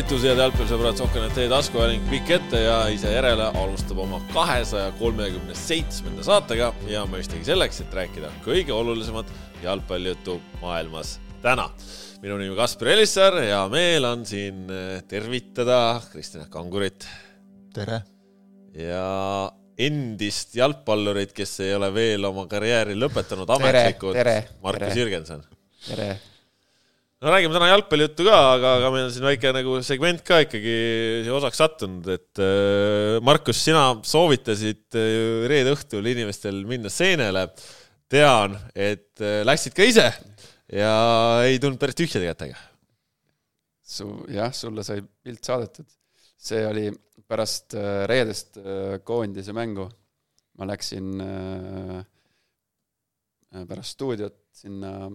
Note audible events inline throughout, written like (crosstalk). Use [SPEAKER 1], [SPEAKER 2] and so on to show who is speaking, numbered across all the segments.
[SPEAKER 1] tervitus, head jalgpallisõbrad, Sokkenet teie taskuhääling pikk ette ja ise järele alustab oma kahesaja kolmekümne seitsmenda saatega ja mõistagi selleks, et rääkida kõige olulisemat jalgpallijuttu maailmas täna. minu nimi Kaspar Elissaar ja meel on siin eh, tervitada Kristjan Kangurit.
[SPEAKER 2] tere!
[SPEAKER 1] ja endist jalgpallurit, kes ei ole veel oma karjääri lõpetanud ametlikult, Markus Jürgenson.
[SPEAKER 2] tere!
[SPEAKER 1] No räägime täna jalgpallijuttu ka, aga, aga meil on siin väike nagu segment ka ikkagi osaks sattunud, et äh, Markus, sina soovitasid äh, reede õhtul inimestel minna seenele. tean, et äh, läksid ka ise ja ei tulnud päris tühjade kätega.
[SPEAKER 2] su, jah, sulle sai pilt saadetud. see oli pärast reedest koondise mängu. ma läksin pärast stuudiot sinna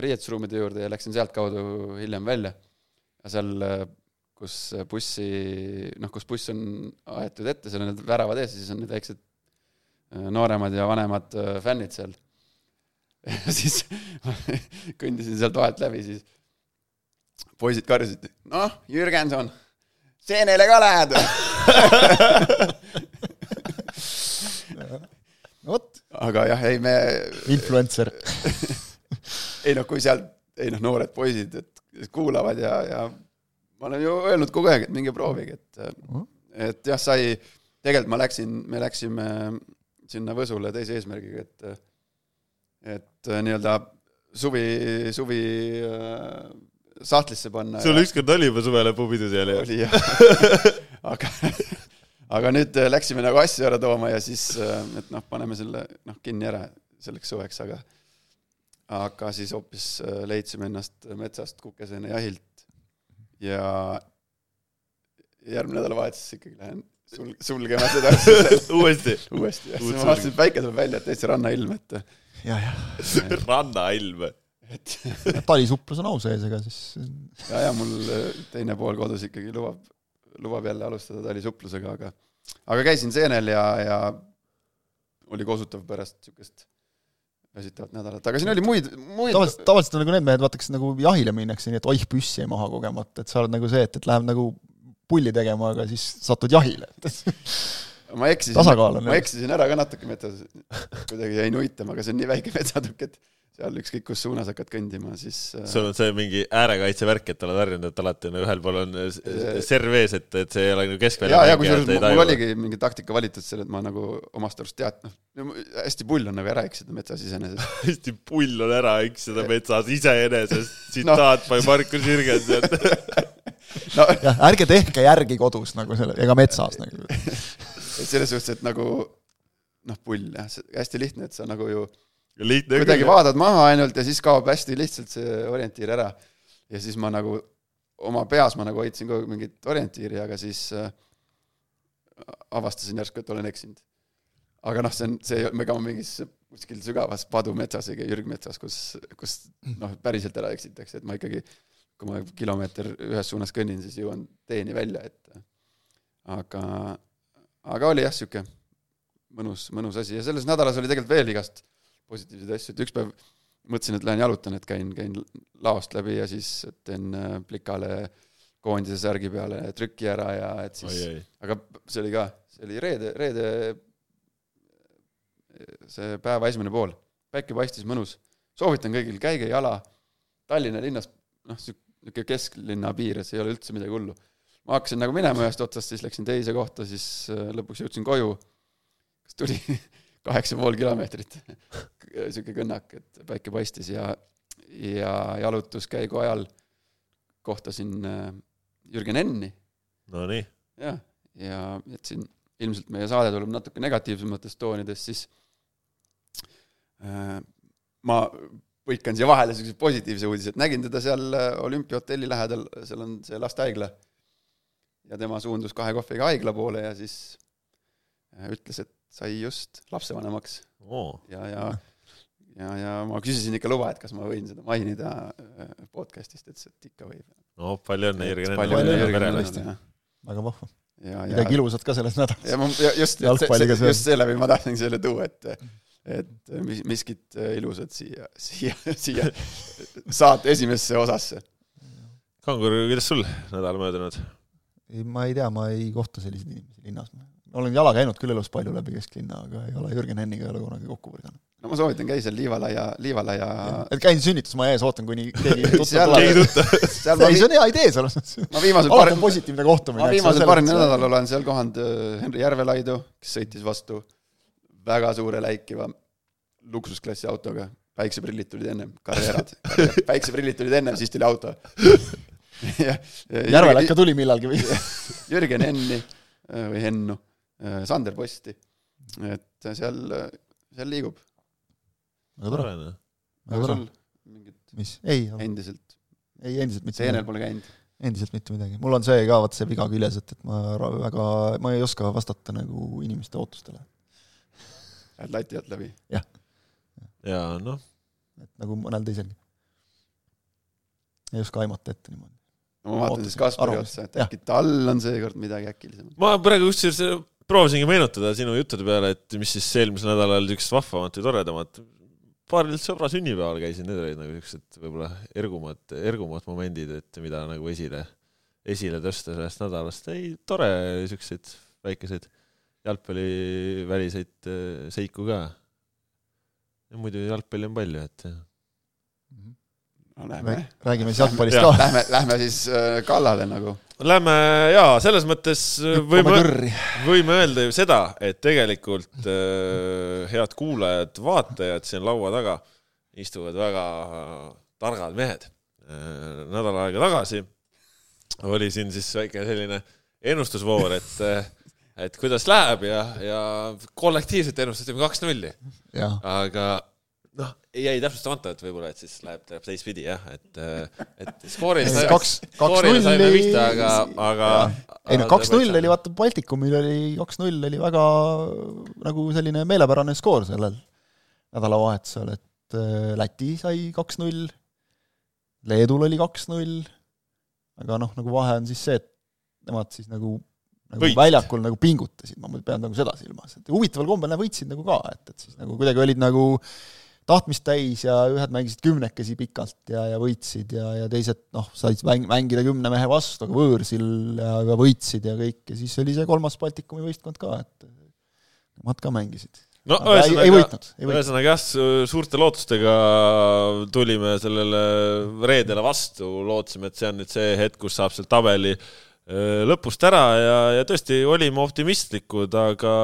[SPEAKER 2] riietusruumide juurde ja läksin sealtkaudu hiljem välja. ja seal, kus bussi, noh, kus buss on aetud ette, seal on need väravad ees ja siis on need väiksed äh, nooremad ja vanemad äh, fännid seal. (laughs) ja siis (laughs) kõndisin sealt vahelt läbi, siis poisid karjusid, noh, Jürgenson, seenele ka lähed (laughs)
[SPEAKER 3] vot.
[SPEAKER 2] aga jah, ei me.
[SPEAKER 3] Influencer
[SPEAKER 2] ei noh, kui seal, ei noh, noored poisid, et kuulavad ja, ja ma olen ju öelnud kogu aeg, et minge proovige, et et jah, sai, tegelikult ma läksin, me läksime sinna Võsule teise eesmärgiga, et et nii-öelda suvi, suvi äh, sahtlisse panna.
[SPEAKER 1] sul ükskord oli juba suvelõpupidu seal,
[SPEAKER 2] jah? oli jah (laughs) aga, aga nüüd läksime nagu asju ära tooma ja siis, äh, et noh, paneme selle noh, kinni ära selleks suveks, aga aga siis hoopis äh, leidsime ennast metsast Kukeseene jahilt. Ja järgmine nädalavahetus ikkagi lähen sul-, sulgema seda. (laughs)
[SPEAKER 1] Uuesti?
[SPEAKER 2] uuesti, jah, ma vaatasin, et päike tuleb välja, et täitsa rannailm, et
[SPEAKER 3] ja, jah. (laughs)
[SPEAKER 1] Rannailm.
[SPEAKER 2] et
[SPEAKER 3] talisuplus on au sees, ega siis
[SPEAKER 2] ja, ja mul äh, teine pool kodus ikkagi lubab, lubab jälle alustada talisupplusega, aga aga käisin seenel ja, ja oli kosutav pärast niisugust väsitavat nädalat, aga siin oli muid, muid
[SPEAKER 3] tavaliselt, tavaliselt on nagu need mehed, vaata, kes nagu jahile minnakse, nii et oih, püssi jäi maha kogemata, et sa oled nagu see, et, et läheb nagu pulli tegema, aga siis satud jahile. (laughs)
[SPEAKER 2] Ma eksisin, ma eksisin ära ka natuke metsas, kuidagi jäin uitama, aga see on nii väike metsatükk, et seal ükskõik kus suunas hakkad kõndima, siis
[SPEAKER 1] äh, sul on see mingi äärekaitse värk, et oled harjunud, et alati on ühel pool on serv ees, et, et see ei ole nagu keskvälja
[SPEAKER 2] jaa, jaa, kusjuures mul oligi mingi taktika valitud selle, et ma nagu omast arust tead, noh, hästi pull on nagu ära eksida metsas iseenesest. (laughs)
[SPEAKER 1] Hästi pull on ära eksida metsas iseenesest, tsitaat no. by Markus Jürgenson
[SPEAKER 3] no. Jah, ärge tehke järgi kodus nagu selle, ega metsas nagu. (laughs)
[SPEAKER 2] Selles suhtes, et nagu noh, pull jah, hästi lihtne, et sa nagu ju kuidagi vaatad maha ainult ja siis kaob hästi lihtsalt see orientiir ära. ja siis ma nagu oma peas ma nagu hoidsin kogu aeg mingit orientiiri, aga siis äh, avastasin järsku, et olen eksinud. aga noh, see on, see, ega ma mingis kuskil sügavas padumetsas ega ürgmetsas, kus, kus noh, päriselt ära eksitakse, et ma ikkagi, kui ma kilomeeter ühes suunas kõnnin, siis jõuan teeni välja, et aga, aga oli jah, niisugune mõnus, mõnus asi ja selles nädalas oli tegelikult veel igast positiivseid asju, et üks päev mõtlesin, et lähen jalutan, et käin, käin laost läbi ja siis teen äh, plikale koondise särgi peale trüki ära ja et siis, aga see oli ka, see oli reede, reede see päeva esimene pool, päike paistis mõnus. soovitan kõigil, käige jala, Tallinna linnas, noh, niisugune kesklinna piires ei ole üldse midagi hullu. ma hakkasin nagu minema ühest otsast, siis läksin teise kohta, siis äh, lõpuks jõudsin koju, kas tuli (laughs) kaheksa pool kilomeetrit niisugune kõnnak, et päike paistis ja, ja jalutuskäigu ajal kohtasin äh, Jürgen Enni.
[SPEAKER 1] Nonii.
[SPEAKER 2] jah, ja et siin ilmselt meie saade tuleb natuke negatiivsematest toonidest, siis äh, ma põikan siia vahele niisuguse positiivse uudise, et nägin teda seal äh, olümpiahotelli lähedal, seal on see lastehaigla. ja tema suundus kahe kohviga haigla poole ja siis äh, ütles, et sai just lapsevanemaks
[SPEAKER 1] oh..
[SPEAKER 2] ja, ja, ja, ja ma küsisin ikka luba, et kas ma võin seda mainida äh, podcast'ist, ütles, et ikka võib.
[SPEAKER 1] no palju õnne, Jürgen.
[SPEAKER 3] palju õnne Jürgenile, väga vahva. midagi ilusat ka selles nädalas.
[SPEAKER 2] ja ma, just, just, just seeläbi ma tahtsin selle tuua, et et mis, miskit ilusat siia, siia, siia saate esimesse osasse.
[SPEAKER 1] Kangur, kuidas sul nädal möödunud?
[SPEAKER 3] ei, ma ei tea, ma ei kohta selliseid inimesi linnas. olen jala käinud küll elus palju läbi kesklinna, aga ei ole Jürgen Henniga ei ole kunagi kokku põrganud.
[SPEAKER 2] No ma soovitan, käi seal Liivalaia, Liivalaia
[SPEAKER 3] et käin sünnitusmaja ees, ootan, kuni keegi (laughs) tuttav tuleb. ei, see on hea idee selles mõttes.
[SPEAKER 2] ma viimasel
[SPEAKER 3] alati
[SPEAKER 2] paaril
[SPEAKER 3] on, positiivne kohtumine.
[SPEAKER 2] ma viimasel paaril nädalal olen seal kohanud äh, Henri Järvelaidu, kes sõitis vastu väga suure läikiva luksusklassi autoga. päikseprillid tulid ennem, Carrerad. päikseprillid tulid ennem, siis tuli auto. (laughs)
[SPEAKER 3] Järvel ikka tuli millalgi või? (laughs)
[SPEAKER 2] Jürgen Henni äh, või Hennu, Sander Posti. et seal, seal liigub.
[SPEAKER 3] Väga tore, väga tore
[SPEAKER 2] mingit
[SPEAKER 3] mis, ei,
[SPEAKER 2] endiselt,
[SPEAKER 3] ei endiselt mitte
[SPEAKER 2] seenel
[SPEAKER 3] midagi,
[SPEAKER 2] pole käinud.
[SPEAKER 3] endiselt mitte midagi. mul on see ka, vaat see viga küljes, et, et ma väga, ma ei oska vastata nagu inimeste ootustele.
[SPEAKER 2] Lähed lati alt läbi.
[SPEAKER 1] ja noh,
[SPEAKER 3] et nagu mõnel teiselgi. ei oska aimata ette niimoodi.
[SPEAKER 2] no ma vaatan siis Kaspari otsa, et
[SPEAKER 3] Jah.
[SPEAKER 2] äkki tal on seekord midagi äkilisemat.
[SPEAKER 1] ma praegu kusjuures proovisingi meenutada sinu juttude peale, et mis siis eelmisel nädalal niisugust vahvamat või toredamat paaril sõbra sünnipäeval käisin, need olid nagu niisugused võib-olla ergumad, ergumad momendid, et mida nagu esile, esile tõsta sellest nädalast. ei, tore, niisuguseid väikeseid jalgpalliväliseid äh, seiku ka. ja muidu jalgpalli on palju, et
[SPEAKER 2] no lähme,
[SPEAKER 3] räägime siis jalgpallist
[SPEAKER 1] Jah.
[SPEAKER 3] ka.
[SPEAKER 2] lähme, lähme siis äh, kallale nagu.
[SPEAKER 1] Lähme jaa, selles mõttes võime
[SPEAKER 3] hüppame, kõrri.
[SPEAKER 1] võime öelda ju seda, et tegelikult äh, head kuulajad-vaatajad siin laua taga istuvad väga targad mehed. nädal aega tagasi oli siin siis väike selline ennustusvoor, et, et kuidas läheb ja, ja kollektiivselt ennustasime kaks-nulli, aga noh, jäi täpsustamata, et võib-olla, et siis läheb, läheb teistpidi jah, et, et skoorile sai-
[SPEAKER 3] kaks, kaks nulli.
[SPEAKER 1] pihta, aga, aga
[SPEAKER 3] ei no kaks-null oli, vaata Baltikumil oli kaks-null oli väga nagu selline meelepärane skoor sellel nädalavahetusel, et äh, Läti sai kaks-null, Leedul oli kaks-null, aga noh, nagu vahe on siis see, et nemad siis nagu nagu
[SPEAKER 1] Võitsid.
[SPEAKER 3] väljakul nagu pingutasid, ma pean nagu seda silmas, et huvitaval kombel nad võitsid nagu ka, et, et siis nagu kuidagi olid nagu tahtmist täis ja ühed mängisid kümnekesi pikalt ja, ja võitsid ja, ja teised noh, said mäng, mängida kümne mehe vastu, aga võõrsil ja, ja võitsid ja kõik ja siis oli see kolmas Baltikumi võistkond ka, et nemad ka mängisid.
[SPEAKER 1] no ühesõnaga, ühesõnaga jah, suurte lootustega tulime sellele reedele vastu, lootsime, et see on nüüd see hetk, kus saab sealt tabeli lõpust ära ja, ja tõesti olime optimistlikud, aga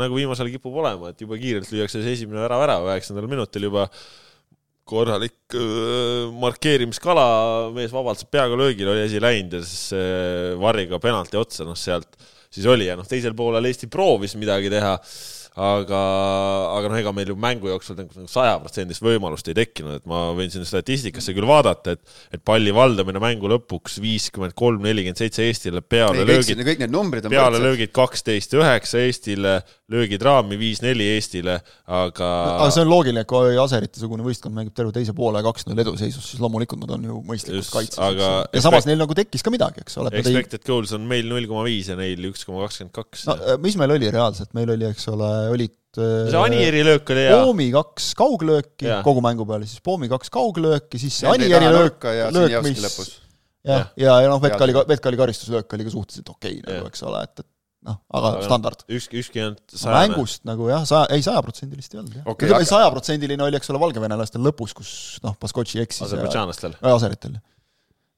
[SPEAKER 1] nagu viimasel kipub olema, et jube kiirelt lüüakse see esimene värav ära, üheksandal minutil juba korralik öö, markeerimiskala, mees vabalt saab peaga löögile, oli asi läinud ja siis varriga penalti otsa, noh sealt siis oli ja noh, teisel poolel Eesti proovis midagi teha aga, aga noh, ega meil ju mängu jooksul nagu sajaprotsendist võimalust ei tekkinud, et ma võin siin statistikasse küll vaadata, et et palli valdamine mängu lõpuks viiskümmend kolm, nelikümmend seitse Eestile, peale
[SPEAKER 2] kõik,
[SPEAKER 1] löögid,
[SPEAKER 2] kõik need numbrid on
[SPEAKER 1] peale löögid kaksteist üheksa Eestile, löögid raami viis-neli Eestile, aga
[SPEAKER 3] aga see on loogiline, et kui Aserite-sugune võistkond mängib terve teise poole kaks-null eduseisus, siis loomulikult nad on ju mõistlikult
[SPEAKER 1] Just,
[SPEAKER 3] kaitses,
[SPEAKER 1] aga
[SPEAKER 3] eks ju. ja samas neil nagu tekkis ka midagi, eks ole, nad ei
[SPEAKER 1] expected goals on meil null koma viis ja neil üks koma kakskümmend kaks.
[SPEAKER 3] no mis meil oli reaalselt, meil oli, eks ole, olid
[SPEAKER 1] see Anieri löök oli hea.
[SPEAKER 3] Poomi kaks kauglööki
[SPEAKER 1] Jaa.
[SPEAKER 3] kogu mängu peale, siis Poomi kaks kauglööki, siis see Anieri löök,
[SPEAKER 2] ja
[SPEAKER 3] löök, mis jah, ja, ja noh,
[SPEAKER 2] Hea
[SPEAKER 3] Vetkali
[SPEAKER 2] töö.,
[SPEAKER 3] Vetkali karistuslöök oli ka suhteliselt okei okay, nagu, eks ole, et, et noh, aga
[SPEAKER 1] noh,
[SPEAKER 3] standard.
[SPEAKER 1] ükski, ükski ei olnud sajane.
[SPEAKER 3] mängust nagu jah, saja, ei sajaprotsendilist ei olnud jah okay,. ütleme, sajaprotsendiline oli, eks ole, valgevenelastel lõpus, kus noh, Baskotši eksis ja
[SPEAKER 1] Aserbaidžaanlastel.
[SPEAKER 3] ja Aseritel.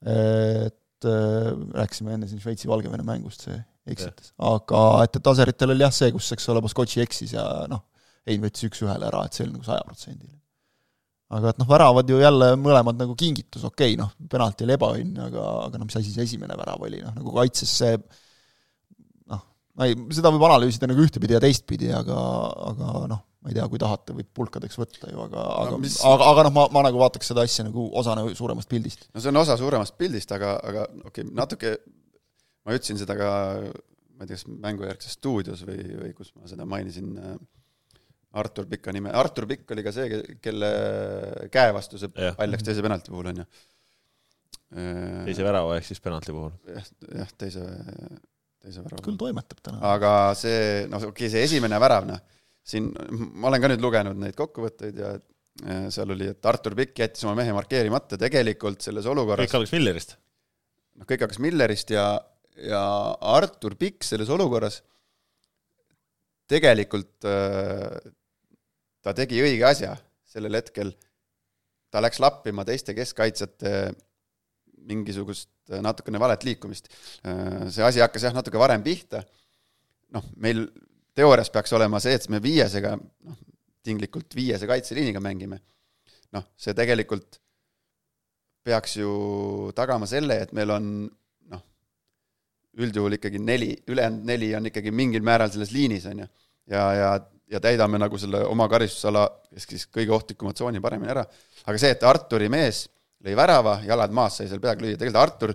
[SPEAKER 3] et äh, rääkisime enne siin Šveitsi-Valgevene mängust, see eksitas, aga et, et Aseritel oli jah see, kus, eks ole, Baskotši eksis ja noh, Hein võttis üks-ühele ära, et see oli nagu sajaprotsendiline. aga et noh, väravad ju jälle mõlemad nagu kingitus, okei okay,, noh, penalti oli ebaõnn, aga, aga no mis asi see esimene värav oli, noh nagu kaitses see noh, ma ei, seda võib analüüsida nagu ühtepidi ja teistpidi, aga, aga noh, ma ei tea, kui tahate, võib pulkadeks võtta ju, aga, aga
[SPEAKER 2] mis-
[SPEAKER 3] aga, aga noh, ma, ma nagu vaataks seda asja nagu osana suuremast pildist.
[SPEAKER 2] no see on osa suuremast pildist, aga, aga okei okay,, natuke ma ütlesin seda ka, ma ei tea, kas mängujärgses stuudios või, või kus ma seda mainisin äh, Artur Pika nime, Artur Pikk oli ka see, kelle käe vastu see pall läks teise penalti puhul, on ju.
[SPEAKER 1] teise värava ehk siis penalti puhul.
[SPEAKER 2] jah, jah, teise, teise värava
[SPEAKER 3] küll toimetab täna.
[SPEAKER 2] aga see, noh, okei okay,, see esimene värav, noh, siin ma olen ka nüüd lugenud neid kokkuvõtteid ja seal oli, et Artur Pikk jättis oma mehe markeerimata, tegelikult selles olukorras
[SPEAKER 1] kõik algas Millerist.
[SPEAKER 2] noh, kõik hakkas Millerist ja, ja Artur Pikk selles olukorras tegelikult äh, ta tegi õige asja sellel hetkel. ta läks lappima teiste keskkaitsjate mingisugust äh, natukene valet liikumist. Äh, see asi hakkas jah, natuke varem pihta. noh, meil teoorias peaks olema see, et me viiesega, noh, tinglikult viiese kaitseliiniga mängime. noh, see tegelikult peaks ju tagama selle, et meil on noh, üldjuhul ikkagi neli, ülejäänud neli on ikkagi mingil määral selles liinis, on ju. ja, ja, ja täidame nagu selle oma karistusala ehk siis kõige ohtlikumat tsooni paremini ära. aga see, et Arturi mees lõi värava, jalad maas, sai seal peaaegu lüüa, tegelikult Artur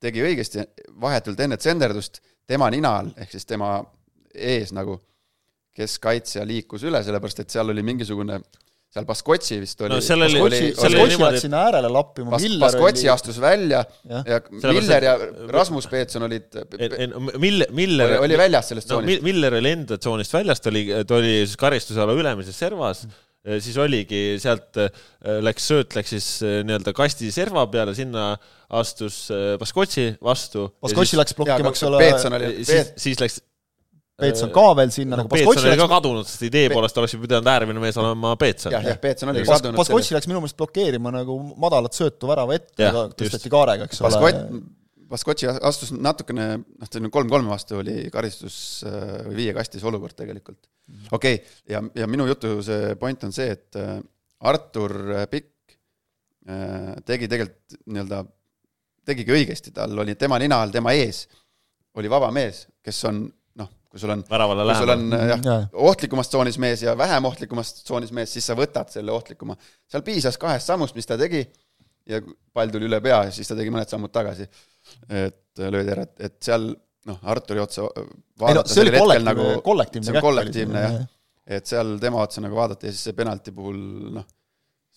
[SPEAKER 2] tegi õigesti vahetult enne tsenderdust, tema nina all, ehk siis tema ees nagu keskkaitsja liikus üle, sellepärast et seal oli mingisugune, seal Baskotši vist oli
[SPEAKER 1] No seal oli- seal oli niimoodi,
[SPEAKER 3] läks sinna äärele lappima,
[SPEAKER 2] Bas-
[SPEAKER 3] Miller
[SPEAKER 2] Baskotši
[SPEAKER 3] oli
[SPEAKER 2] astus välja ja
[SPEAKER 1] Sellepärast,
[SPEAKER 2] Miller ja
[SPEAKER 1] et-
[SPEAKER 2] Rasmus Peetson olid,
[SPEAKER 1] Miller, Miller
[SPEAKER 2] oli, oli väljas sellest
[SPEAKER 1] no
[SPEAKER 2] tsoonist.
[SPEAKER 1] Mi- Miller oli enda tsoonist väljas, ta oli, ta oli siis karistusala ülemises servas, siis oligi sealt äh, läks sööt läks siis äh, nii-öelda kasti serva peale, sinna astus äh, Baskotši vastu.
[SPEAKER 3] Baskotši läks blokkima, eks ole,
[SPEAKER 2] Peetson oli,
[SPEAKER 1] siis, siis läks
[SPEAKER 3] Peetson ka veel sinna
[SPEAKER 1] no,
[SPEAKER 3] nagu
[SPEAKER 1] Peetson oli ka
[SPEAKER 3] läks
[SPEAKER 1] kadunud, sest idee poolest oleks ju pidanud äärmine mees olema Peetson.
[SPEAKER 2] jah, jah, Peetson oli kadunud
[SPEAKER 3] Baskotši läks minu meelest blokeerima nagu madalat söötu värava ette ja
[SPEAKER 1] just.
[SPEAKER 3] tõsteti kaarega, eks ole
[SPEAKER 2] Baskott, Baskotši astus natukene, noh, selline kolm-kolme vastu oli karistus äh, või viiekastis olukord tegelikult. okei okay,, ja, ja minu jutu see point on see, et äh, Artur Pikk äh, tegi tegelikult nii-öelda, tegigi õigesti, tal oli tema nina all, tema ees oli vaba mees, kes on kui sul on kui sul on jah
[SPEAKER 3] Jaa.,
[SPEAKER 2] ohtlikumas tsoonis mees ja vähem ohtlikumas tsoonis mees, siis sa võtad selle ohtlikuma. seal piisas kahest sammust, mis ta tegi ja pall tuli üle pea ja siis ta tegi mõned sammud tagasi. et löödi ära, et, et seal noh, Arturi otsa
[SPEAKER 3] ei no
[SPEAKER 2] vaadata
[SPEAKER 3] see oli kollektiivne
[SPEAKER 2] nagu
[SPEAKER 3] kollektiivne
[SPEAKER 2] kollektiivne jah, et seal tema otsa nagu vaadata ja siis see penalti puhul noh,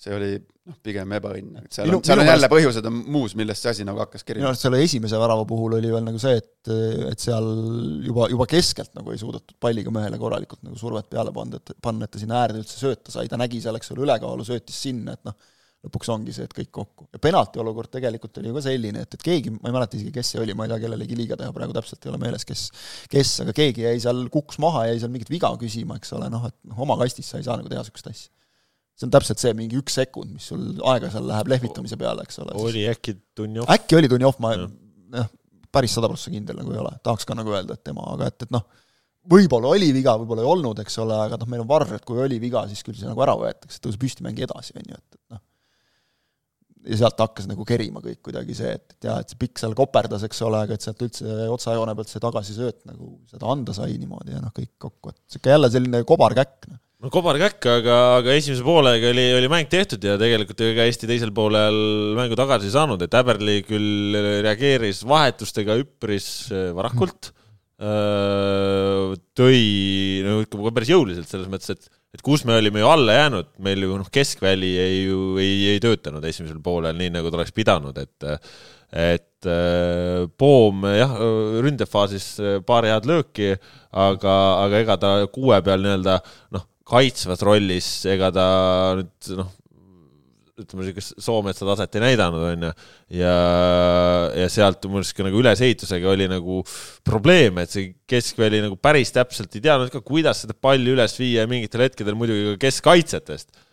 [SPEAKER 2] see oli noh, pigem ebaõnn, et seal
[SPEAKER 3] Minu-
[SPEAKER 2] on, seal
[SPEAKER 3] minu
[SPEAKER 2] on jälle põhjused on muus, millest see asi nagu hakkas
[SPEAKER 3] minu
[SPEAKER 2] kerima.
[SPEAKER 3] arust selle esimese värava puhul oli veel nagu see, et, et seal juba, juba keskelt nagu ei suudetud palliga mehele korralikult nagu survet peale panna, et panna, et ta sinna äärde üldse sööta sai, ta nägi seal, eks ole, ülekaalu, söötis sinna, et noh, lõpuks ongi see, et kõik kokku. ja penalti olukord tegelikult oli ju ka selline, et, et keegi, ma ei mäleta isegi, kes see oli, ma ei taha kellelegi liiga teha, praegu täpselt ei ole meeles, kes kes, aga keegi jäi seal, kukkus maha, jäi seal mingit viga küsima, eks ole, noh et noh, oma kastis sa ei saa nagu teha niisugust asja. See on täpselt see mingi üks sekund, mis sul aega seal läheb lehvitamise peale, eks ole.
[SPEAKER 1] oli äkki Dunjov?
[SPEAKER 3] äkki oli Dunjov, ma
[SPEAKER 1] Jah.
[SPEAKER 3] päris sada prossa kindel nagu ei ole, tahaks ka nagu öelda, et tema, aga et, et noh, võib-olla oli viga, võib-olla ei olnud, eks ole, aga noh, meil on varr, et kui oli viga, siis küll see nagu ära võetakse, tõuse püsti, mängi edasi, on ju, et, et noh. ja sealt hakkas nagu kerima kõik kuidagi see, et, et jah, et see pikk seal koperdas, eks ole, aga et sealt üldse otsajoone pealt see tagasisööt nagu seda anda sai niimoodi ja noh, kõik kokku, et sihuke jälle selline kobarkäkk, noh.
[SPEAKER 1] No kobarkäkk, aga, aga esimese poolega oli, oli mäng tehtud ja tegelikult ega Eesti teisel poolel mängu tagasi ei saanud, et Äberli küll reageeris vahetustega üpris äh, varakult, tõi no ütleme ka päris jõuliselt selles mõttes, et et kus me olime ju alla jäänud, meil ju noh, keskväli ei ju ei, ei töötanud esimesel poolel nii, nagu ta oleks pidanud, et et äh, Poom jah, ründefaasis äh, paar head lööki, aga, aga ega ta kuue peal nii-öelda noh, kaitsvas rollis, ega ta nüüd noh, ütleme niisugust Soometsa taset ei näidanud, on ju, ja, ja sealt minu arust ka nagu ülesehitusega oli nagu probleem, et see keskväli nagu päris täpselt ei teadnud ka, kuidas seda palli üles viia ja mingitel hetkedel muidugi ka keskkaitsjatest. äh,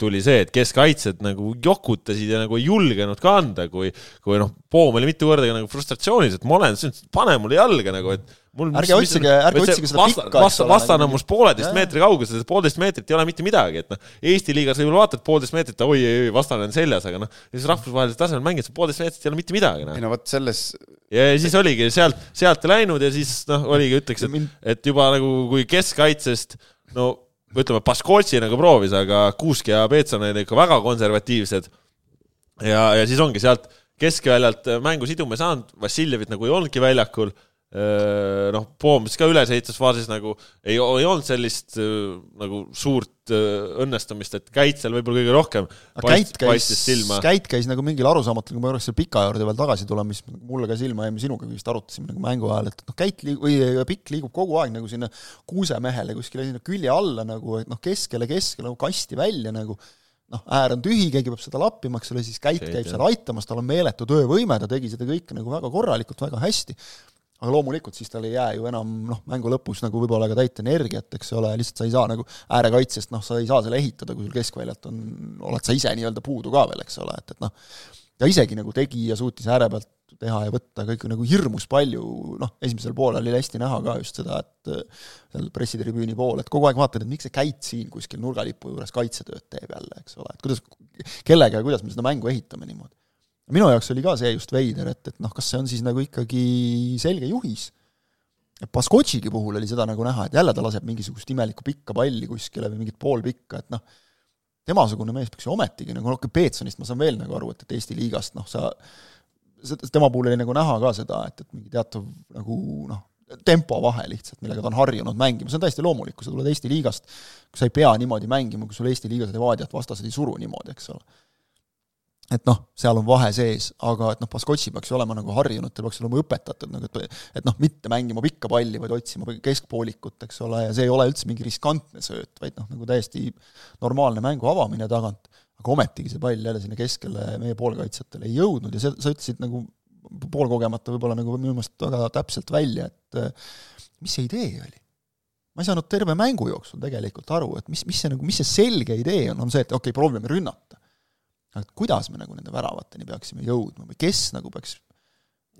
[SPEAKER 1] tuli see, et keskkaitsjad nagu jokutasid ja nagu ei julgenud ka anda, kui, kui noh, Poom oli mitu korda ka nagu frustratsioonis, et ma olen, pane mulle jalga nagu, et mul
[SPEAKER 3] Ärge otsige- ärge otsige seda
[SPEAKER 1] vasta,
[SPEAKER 3] pikka, eks
[SPEAKER 1] vasta,
[SPEAKER 3] ole,
[SPEAKER 1] vastane
[SPEAKER 3] nagu-
[SPEAKER 1] on must pooleteist meetri kaugusel, poolteist meetrit ei ole mitte midagi, et noh, Eesti liigas võib-olla vaatad poolteist meetrit, oi, oi, oi, vastane on seljas, aga noh, siis rahvusvahelisel tasemel mängid poolteist meetrit ei ole mitte midagi, noh
[SPEAKER 2] ei. no vot selles,
[SPEAKER 1] ja siis oligi sealt, sealt ei läinud ja siis noh, oligi, ütleks, et et juba nagu kui keskkaitsest no ütleme, Baskotši nagu proovis, aga Kuusk ja Peetson olid ikka väga konservatiivsed. ja, ja siis ongi sealt keskväljalt mängu siduma ei saanud, Vassiljevit nagu ei olnudki väljakul. noh, Poom siis ka ülesehitusfaasis nagu ei, ei olnud sellist öö, nagu suurt öö, õnnestumist, et Käit seal võib-olla kõige rohkem paist- paistis, silma.
[SPEAKER 3] Käit käis nagu mingil arusaamatul, kui ma korraks selle pika juurde veel tagasi tulen, mis mulle ka silma jäi, me sinuga vist arutasime nagu mängu ajal, et noh, Käit liig-, või Pikk liigub kogu aeg nagu sinna kuusemehele kuskile sinna külje alla nagu, et noh, keskele, keskele nagu kasti välja nagu. Noh, äär on tühi, keegi peab seda lappima, eks ole, siis käit käib seal aitamas, tal on meeletu töövõime, ta tegi seda kõike nagu väga korralikult, väga hästi, aga loomulikult siis tal ei jää ju enam noh, mängu lõpus nagu võib-olla ka täit energiat, eks ole, lihtsalt sa ei saa nagu äärekaitsest, noh, sa ei saa selle ehitada, kui sul keskväljalt on, oled sa ise nii-öelda puudu ka veel, eks ole, et, et noh, ja isegi nagu tegi ja suutis ääre pealt teha ja võtta kõik nagu hirmus palju, noh, esimesel poolel oli hästi näha ka just seda, et äh, seal pressitribüüni pool, et kogu aeg vaatad, et miks see käit siin kuskil nurgalipu juures kaitsetööd teeb jälle, eks ole, et kuidas, kellega ja kuidas me seda mängu ehitame niimoodi. Minu jaoks oli ka see just veider, et, et noh, kas see on siis nagu ikkagi selge juhis, Baskotšigi puhul oli seda nagu näha, et jälle ta laseb mingisugust imelikku pikka palli kuskile või mingit poolpikka, et noh, temasugune mees peaks ju ometigi nagu, noh, Peetsonist ma saan veel nagu aru, et, et Eesti liigast noh, sa tema puhul oli nagu näha ka seda, et, et mingi teatav nagu noh, tempovahe lihtsalt, millega ta on harjunud mängima, see on täiesti loomulik, kui sa tuled Eesti liigast, kui sa ei pea niimoodi mängima, kui sul Eesti liigas Levadiat vastased ei suru niimoodi, eks ole. Et noh, seal on vahe sees, aga et noh, Baskotši peaks ju olema nagu harjunud, tal peaks olema õpetatud nagu, et et noh, mitte mängima pikka palli, vaid otsima keskpoolikut, eks ole, ja see ei ole üldse mingi riskantne sööt, vaid noh, nagu täiesti normaalne mängu avamine tagant, aga ometigi see pall jälle sinna keskele meie poolkaitsjatele ei jõudnud ja see, sa ütlesid nagu poolkogemata võib-olla nagu minu meelest väga täpselt välja, et äh, mis see idee oli? ma ei saanud terve mängu jooksul tegelikult aru, et mis, mis see nagu, mis see selge idee on, on see, et okei okay,, proovime rünnata. Et kuidas me nagu nende väravateni peaksime jõudma või kes nagu peaks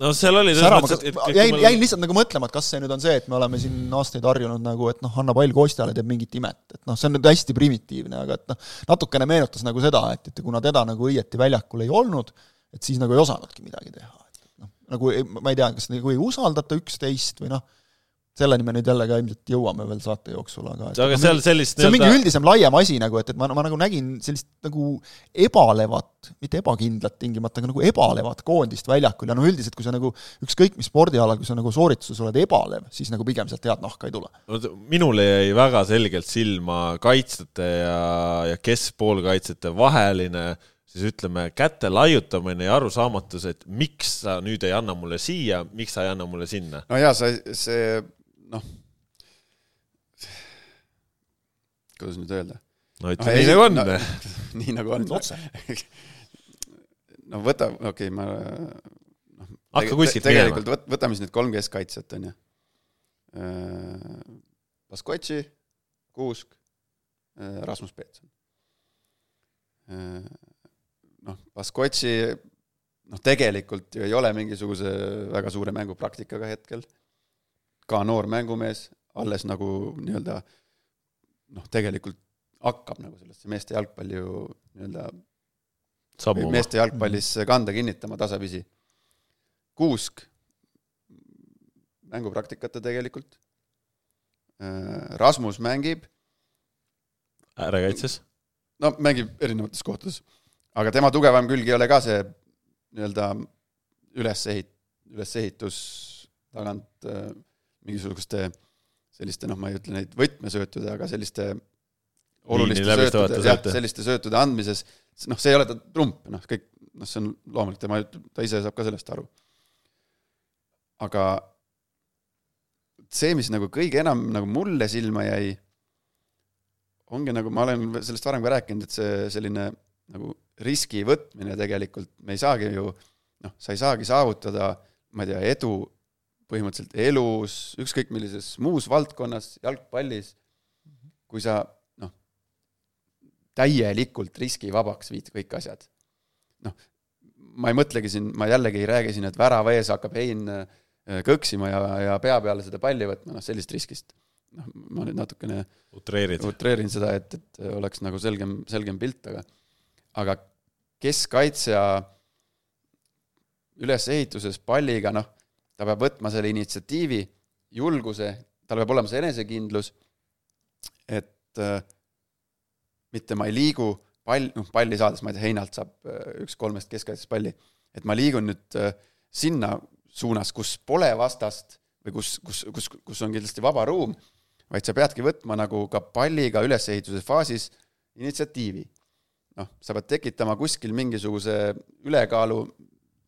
[SPEAKER 1] no seal oli
[SPEAKER 3] särama, kas, jäin, jäin lihtsalt nagu mõtlema, et kas see nüüd on see, et me oleme siin aastaid harjunud nagu, et noh, anna pall Kostjale, teeb mingit imet, et noh, see on nüüd hästi primitiivne, aga et noh, natukene meenutas nagu seda, et, et kuna teda nagu õieti väljakul ei olnud, et siis nagu ei osanudki midagi teha. et noh, nagu ei- ma ei tea, kas nagu ei usaldata üksteist või noh, selleni me nüüd jälle ka ilmselt jõuame veel saate jooksul, aga et
[SPEAKER 1] aga seal sellist
[SPEAKER 3] see on mingi üldisem laiem asi nagu, et, et ma, ma nagu nägin sellist nagu ebalevat, mitte ebakindlat tingimata, aga nagu ebalevat koondist väljakul ja no üldiselt, kui sa nagu ükskõik mis spordialal, kui sa nagu soorituses oled ebalev, siis nagu pigem sealt head nahka ei tule.
[SPEAKER 1] minule jäi väga selgelt silma kaitsjate ja, ja keskpoolkaitsjate vaheline siis ütleme, käte laiutamine ja arusaamatus, et miks sa nüüd ei anna mulle siia, miks sa ei anna mulle sinna.
[SPEAKER 2] no jaa, see, see noh, kuidas nüüd öelda?
[SPEAKER 1] no
[SPEAKER 2] No
[SPEAKER 1] ütle
[SPEAKER 2] ei,
[SPEAKER 1] nii nagu on
[SPEAKER 2] no-
[SPEAKER 1] no. (laughs)
[SPEAKER 2] nii nagu on.
[SPEAKER 3] otse.
[SPEAKER 2] no võta, okei okay,, ma noh,
[SPEAKER 1] hakka kuskilt minema.
[SPEAKER 2] tegelikult võt-, võtame siis need kolm keskkaitsjat, on ju. Baskotši, Kuusk, Rasmus Peetson. noh, Baskotši noh, tegelikult ju ei ole mingisuguse väga suure mängupraktikaga hetkel, ka noor mängumees, alles nagu nii-öelda noh, tegelikult hakkab nagu sellesse meeste jalgpalli ju nii-öelda meeste jalgpallis kanda kinnitama tasapisi. Kuusk, mängupraktikat ta tegelikult. Rasmus mängib,
[SPEAKER 1] äärekaitses.
[SPEAKER 2] no mängib erinevates kohtades, aga tema tugevam külg ei ole ka see nii-öelda ülesehit-, ülesehitus tagant äh, mingisuguste selliste noh, ma ei ütle neid võtmesöötude, aga selliste oluliste söötude, jah selliste söötude andmises, noh, see ei ole ta trump, noh kõik, noh see on loomulik, tema, ta ise saab ka sellest aru. aga see, mis nagu kõige enam nagu mulle silma jäi, ongi nagu ma olen sellest varem ka rääkinud, et see selline nagu riski võtmine tegelikult, me ei saagi ju noh, sa ei saagi saavutada, ma ei tea, edu põhimõtteliselt elus, ükskõik millises muus valdkonnas, jalgpallis, kui sa noh, täielikult riskivabaks viid kõik asjad. noh, ma ei mõtlegi siin, ma jällegi ei räägi siin, et värava ees hakkab Hein äh, kõksima ja, ja pea peale seda palli võtma, noh sellist riskist. noh, ma nüüd natukene
[SPEAKER 1] utreerid.
[SPEAKER 2] utreerin seda, et, et oleks nagu selgem, selgem pilt, aga aga keskkaitsja ülesehituses palliga, noh, ta peab võtma selle initsiatiivi, julguse, tal peab olema see enesekindlus, et äh, mitte ma ei liigu pall, noh palli saades, ma ei tea, Heinalt saab äh, üks kolmest keskkaitsest palli, et ma liigun nüüd äh, sinna suunas, kus pole vastast või kus, kus, kus, kus on kindlasti vaba ruum, vaid sa peadki võtma nagu ka palliga ülesehituse faasis initsiatiivi. noh, sa pead tekitama kuskil mingisuguse ülekaalu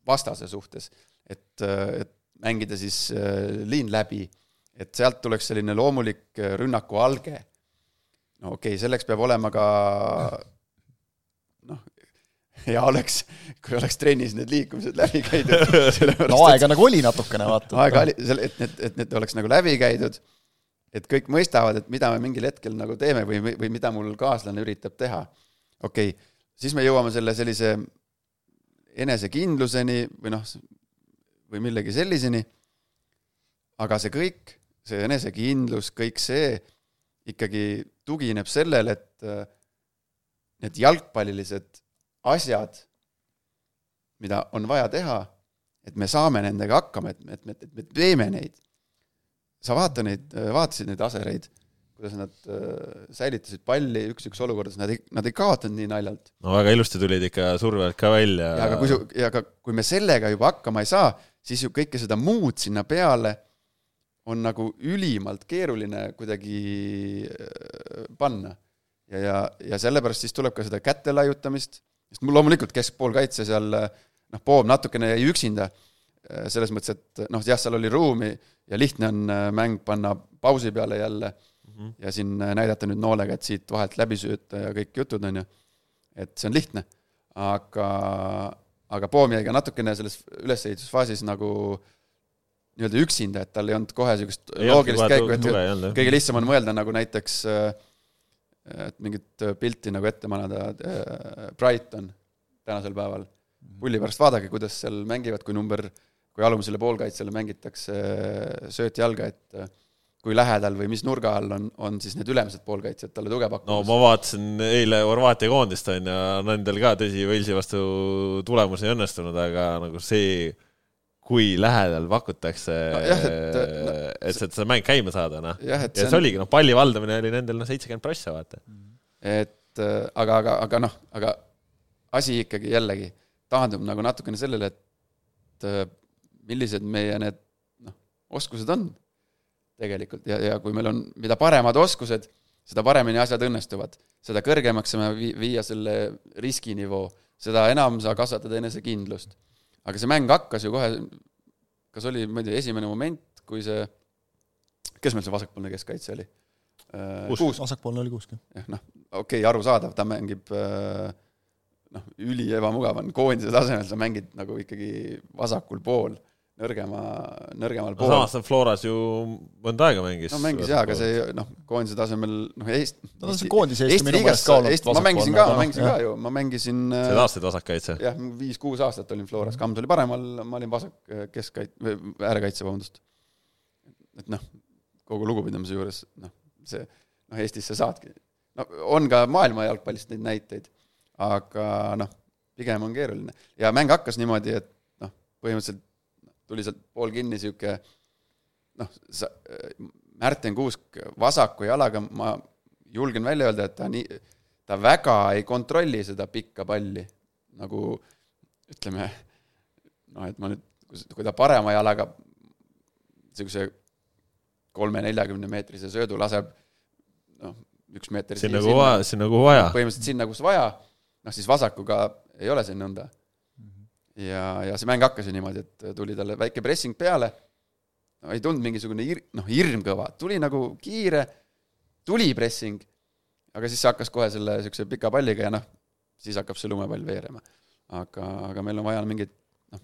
[SPEAKER 2] vastase suhtes, et, et mängida siis äh, liin läbi, et sealt tuleks selline loomulik äh, rünnaku alge. no okei okay,, selleks peab olema ka noh, hea oleks, kui oleks trennis need liikumised läbi käidud. (laughs)
[SPEAKER 3] no aega nagu oli natukene, vaata.
[SPEAKER 2] aega oli, et need, et need oleks nagu läbi käidud, et kõik mõistavad, et mida me mingil hetkel nagu teeme või, või mida mul kaaslane üritab teha. okei okay,, siis me jõuame selle sellise enesekindluseni või noh, või millegi selliseni, aga see kõik, see enesekindlus, kõik see ikkagi tugineb sellele, et äh, need jalgpallilised asjad, mida on vaja teha, et me saame nendega hakkama, et, et, et, et me teeme neid. sa vaata neid, vaatasid neid asereid, kuidas nad äh, säilitasid palli üks-üks olukordades, nad ei, nad ei kaotanud nii naljalt.
[SPEAKER 1] no väga ilusti tulid ikka surve alt ka välja.
[SPEAKER 2] ja aga kui ja aga kui me sellega juba hakkama ei saa, siis ju kõike seda muud sinna peale on nagu ülimalt keeruline kuidagi äh, panna. ja, ja, ja sellepärast siis tuleb ka seda käte laiutamist, sest mul loomulikult keskpoolkaitse seal äh, noh, Poom natukene jäi üksinda, selles mõttes, et noh, jah, seal oli ruumi ja lihtne on äh, mäng panna pausi peale jälle
[SPEAKER 1] Mhm.
[SPEAKER 2] ja siin äh, näidata nüüd noolega, et siit vahelt läbi sööta ja kõik jutud, on ju. et see on lihtne, aga, aga Poom jäi ka natukene selles ülesehitusfaasis nagu nii-öelda üksinda, et tal ei olnud kohe niisugust loogilist käiku, et kõige lihtsam on mõelda nagu näiteks, et mingit pilti nagu ette manada, Brighton tänasel päeval. pulli pärast vaadake, kuidas seal mängivad, kui number, kui alumisele poolkaitsele mängitakse sööt jalga, et kui lähedal või mis nurga all on, on siis need ülemised poolkaitsjad talle tuge
[SPEAKER 1] no
[SPEAKER 2] pakkumas
[SPEAKER 1] ma vaatasin eile Horvaatia koondist on ju, nendel ka tõsi, Walesi vastu tulemus ei õnnestunud, aga nagu see, kui lähedal pakutakse
[SPEAKER 2] No
[SPEAKER 1] no,, et,
[SPEAKER 2] et, no,
[SPEAKER 1] et seda mäng käima saada, noh.
[SPEAKER 2] jah, et
[SPEAKER 1] ja see oligi, noh, palli valdamine oli nendel noh, seitsekümmend prossa, vaata.
[SPEAKER 2] et äh, aga, aga, aga noh, aga asi ikkagi jällegi taandub nagu natukene sellele, et äh, millised meie need noh, oskused on tegelikult ja, ja kui meil on, mida paremad oskused, seda paremini asjad õnnestuvad. seda kõrgemaks saame vii- viia selle riskinivoo, seda enam sa kasvatad enesekindlust. aga see mäng hakkas ju kohe, kas oli, ma ei tea, esimene moment, kui see, kes meil see vasakpoolne keskkaitse oli?
[SPEAKER 1] Kuusk.
[SPEAKER 3] vasakpoolne oli kuusk, jah.
[SPEAKER 2] jah, noh, okei okay,, arusaadav, ta mängib äh, noh, üli ebamugav on, koondise tasemel sa mängid nagu ikkagi vasakul pool, nõrgema, nõrgemal
[SPEAKER 1] no
[SPEAKER 2] pool.
[SPEAKER 1] samas ta Floras ju mõnda aega mängis.
[SPEAKER 2] no mängis jaa, aga see noh, koondise tasemel noh, Eest-.
[SPEAKER 3] no see on koondise Eesti
[SPEAKER 2] Eesti
[SPEAKER 3] minu
[SPEAKER 2] liigas
[SPEAKER 3] meelest ka olnud
[SPEAKER 2] ma mängisin ka, ma mängisin ka ju, ma mängisin äh,
[SPEAKER 1] sa taastasid vasakkaitse.
[SPEAKER 2] jah, viis-kuus aastat olin Floras, Kams oli paremal, ma olin vasak keskkait-, või äärekaitse, vabandust. et noh, kogu lugupidamise juures noh, see noh, Eestis sa saadki, no on ka maailma jalgpallist neid näiteid, aga noh, pigem on keeruline ja mäng hakkas niimoodi, et noh, põhimõtteliselt tuli sealt pool kinni sihuke noh, sa, Märten Kuusk vasaku jalaga, ma julgen välja öelda, et ta nii, ta väga ei kontrolli seda pikka palli nagu ütleme noh, et ma nüüd, kui ta parema jalaga niisuguse kolme-neljakümne meetrise söödu laseb noh, üks meeter
[SPEAKER 1] sinna kuhu vaja, sinna kuhu vaja.
[SPEAKER 2] põhimõtteliselt sinna, kus vaja, noh siis vasakuga ei ole see nõnda. ja, ja see mäng hakkas ju niimoodi, et tuli talle väike pressing peale, no ei tulnud mingisugune hir-, noh hirmkõva, tuli nagu kiire, tuli pressing, aga siis see hakkas kohe selle niisuguse pika palliga ja noh, siis hakkab see lumepall veerema. aga, aga meil on vaja mingit noh,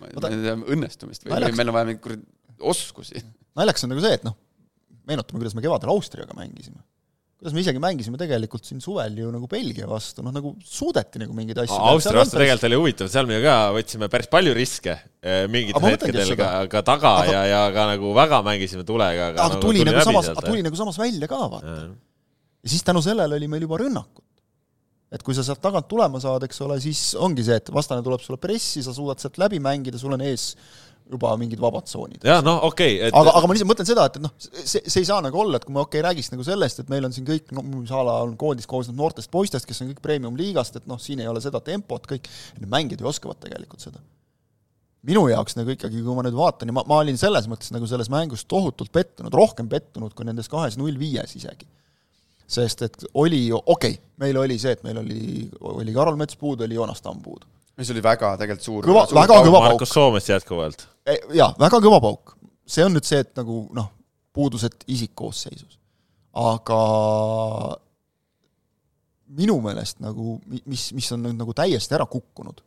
[SPEAKER 2] ma ei tea, õnnestumist või, või meil on vaja mingit kuradi oskusi.
[SPEAKER 3] naljakas on nagu see, et noh, meenutame, kuidas me kevadel Austriaga mängisime. Kuidas me isegi mängisime tegelikult siin suvel ju nagu Belgia vastu, noh nagu suudeti nagu mingeid asju
[SPEAKER 1] Austria vastu tegelikult oli huvitav, seal me ka võtsime päris palju riske eh, mingitel hetkedel ka, ka taga
[SPEAKER 3] Aga-
[SPEAKER 1] ja, ja ka nagu väga mängisime tulega.
[SPEAKER 3] aga, aga tuli nagu samas, tuli nagu samas välja ka vaata. ja siis tänu sellele oli meil juba rünnakut. et kui sa sealt tagant tulema saad, eks ole, siis ongi see, et vastane tuleb sulle pressi, sa suudad sealt läbi mängida, sul on ees juba mingid vabad tsoonid.
[SPEAKER 1] jah, noh, okei okay,, et
[SPEAKER 3] aga, aga ma lihtsalt mõtlen seda, et, et noh, see, see ei saa nagu olla, et kui me okei okay,, räägiks nagu sellest, et meil on siin kõik, no mis a la on koondis koosnev noortest poistest, kes on kõik premium-liigast, et noh, siin ei ole seda tempot, kõik, need mängijad ju oskavad tegelikult seda. minu jaoks nagu ikkagi, kui ma nüüd vaatan ja ma, ma olin selles mõttes nagu selles mängus tohutult pettunud, rohkem pettunud kui nendes kahes null viies isegi. sest et oli ju, okei okay,, meil oli see, et meil oli, oli Karol Mets puudu, oli Joonas Tamm puudu.
[SPEAKER 2] mis oli väga tegelikult suur
[SPEAKER 3] Kõva-
[SPEAKER 2] suur
[SPEAKER 3] väga kõva pauk.
[SPEAKER 1] Markus Soomest jätkuvalt.
[SPEAKER 3] jaa, väga kõva pauk. see on nüüd see, et nagu noh, puudused isikkoosseisus. aga minu meelest nagu, mis, mis on nüüd nagu täiesti ära kukkunud,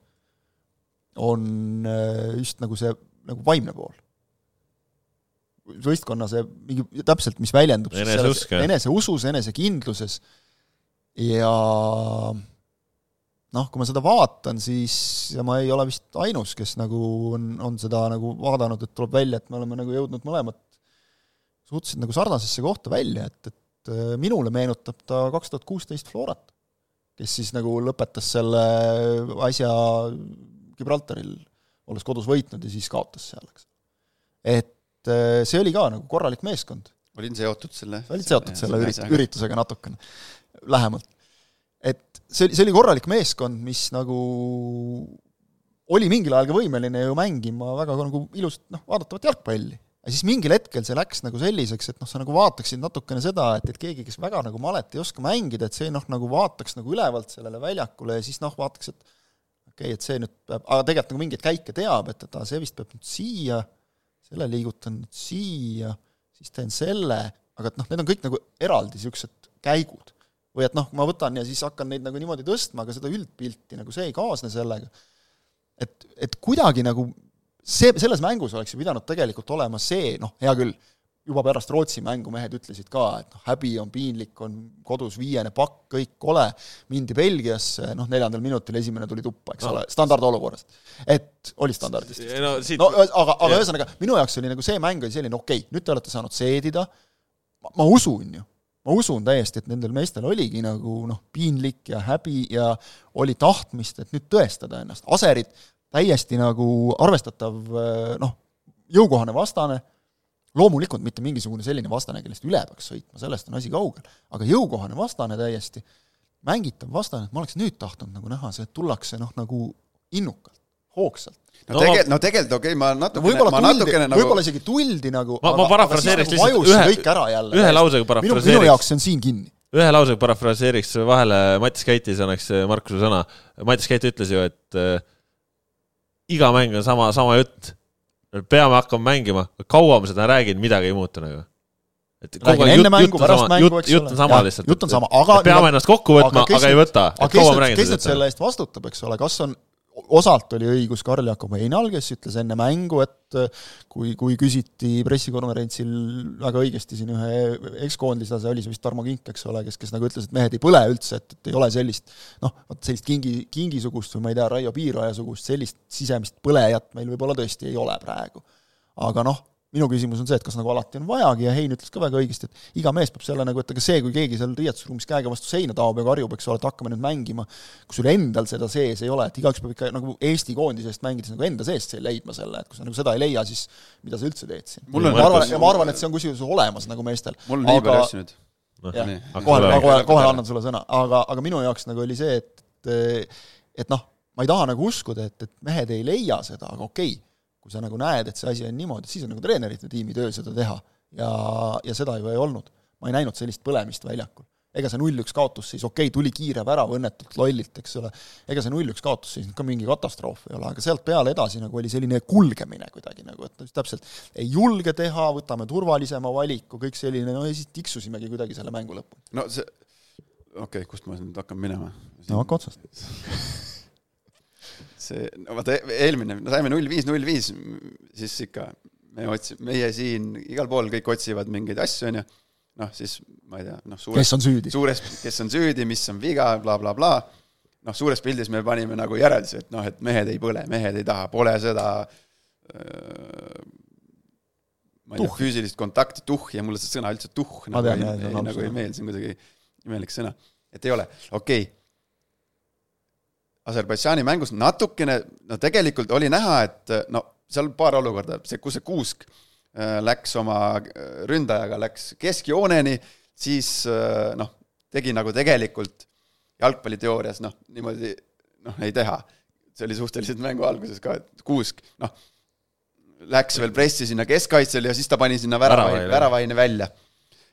[SPEAKER 3] on äh, just nagu see nagu vaimne pool. võistkonna see mingi, täpselt, mis väljendub
[SPEAKER 1] eneseusk,
[SPEAKER 3] eneseusus, enesekindluses ja noh, kui ma seda vaatan, siis ja ma ei ole vist ainus, kes nagu on, on seda nagu vaadanud, et tuleb välja, et me oleme nagu jõudnud mõlemad suhteliselt nagu sarnasesse kohta välja, et, et äh, minule meenutab ta kaks tuhat kuusteist Florat, kes siis nagu lõpetas selle asja Gibraltaril, olles kodus võitnud ja siis kaotas seal, eks. et äh, see oli ka nagu korralik meeskond.
[SPEAKER 2] olin seotud selle
[SPEAKER 3] olid seotud selle ürit-, üritusega natukene, lähemalt. Et see oli, see oli korralik meeskond, mis nagu oli mingil ajal ka võimeline ju mängima väga nagu ilusat, noh, vaadatavat jalgpalli ja siis mingil hetkel see läks nagu selliseks, et noh, sa nagu vaataksid natukene seda, et, et keegi, kes väga nagu malet ei oska mängida, et see noh, nagu vaataks nagu ülevalt sellele väljakule ja siis noh, vaataks, et okei okay,, et see nüüd peab, aga tegelikult nagu mingeid käike teab, et, et see vist peab nüüd siia, selle liigutan nüüd siia, siis teen selle, aga et noh, need on kõik nagu eraldi niisugused käigud. Või et noh, ma võtan ja siis hakkan neid nagu niimoodi tõstma, aga seda üldpilti nagu see ei kaasne sellega. et, et kuidagi nagu see, selles mängus oleks ju pidanud tegelikult olema see, noh, hea küll, juba pärast Rootsi mängu mehed ütlesid ka, et noh, häbi on piinlik, on kodus viiene pakk, kõik kole, mindi Belgiasse, noh, neljandal minutil esimene tuli tuppa, eks no. ole, standardolukorrast. et oli standardist.
[SPEAKER 1] no, siit...
[SPEAKER 3] no aga, aga ühesõnaga, minu jaoks oli nagu see mäng oli selline, okei okay,, nüüd te olete saanud seedida, ma usun ju, ma usun täiesti, et nendel meestel oligi nagu noh, piinlik ja häbi ja oli tahtmist, et nüüd tõestada ennast, aserid täiesti nagu arvestatav noh, jõukohane vastane, loomulikult mitte mingisugune selline vastane, kellest üle peaks sõitma, sellest on asi kaugel, aga jõukohane vastane täiesti, mängitav vastane, et ma oleks nüüd tahtnud nagu näha see, tullakse noh, nagu innukalt, hoogsalt.
[SPEAKER 2] no, no tegelikult, no tegelikult okei okay,, ma natukene, ma tuldi, natukene
[SPEAKER 3] nagu võib-olla isegi tuldi nagu
[SPEAKER 1] ma, ma parafraseeriks nagu lihtsalt ühe,
[SPEAKER 3] kõik ära jälle.
[SPEAKER 1] ühe lausega parafraseeriks.
[SPEAKER 3] minu jaoks see on siin kinni
[SPEAKER 1] ühe lausega parafraseeriks vahele Mattis Käitis, annaks Markuse sõna. Mattis Käit ütles ju, et iga mäng on sama, sama jutt. peame hakkama mängima, kaua ma seda räägin, midagi ei muutu nagu.
[SPEAKER 3] et kogu aeg jutt, jutt on sama, jutt,
[SPEAKER 1] jutt on sama lihtsalt.
[SPEAKER 3] jutt on sama, aga
[SPEAKER 1] peame ennast kokku võtma, aga, aga ei võta.
[SPEAKER 3] aga kes nüüd, kes nüüd selle eest vastutab, eks ole, kas on osalt oli õigus Karl Jakob Heinal, kes ütles enne mängu, et äh, kui, kui küsiti pressikonverentsil väga õigesti siin ühe ekskoondislase, oli see vist Tarmo Kink, eks ole, kes, kes nagu ütles, et mehed ei põle üldse, et, et ei ole sellist noh, vot sellist kingi, kingisugust või ma ei tea, Raio Piiraja sugust sellist sisemist põlejat meil võib-olla tõesti ei ole praegu. aga noh, minu küsimus on see, et kas nagu alati on vajagi ja Hein ütles ka väga õigesti, et iga mees peab selle nagu, et ega see, kui keegi seal riietusruumis käega vastu seina taob ja karjub, eks ole, et hakkame nüüd mängima, kui sul endal seda sees ei ole, et igaüks peab ikka nagu Eesti koondise eest mängides nagu enda seest leidma selle, et kui sa nagu seda ei leia, siis mida sa üldse teed siin. ma arvan, ja ma arvan, et see on kusjuures olemas nagu meestel.
[SPEAKER 2] mul on nii palju asju nüüd.
[SPEAKER 3] jah, kohe, kohe, kohe annan sulle sõna, aga, aga minu jaoks nagu oli see, et et noh, ma ei taha nagu uskuda, et, et mehed ei leia seda, aga okei okay kui sa nagu näed, et see asi on niimoodi, siis on nagu treenerite tiimi töö seda teha. ja, ja seda ju ei olnud. ma ei näinud sellist põlemist väljakul. ega see null-üks kaotus siis, okei okay,, tuli kiire värav õnnetult lollilt, eks ole, ega see null-üks kaotus siis ka mingi katastroof ei ole, aga sealt peale edasi nagu oli selline kulgemine kuidagi nagu, et täpselt ei julge teha, võtame turvalisema valiku, kõik selline, no ja siis tiksusimegi kuidagi selle mängu lõpuni.
[SPEAKER 2] no see, okei okay,, kust ma nüüd hakkan minema?
[SPEAKER 3] no hakka otsast (laughs)
[SPEAKER 2] see, no vaata eelmine, saime null viis, null viis, siis ikka me otsime, meie siin igal pool kõik otsivad mingeid asju, on ju, noh siis ma ei tea, noh
[SPEAKER 3] kes on süüdi?
[SPEAKER 2] suures, kes on süüdi, mis on viga bla,, blablabla, noh, suures pildis me panime nagu järelduse, et noh, et mehed ei põle, mehed ei taha, pole seda öö, ma ei tea, füüsilist kontakti, tuhhi ja mulle see sõna üldse tuhh nagu, tean, ei, ei, nagu ei meeldi, see on kuidagi imelik sõna. et ei ole, okei okay Aserbaidžaani mängus natukene, no tegelikult oli näha, et no seal paar olukorda, see, kus see Kuusk äh, läks oma äh, ründajaga, läks keskjooneni, siis äh, noh, tegi nagu tegelikult jalgpalliteoorias noh, niimoodi noh, ei teha. see oli suhteliselt mängu alguses ka, et Kuusk noh, läks veel pressi sinna keskkaitsele ja siis ta pani sinna väravaini, väravaini välja.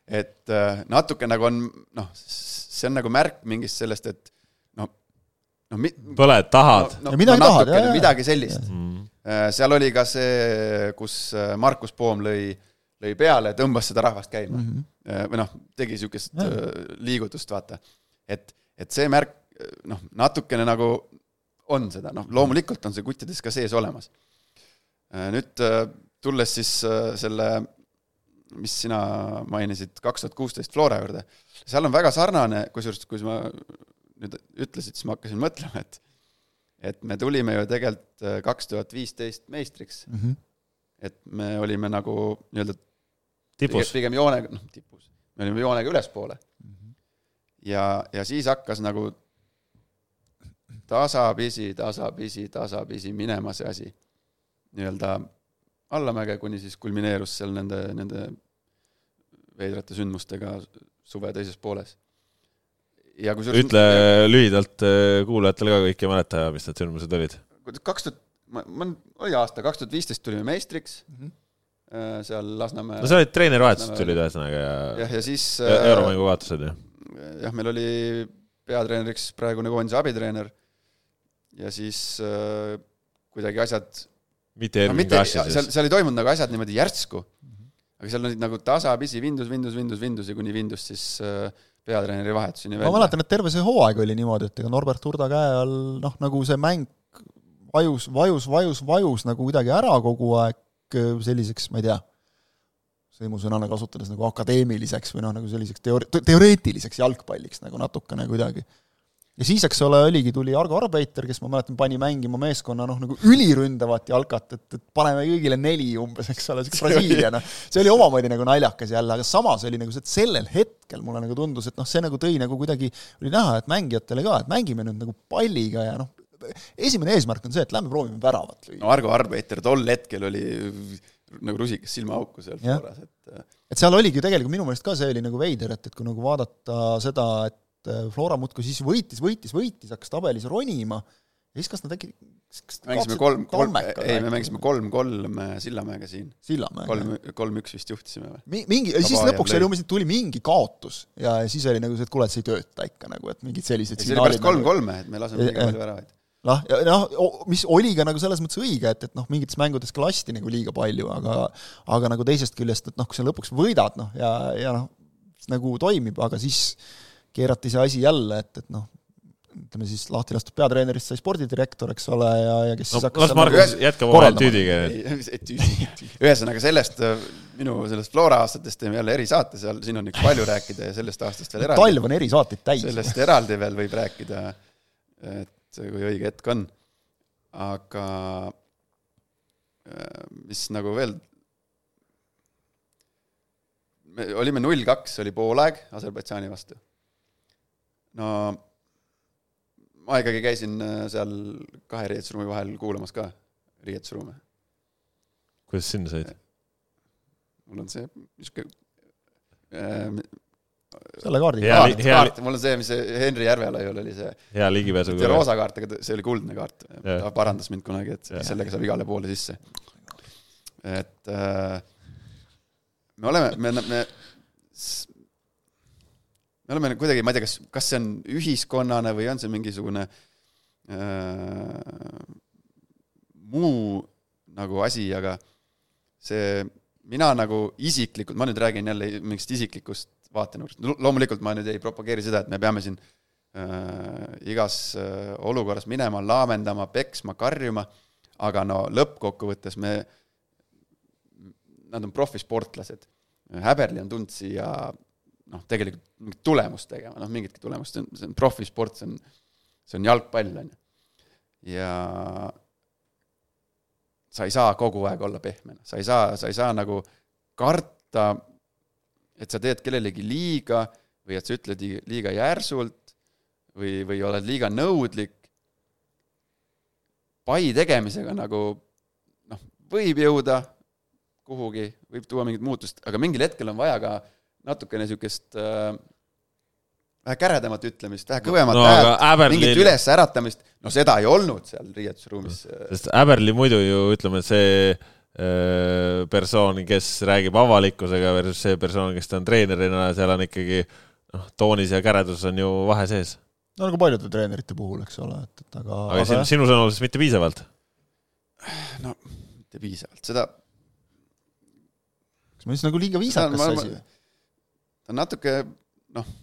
[SPEAKER 2] et natuke nagu on noh, see on nagu märk mingist sellest, et
[SPEAKER 1] no mi-. põled, tahad
[SPEAKER 3] no,. No, midagi no, tahad, jah.
[SPEAKER 2] midagi sellist mm.. seal oli ka see, kus äh, Markus Poom lõi, lõi peale, tõmbas seda rahvast käima mm. -hmm. või noh, tegi niisugust liigutust, vaata. et, et see märk noh, natukene nagu on seda, noh loomulikult on see kuttides ka sees olemas. nüüd tulles siis selle, mis sina mainisid, kaks tuhat kuusteist Flora juurde, seal on väga sarnane, kusjuures kui ma nüüd ütlesid, siis ma hakkasin mõtlema, et et me tulime ju tegelikult kaks tuhat viisteist meistriks mm. -hmm. et me olime nagu nii-öelda
[SPEAKER 1] tipus.
[SPEAKER 2] pigem joonega, noh tipus, me olime joonega ülespoole mm. -hmm. ja, ja siis hakkas nagu tasapisi, tasapisi, tasapisi minema see asi nii-öelda allamäge, kuni siis kulmineerus seal nende, nende veidrate sündmustega suve teises pooles.
[SPEAKER 1] Ja kusjuures ütle lühidalt äh, kuulajatele ka, kõik ei mäleta, mis need sündmused olid.
[SPEAKER 2] kaks tuhat, ma, ma, oli aasta, kaks tuhat viisteist tulime meistriks mm, -hmm seal Lasnamäe
[SPEAKER 1] no sa olid treenerivahetused tulid ühesõnaga ja
[SPEAKER 2] jah, ja siis
[SPEAKER 1] euromängu vahetused ju?
[SPEAKER 2] jah, meil oli peatreeneriks praegune koondise abitreener ja siis äh, kuidagi asjad
[SPEAKER 1] mitte eelmine no, klassi
[SPEAKER 2] siis? seal, seal ei toimunud nagu asjad niimoodi järsku -hmm. aga seal olid nagu tasapisi vindus, vindus, vindus, vindus ja kuni vindus siis äh, peatreeneri vahetuseni
[SPEAKER 3] välja. ma mäletan, et terve see hooaeg oli niimoodi, et ega Norbert Hurda käe all noh, nagu see mäng vajus, vajus, vajus, vajus nagu kuidagi ära kogu aeg äh, selliseks, ma ei tea, sõimusõnana kasutades nagu akadeemiliseks või noh, nagu selliseks teoor-, teoreetiliseks jalgpalliks nagu natukene kuidagi ja siis, eks ole, oligi, tuli Argo Arbeiter, kes ma mäletan, pani mängima meeskonna noh, nagu üliründavat jalkat, et, et paneme kõigile neli umbes, eks ole, sihuke (laughs) Brasiilia, noh. see oli omamoodi nagu naljakas jälle, aga samas oli nagu see, et sellel hetkel mulle nagu tundus, et noh, see nagu tõi nagu kuidagi, oli näha, et mängijatele ka, et mängime nüüd nagu palliga ja noh, esimene eesmärk on see, et lähme proovime väravat
[SPEAKER 2] lüüa. no Argo Arbeiter tol hetkel oli nagu rusikas silmaauku seal Floras, et
[SPEAKER 3] et seal oligi ju tegelikult minu meelest ka see oli nagu veider, et, et kui nagu vaadata seda, et et äh, Flora muudkui siis võitis, võitis, võitis, hakkas tabelis ronima ja siis kas nad äkki
[SPEAKER 2] mängisime kolm, kolm, ei, me mängisime kolm-kolm Sillamäega siin.
[SPEAKER 3] Sillamäega.
[SPEAKER 2] kolm, kolm-üks vist juhtisime või?
[SPEAKER 3] mingi, siis lõpuks oli umbes, et tuli mingi kaotus ja siis oli nagu see, et kuule, et see ei tööta ikka nagu, et mingid sellised
[SPEAKER 2] siis oli pärast kolm-kolme, et me laseme liiga palju väravaid.
[SPEAKER 3] noh, ja noh, mis oli ka nagu selles mõttes õige, et, et noh, mingites mängudes ka lasti nagu liiga palju, aga aga nagu teisest küljest, et noh, kui sa lõpuks võidad, noh, ja, ja noh, nagu toimib, aga siis keerati see asi jälle, et, et noh, ütleme siis lahti lastud peatreenerist sai spordidirektor, eks ole, ja, ja kes no, siis
[SPEAKER 1] hakkas las Margus jätkab oma tüüdiga.
[SPEAKER 2] ühesõnaga sellest, minu sellest Flora aastatest teeme jälle erisaate, seal, siin on ikka palju rääkida ja sellest aastast veel
[SPEAKER 3] eraldi. talv on erisaateid täis.
[SPEAKER 2] sellest eraldi veel võib rääkida, et kui õige hetk on. aga mis nagu veel me olime null kaks, oli poolaeg Aserbaidžaani vastu no ma ikkagi käisin äh, seal kahe riietusruumi vahel kuulamas ka riietusruume.
[SPEAKER 1] kuidas sinna said?
[SPEAKER 2] mul on see niisugune äh,
[SPEAKER 3] selle kaardi
[SPEAKER 2] kaart, kaart, mul on see, mis Henri Järvelaiul oli see
[SPEAKER 1] hea ligipääsu
[SPEAKER 2] see roosa kaart, aga see oli kuldne kaart. ta parandas mind kunagi, et ja. sellega saab igale poole sisse. et äh, me oleme, me, me me oleme kuidagi, ma ei tea, kas, kas see on ühiskonnane või on see mingisugune äh, muu nagu asi, aga see, mina nagu isiklikult, ma nüüd räägin jälle mingist isiklikust vaatenurgast, loomulikult ma nüüd ei propageeri seda, et me peame siin äh, igas äh, olukorras minema, laamendama, peksma, karjuma, aga no lõppkokkuvõttes me, nad on profisportlased. Häberli on tulnud siia noh, tegelikult mingit tulemust tegema, noh, mingitki tulemust, see on, see on profisport, see on, see on jalgpall, on ju. ja sa ei saa kogu aeg olla pehmena, sa ei saa, sa ei saa nagu karta, et sa teed kellelegi liiga või et sa ütled liiga järsult või, või oled liiga nõudlik. pai tegemisega nagu noh, võib jõuda kuhugi, võib tuua mingit muutust, aga mingil hetkel on vaja ka natukene niisugust äh, vähe käredamat ütlemist, vähe kõvemat no, häält, Äberli... mingit ülesäratamist, no seda ei olnud seal riietusruumis.
[SPEAKER 1] sest Äberli muidu ju ütleme, et see äh, persoon, kes räägib avalikkusega versus see persoon, kes ta on treenerina, seal on ikkagi noh, toonis ja käredus on ju vahe sees.
[SPEAKER 3] no nagu paljude treenerite puhul, eks ole, et, et aga
[SPEAKER 1] aga sinu, sinu sõnul siis mitte piisavalt?
[SPEAKER 2] no mitte piisavalt, seda
[SPEAKER 3] kas ma siis nagu liiga viisakas see asi või?
[SPEAKER 2] ta on natuke noh,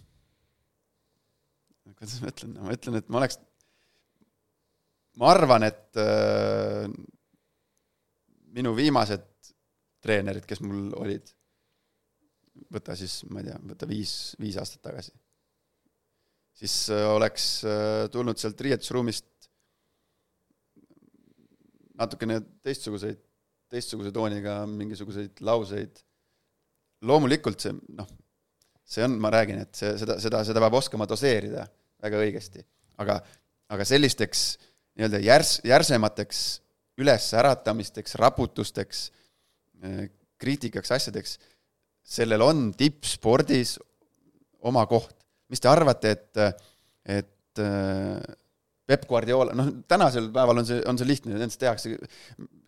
[SPEAKER 2] kuidas ma ütlen, ma ütlen, et ma oleks, ma arvan, et äh, minu viimased treenerid, kes mul olid, võta siis, ma ei tea, võta viis, viis aastat tagasi, siis äh, oleks äh, tulnud sealt riietusruumist natukene teistsuguseid, teistsuguse tooniga mingisuguseid lauseid. loomulikult see, noh, see on, ma räägin, et see, seda, seda, seda peab oskama doseerida väga õigesti, aga, aga sellisteks nii-öelda järs-, järsemateks ülesäratamisteks, raputusteks, kriitikaks, asjadeks, sellel on tippspordis oma koht. mis te arvate, et, et Peep Guardiola, noh, tänasel päeval on see, on see lihtne, nendest tehakse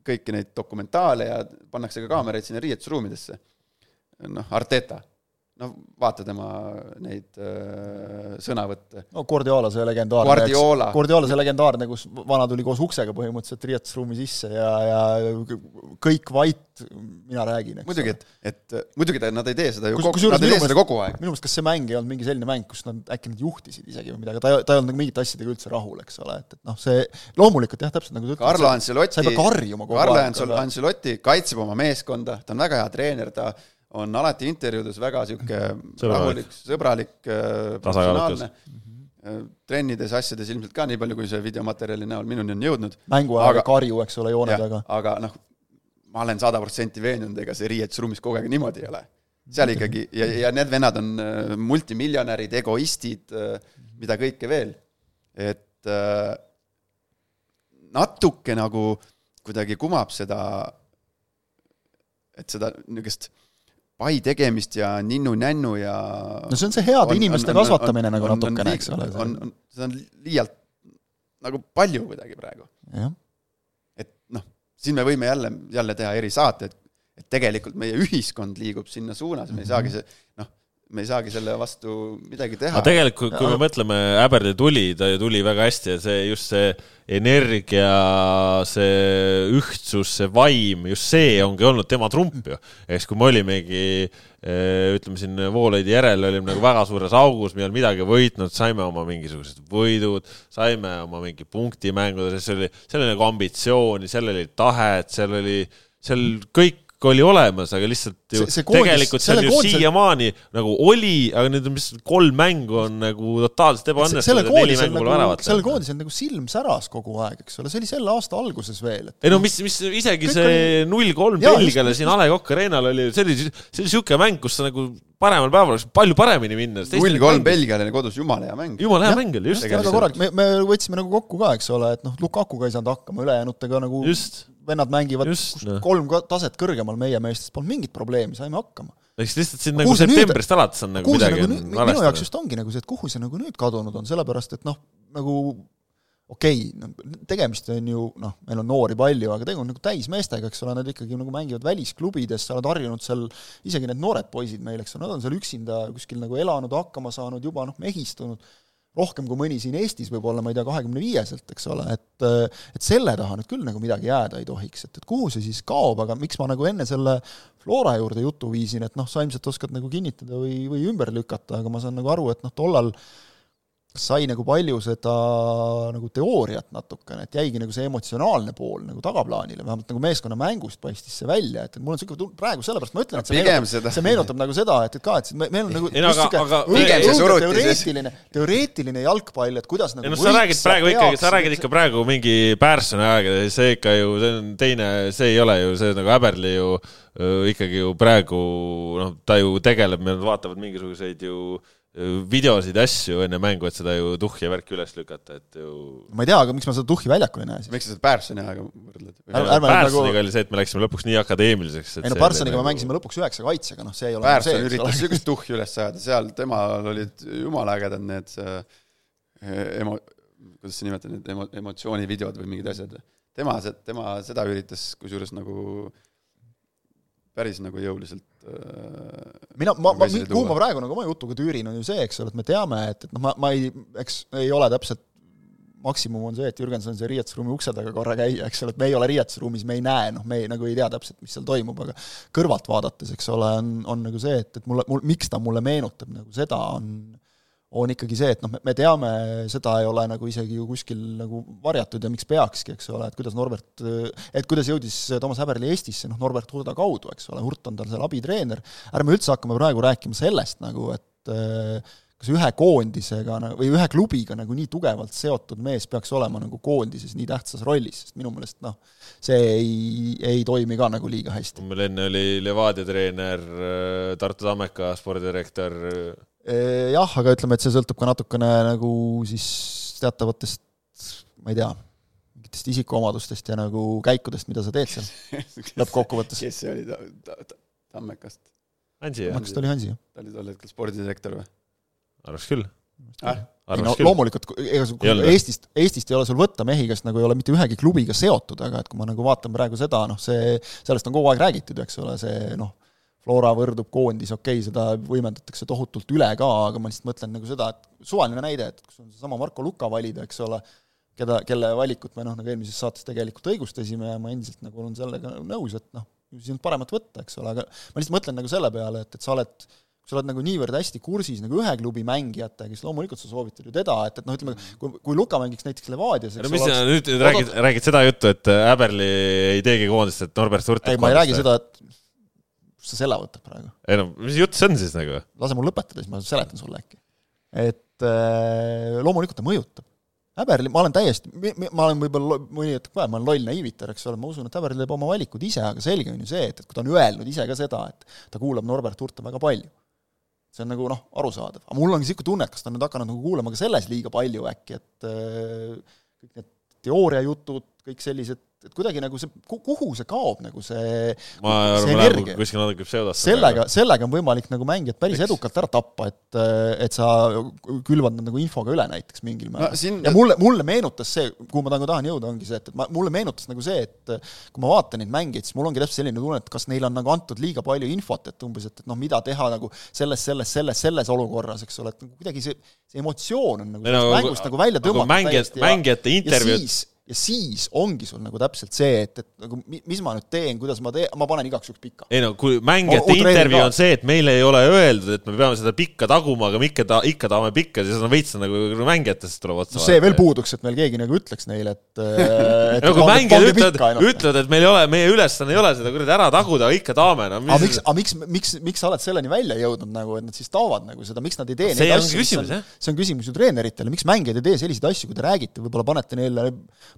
[SPEAKER 2] kõiki neid dokumentaale ja pannakse ka kaameraid sinna riietusruumidesse. noh, Arteta no vaata tema neid äh, sõnavõtte.
[SPEAKER 3] no Guardiola see legendaarne,
[SPEAKER 2] Guardiola.
[SPEAKER 3] Guardiola see legendaarne, kus vana tuli koos uksega põhimõtteliselt riietusruumi sisse ja, ja kõik vait, mina räägin, eks
[SPEAKER 2] muidugi, et, et muidugi ta, nad ei tee seda ju
[SPEAKER 3] Kus-
[SPEAKER 2] kogu, nad ei tee seda
[SPEAKER 3] meelest-
[SPEAKER 2] kogu aeg.
[SPEAKER 3] minu meelest kas see mäng ei olnud mingi selline mäng, kus nad äkki nad juhtisid isegi või midagi, ta, ta ei olnud nagu mingite asjadega üldse rahul, eks ole, et, et noh, see loomulikult jah, täpselt nagu sa
[SPEAKER 2] Carlo
[SPEAKER 3] sa ei pea karjuma kogu
[SPEAKER 2] Carlo
[SPEAKER 3] aeg, aga
[SPEAKER 2] Ancelotti kaitseb oma meeskonda, ta on väga hea treener, ta on alati intervjuudes väga niisugune rahulik, sõbralik, äh, professionaalne. Äh, trennides, asjades ilmselt ka nii palju, kui see videomaterjali näol minuni on jõudnud.
[SPEAKER 3] mängu ajal
[SPEAKER 2] aga-
[SPEAKER 3] karju, eks ole, joone taga.
[SPEAKER 2] aga noh, ma olen sada protsenti veendunud, ega see riietusruumis kogu aeg niimoodi ei ole. seal ikkagi, ja, ja need vennad on äh, multimiljonärid, egoistid, mida kõike veel. et natuke nagu kuidagi kumab seda, et seda niisugust pai tegemist ja ninnu-nännu ja
[SPEAKER 3] no see on see heade inimeste kasvatamine nagu
[SPEAKER 2] on- on
[SPEAKER 3] natukene, eks ole.
[SPEAKER 2] on, on, seda on liialt nagu palju kuidagi praegu. Et noh, siin me võime jälle, jälle teha erisaate, et et tegelikult meie ühiskond liigub sinna suunas, me ei saagi see, noh, me ei saagi selle vastu midagi teha.
[SPEAKER 1] aga tegelikult, kui me mõtleme, Äberdi tuli, ta ju tuli väga hästi ja see just see energia, see ühtsus, see vaim, just see ongi olnud tema trump ju. eks kui me olimegi, ütleme siin Voolaidi järel olime nagu väga suures augus, me ei olnud midagi võitnud, saime oma mingisugused võidud, saime oma mingi punktimängudes, seal oli, seal oli nagu ambitsiooni, seal oli tahet, seal oli, seal kõik oli olemas, aga lihtsalt ju
[SPEAKER 3] See- see koondis-
[SPEAKER 1] tegelikult see
[SPEAKER 3] selle
[SPEAKER 1] on ju siiamaani nagu oli, aga need on vist kolm mängu on nagu totaalselt
[SPEAKER 3] selle
[SPEAKER 1] ebaõnnestunud ja neli mängu pole
[SPEAKER 3] nagu,
[SPEAKER 1] väravat
[SPEAKER 3] sellel
[SPEAKER 1] löönud.
[SPEAKER 3] koondisel nagu silm säras kogu aeg, eks ole, see oli selle aasta alguses veel, et
[SPEAKER 1] ei no mis, mis isegi
[SPEAKER 3] Kõik
[SPEAKER 1] see null kolm Belgiale siin A Le Coq Arena'l oli, see oli, see oli niisugune mäng, kus sa nagu paremal päeval oleks palju paremini minna.
[SPEAKER 2] null kolm Belgiale kodus, jumala hea mäng.
[SPEAKER 1] jumala hea mäng oli, just.
[SPEAKER 3] väga korralik, me, me võtsime nagu kokku ka, eks ole, et noh, Lukakuga ei saanud hakkama, ülejäänutega nagu
[SPEAKER 1] just,
[SPEAKER 3] vennad mängivad
[SPEAKER 1] Just, noh.
[SPEAKER 3] kolm taset kõrgemal meie meestest, polnud mingit probleemi, saime hakkama.
[SPEAKER 1] eks lihtsalt siin nagu
[SPEAKER 3] see nüüd-
[SPEAKER 1] septembrist alates on nagu midagi
[SPEAKER 3] nagu nüüd, minu jaoks just ongi nagu see, et kuhu see nagu nüüd kadunud on, sellepärast et noh, nagu okei okay, no,, tegemist on ju noh, meil on noori palju, aga tegu on nagu täismeestega, eks ole, nad ikkagi nagu mängivad välisklubides, sa oled harjunud seal, isegi need noored poisid meil, eks ole, nad on seal üksinda kuskil nagu elanud, hakkama saanud, juba noh, mehistunud, rohkem kui mõni siin Eestis võib-olla, ma ei tea, kahekümne viieselt, eks ole, et et selle taha nüüd küll nagu midagi jääda ei tohiks, et, et kuhu see siis kaob, aga miks ma nagu enne selle Flora juurde jutu viisin, et noh, sa ilmselt oskad nagu kinnitada või, või ümber lükata, aga ma saan nagu aru, et noh, tollal sai nagu palju seda nagu teooriat natukene, et jäigi nagu see emotsionaalne pool nagu tagaplaanile, vähemalt nagu meeskonna mängust paistis see välja, et, et mul on niisugune tunne, praegu sellepärast ma ütlen, et see meenutab,
[SPEAKER 2] seda-
[SPEAKER 3] see meenutab nagu seda, et, et ka, et me, meil on nagu
[SPEAKER 1] Ei no aga- aga-
[SPEAKER 2] Pigem see suruti
[SPEAKER 3] teoreetiline, teoreetiline jalgpall, et kuidas nagu
[SPEAKER 1] noh, sa räägid praegu ikkagi, sa räägid ikka praegu mingi Pärssoni ajaga, see ikka ju, see on teine, see ei ole ju, see nagu Häberli ju öö, ikkagi ju praegu noh, ta ju tegeleb, nad vaatavad mingisuguseid ju öö, videosid asju enne mängu, et seda ju tuhhi värki üles lükata, et ju
[SPEAKER 3] ma ei tea, aga miks ma seda tuhhi väljakul ei näe siis?
[SPEAKER 2] miks sa seda Pärssoni ajaga võrdled?
[SPEAKER 1] Pärssoniga
[SPEAKER 3] nagu-
[SPEAKER 1] oli see, et me läksime lõpuks nii akadeemiliseks.
[SPEAKER 3] ei no Pärssoniga me mängisime lõpuks üheksa kaitsega, noh see ei ole
[SPEAKER 2] Pärson
[SPEAKER 3] nagu see, eks
[SPEAKER 2] üritas niisugust tuhhi üles ajada, seal temal olid jumala ägedad need äh, emo-, kuidas sa nimetad, need emo-, emotsioonivideod või mingid asjad. tema, tema seda üritas kusjuures nagu päris nagu jõuliselt
[SPEAKER 3] mina, ma, ma, kuhu ma praegu nagu oma jutuga tüürin, on ju see, eks ole, et me teame, et, et noh, ma, ma ei, eks ei ole täpselt maksimum on see, et Jürgenson see riietusruumi ukse taga korra käia, eks ole, et me ei ole riietusruumis, me ei näe, noh, me ei, nagu ei tea täpselt, mis seal toimub, aga kõrvalt vaadates, eks ole, on, on nagu see, et, et mulle, mul, miks ta mulle meenutab nagu seda, on on ikkagi see, et noh, me teame, seda ei ole nagu isegi ju kuskil nagu varjatud ja miks peakski, eks ole, et kuidas Norbert, et kuidas jõudis Toomas Häberli Eestisse, noh, Norbert Hurda kaudu, eks ole, Hurt on tal seal abitreener, ärme üldse hakkame praegu rääkima sellest nagu, et kas ühe koondisega või ühe klubiga nagu nii tugevalt seotud mees peaks olema nagu koondises nii tähtsas rollis, sest minu meelest noh, see ei, ei toimi ka nagu liiga hästi.
[SPEAKER 1] meil enne oli Levadia treener, Tartu Tammeka spordidirektor
[SPEAKER 3] jah, aga ütleme, et see sõltub ka natukene nagu siis teatavatest, ma ei tea, mingitest isikuomadustest ja nagu käikudest, mida sa teed seal (laughs) lõppkokkuvõttes.
[SPEAKER 2] kes see oli ta, ta, ta, Tammekast?
[SPEAKER 3] Tammekast oli Hansi, jah.
[SPEAKER 2] ta oli tol hetkel spordidirektor või?
[SPEAKER 1] arvaks küll
[SPEAKER 2] ah?.
[SPEAKER 3] ei no küll. loomulikult, ega sul Eestist, Eestist ei ole sul võtta mehi, kes nagu ei ole mitte ühegi klubiga seotud, aga et kui ma nagu vaatan praegu seda, noh see, sellest on kogu aeg räägitud, eks ole, see noh, Flora võrdub koondis, okei okay,, seda võimendatakse tohutult üle ka, aga ma lihtsalt mõtlen nagu seda, et suvaline näide, et kus on seesama Marko Luka valida, eks ole, keda, kelle valikut me noh, nagu eelmises saates tegelikult õigustasime ja ma endiselt nagu olen sellega nõus, et noh, siis on paremat võtta, eks ole, aga ma lihtsalt mõtlen nagu selle peale, et, et sa oled kui sa oled nagu niivõrd hästi kursis nagu ühe klubi mängijatega, siis loomulikult sa soovitad ju teda, et, et noh, ütleme, kui, kui Luka mängiks näiteks Levadias
[SPEAKER 1] no mis sa nüüd, nüüd räägid, räägid seda juttu, et Äberli ei teegi koondist, et Norbert Surt
[SPEAKER 3] ei, ma ei räägi seda, et kust sa selle võtad praegu?
[SPEAKER 1] ei no mis jutt see on siis nagu?
[SPEAKER 3] lase mul lõpetada, siis ma seletan sulle äkki. et äh, loomulikult ta mõjutab. Häberli, ma olen täiesti, ma olen võib-olla mõni hetk ka, ma olen loll naiivitar, eks ole, ma usun, et Häberli teeb oma valikud ise, aga selge on ju see, et, et kui ta on öelnud ise ka seda, et ta kuulab Norbert Hurta väga palju, see on nagu noh, arusaadav. aga mul ongi niisugune tunne, et kas ta on nüüd hakanud nagu kuulama ka selles liiga palju äkki, et äh, kõik need teooriajutud, kõik sellised et kuidagi nagu see, kuhu see kaob nagu see
[SPEAKER 1] ma arvan, me läheme kuskil natuke pseudosse.
[SPEAKER 3] sellega, sellega on võimalik nagu mängijad päris Eks. edukalt ära tappa, et, et sa külvad nad nagu infoga üle näiteks mingil määral no,. Siin... ja mulle, mulle meenutas see, kuhu ma nagu tahan jõuda, ongi see, et, et ma, mulle meenutas nagu see, et kui ma vaatan neid mängijaid, siis mul ongi täpselt selline tunne, et kas neile on nagu antud liiga palju infot, et umbes, et, et noh, mida teha nagu selles, selles, selles, selles olukorras, eks ole, et nagu kuidagi see, see emotsioon on nagu no, mängust nagu välja tõmmata.
[SPEAKER 1] mängijad, mängijate intervjuud
[SPEAKER 3] ja siis ongi sul nagu täpselt see, et, et nagu mis ma nüüd teen, kuidas ma teen, ma panen igaks juhuks pikka.
[SPEAKER 1] ei no kui mängijate intervjuu on see, et meile ei ole öeldud, et me peame seda pikka taguma, aga me ikka ta-, ikka tahame pikka, siis on veits nagu mängijatest tuleb otsa
[SPEAKER 3] no see veel puuduks, et meil keegi nagu ütleks neile, et, (laughs)
[SPEAKER 1] et no kui mängijad ütlevad, ütlevad, et meil ei ole, meie ülesanne ei ole seda kuradi ära taguda, aga ikka tahame, no
[SPEAKER 3] mis aga miks, aga miks, miks, miks sa oled selleni välja jõudnud nagu, et nad siis taovad nagu seda, miks nad ei tee
[SPEAKER 1] see neid asju,
[SPEAKER 3] see on küsimus ju treeneritele, miks mängijad ei tee selliseid asju, kui te räägite, võib-olla panete neile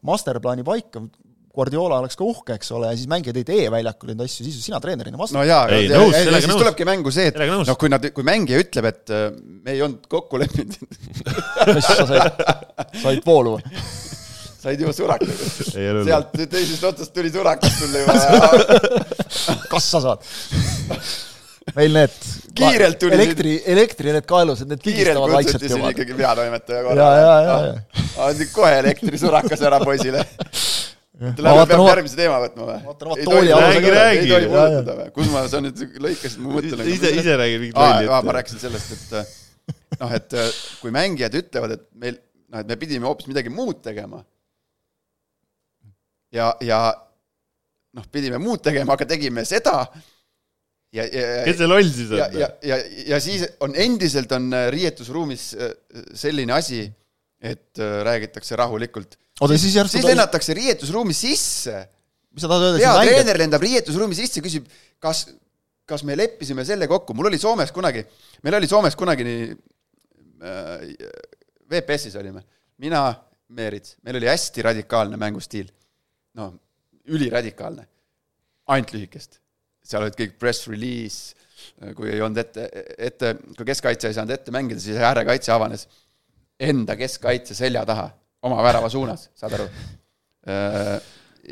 [SPEAKER 3] masterplaani paika, Guardiola oleks ka uhke, eks ole, ja siis mängijad ei tee väljakul neid asju, siis sina treenerina
[SPEAKER 2] vastad. no jaa, ja, ja, ja, ja siis nõus. tulebki mängu see, et noh, kui nad, kui mängija ütleb, et äh, me ei olnud kokku leppinud (laughs)
[SPEAKER 3] mis sa said, said voolu või?
[SPEAKER 2] said juba suraka. sealt teisest otsast tuli surakas sulle juba. (laughs)
[SPEAKER 3] kas sa saad? Meil need
[SPEAKER 2] kiirelt tuli
[SPEAKER 3] elektri, elektri need kaelused, need
[SPEAKER 2] pigistavad vaikselt juba. kiirelt kutsuti siin ikkagi peatoimetaja korra.
[SPEAKER 3] ja, ja, ja, ja.
[SPEAKER 2] andsid kohe elektrisurakas ära poisile. Lähme peab järgmise teema võtma või?
[SPEAKER 1] ei
[SPEAKER 2] tohi puudutada või? kus ma, sa nüüd lõikasid mu mõtte nagu
[SPEAKER 1] ise, ise räägi mingit lolli
[SPEAKER 2] ma rääkisin sellest, et noh, et kui mängijad ütlevad, et meil, noh, et me pidime hoopis midagi muud tegema ja, ja noh, pidime muud tegema, aga tegime seda
[SPEAKER 1] ja, ja kes see loll siis on?
[SPEAKER 2] ja, ja, ja, ja siis on endiselt on äh, riietusruumis äh, selline asi, et äh, räägitakse rahulikult.
[SPEAKER 3] oota, siis järsku
[SPEAKER 2] siis lennatakse riietusruumi sisse.
[SPEAKER 3] mis sa tahad öelda?
[SPEAKER 2] peatreener lendab riietusruumi sisse, küsib, kas, kas me leppisime selle kokku, mul oli Soomes kunagi, meil oli Soomes kunagi nii äh,, VPS-is olime, mina, Meerits, meil oli hästi radikaalne mängustiil. noh, üliradikaalne, ainult lühikest seal olid kõik press release, kui ei olnud ette, ette, kui keskkaitse ei saanud ette mängida, siis äärekaitse avanes enda keskkaitse selja taha, oma värava suunas, saad aru?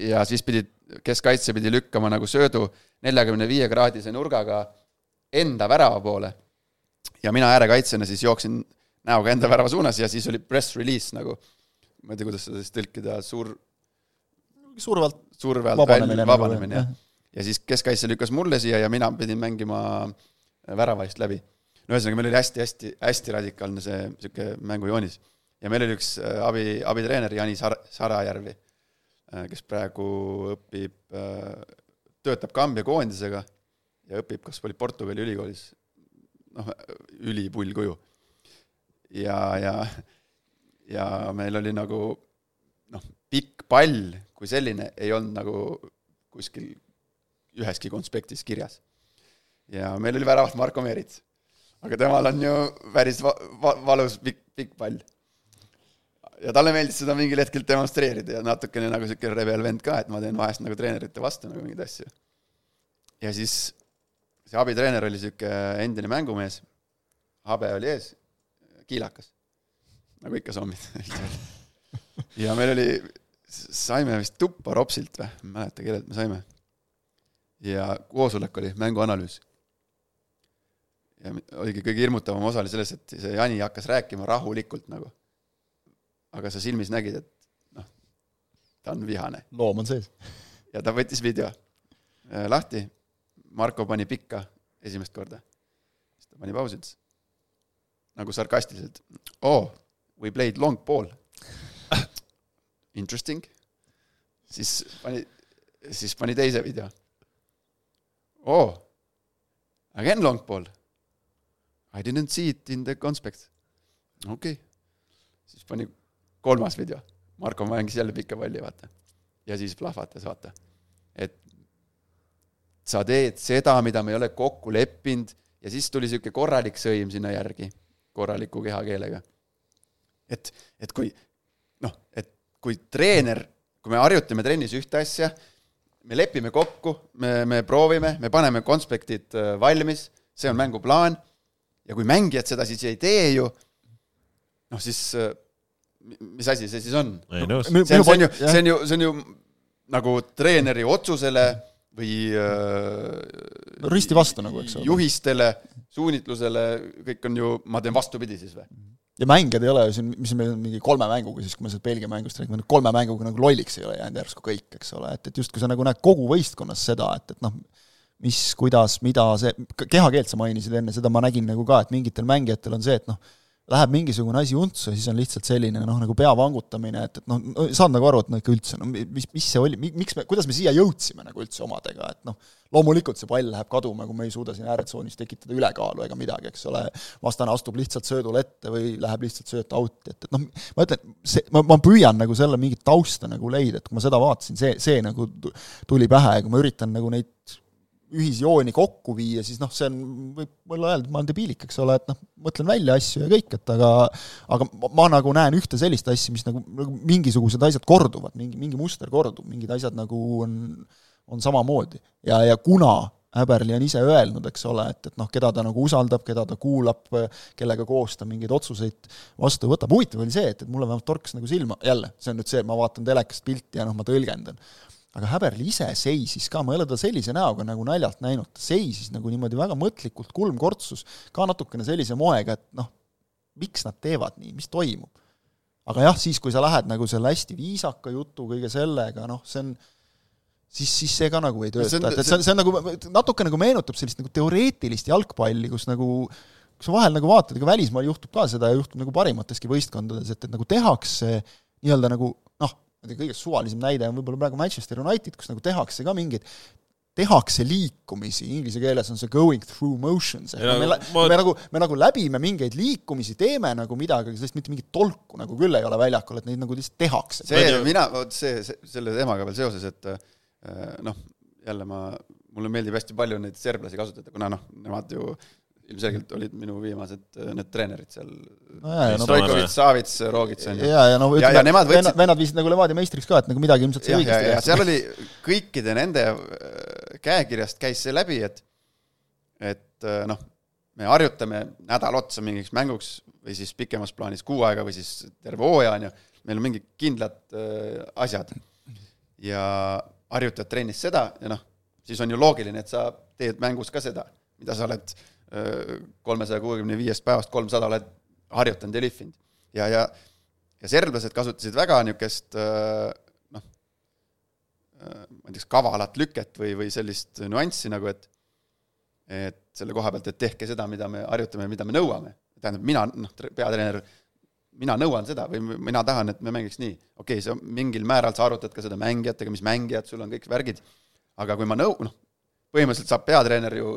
[SPEAKER 2] Ja siis pidi, keskkaitse pidi lükkama nagu söödu neljakümne viie kraadise nurgaga enda värava poole. ja mina äärekaitsjana siis jooksin näoga enda värava suunas ja siis oli press release nagu, ma ei tea, kuidas seda siis tõlkida, suur
[SPEAKER 3] surve alt
[SPEAKER 2] surve alt vabanemine, vabanemine, jah ja siis keskkaitse lükkas mulle siia ja mina pidin mängima väravaist läbi. no ühesõnaga, meil oli hästi-hästi, hästi radikaalne see niisugune mängujoonis. ja meil oli üks äh, abi, abitreener, Jani Sar-, Sarajärvi, äh, kes praegu õpib, äh, töötab Kambja koondisega ja õpib kas oli Portugali ülikoolis, noh, ülipull kuju. ja, ja, ja meil oli nagu noh, pikk pall kui selline ei olnud nagu kuskil üheski konspektis kirjas. ja meil oli väravat Marko Meerits. aga temal on ju päris va-, va-, valus pikk, pikk pall. ja talle meeldis seda mingil hetkel demonstreerida ja natukene nagu sihuke rebel vend ka, et ma teen vahest nagu treenerite vastu nagu mingeid asju. ja siis see abitreener oli sihuke endine mängumees, habe oli ees, kiilakas, nagu ikka sommid. (laughs) ja meil oli, saime vist tuppa Ropsilt või, ma ei mäleta, kellelt me saime. Ja koosolek oli mänguanalüüs. ja oligi kõige hirmutavam osa oli selles, et see Jani hakkas rääkima rahulikult nagu. aga sa silmis nägid, et noh, ta on vihane
[SPEAKER 3] loom on sees.
[SPEAKER 2] ja ta võttis video äh, lahti, Marko pani pikka esimest korda. siis ta pani pausi, ütles nagu sarkastiliselt, oh, we played long ball. Interesting. siis pani, siis pani teise video. Oh, again long ball. I didn't see it in the conspect. okei okay.. siis pani kolmas video, Marko mängis jälle pikka palli, vaata. ja siis plahvatas, vaata et sa teed seda, mida me ei ole kokku leppinud ja siis tuli niisugune korralik sõim sinna järgi, korraliku kehakeelega. et, et kui noh, et kui treener, kui me harjutame trennis ühte asja, me lepime kokku, me, me proovime, me paneme konspektid äh, valmis, see on mänguplaan ja kui mängijad seda siis ei tee ju, noh siis äh, mi- mis asi see siis on?
[SPEAKER 1] nõus.
[SPEAKER 2] see on, see on ju, see on ju, see on ju nagu treeneri otsusele või äh,
[SPEAKER 3] risti vastu nagu, eks ole.
[SPEAKER 2] juhistele, suunitlusele, kõik on ju, ma teen vastupidi siis või?
[SPEAKER 3] Ja mängijad ei ole ju siin, mis meil on mingi kolme mänguga siis, kui me sellest Belgia mängust räägime, kolme mänguga nagu lolliks ei ole jäänud järsku kõik, eks ole, et, et justkui sa nagu näed kogu võistkonnas seda, et, et noh, mis, kuidas, mida see, kehakeelt sa mainisid enne, seda ma nägin nagu ka, et mingitel mängijatel on see, et noh, läheb mingisugune asi untsu ja siis on lihtsalt selline noh, nagu pea vangutamine, et, et noh, saad nagu aru, et no ikka üldse, no mis, mis see oli, miks me, kuidas me siia jõudsime nagu üldse omadega, et noh, loomulikult see pall läheb kaduma, kui me ei suuda siin ääretsoonis tekitada ülekaalu ega midagi, eks ole, vastane astub lihtsalt söödul ette või läheb lihtsalt sööt out'i, et, et noh, ma ütlen, see, ma, ma püüan nagu selle mingit tausta nagu leida, et kui ma seda vaatasin, see, see nagu tu- tuli pähe ja kui ma üritan nagu neid ühisjooni kokku viia, siis noh, see on, võib olla öelda, et ma olen debiilik, eks ole, et noh, mõtlen välja asju ja kõik, et aga aga ma, ma nagu näen ühte sellist asja, mis nagu, nagu mingisugused asjad korduvad, mingi, mingi muster kordub, mingid asjad nagu on, on samamoodi. ja, ja kuna Häberli on ise öelnud, eks ole, et, et noh, keda ta nagu usaldab, keda ta kuulab, kellega koos ta mingeid otsuseid vastu võtab, huvitav oli see, et, et mulle vähemalt torkas nagu silma, jälle, see on nüüd see, ma vaatan telekast pilti ja noh, ma tõlgendan aga Häberli ise seisis ka, ma ei ole ta sellise näoga nagu naljalt näinud, ta seisis nagu niimoodi väga mõtlikult, kulmkortsus, ka natukene sellise moega, et noh, miks nad teevad nii, mis toimub. aga jah, siis kui sa lähed nagu selle hästi viisaka jutu kõige sellega, noh, see on siis, siis see ka nagu ei tööta, et, et see on, see on nagu, natuke nagu meenutab sellist nagu teoreetilist jalgpalli, kus nagu kus vahel nagu vaatad, ega välismaal juhtub ka seda ja juhtub nagu parimateski võistkondades, et, et nagu tehakse nii-öelda nagu noh, ma ei tea, kõige suvalisem näide on võib-olla praegu Manchester United, kus nagu tehakse ka mingeid tehakse liikumisi, inglise keeles on see going through motions, ehk
[SPEAKER 1] Ja
[SPEAKER 3] me,
[SPEAKER 1] ma-
[SPEAKER 3] me nagu, me nagu läbime mingeid liikumisi, teeme nagu midagi, aga sellest mitte mingit tolku nagu küll ei ole väljakul, et neid nagu lihtsalt tehakse.
[SPEAKER 2] see mina, vot see, see, selle teemaga veel seoses, et äh, noh, jälle ma, mulle meeldib hästi palju neid serblasi kasutada, kuna noh, nemad ju ilmselgelt olid minu viimased äh, need treenerid seal
[SPEAKER 3] no jaa, ja no
[SPEAKER 2] Trojkovitš, Savits, Rogits on ju.
[SPEAKER 3] ja, ja no
[SPEAKER 2] Ja- ja nemad võtsid-
[SPEAKER 3] vennad, vennad viisid nagu Levadia meistriks ka, et nagu midagi ilmselt sai õigesti
[SPEAKER 2] ja seal oli kõikide nende äh, käekirjast käis see läbi, et et äh, noh, me harjutame nädal otsa mingiks mänguks või siis pikemas plaanis kuu aega või siis terve hooaja on ju, meil on mingid kindlad äh, asjad. ja harjutad trennis seda ja noh, siis on ju loogiline, et sa teed mängus ka seda, mida sa oled kolmesaja kuuekümne viiest päevast kolmsada oled harjutanud ja lihvinud. ja, ja, ja serblased kasutasid väga niisugust noh, ma ei tea, kas kavalat lüket või, või sellist nüanssi nagu, et et selle koha pealt, et tehke seda, mida me harjutame mida me nõuame. tähendab, mina, noh, peatreener, mina nõuan seda või mina tahan, et me mängiks nii. okei okay,, sa mingil määral sa arutad ka seda mängijatega, mis mängijad sul on, kõik värgid, aga kui ma nõu-, noh, põhimõtteliselt saab peatreener ju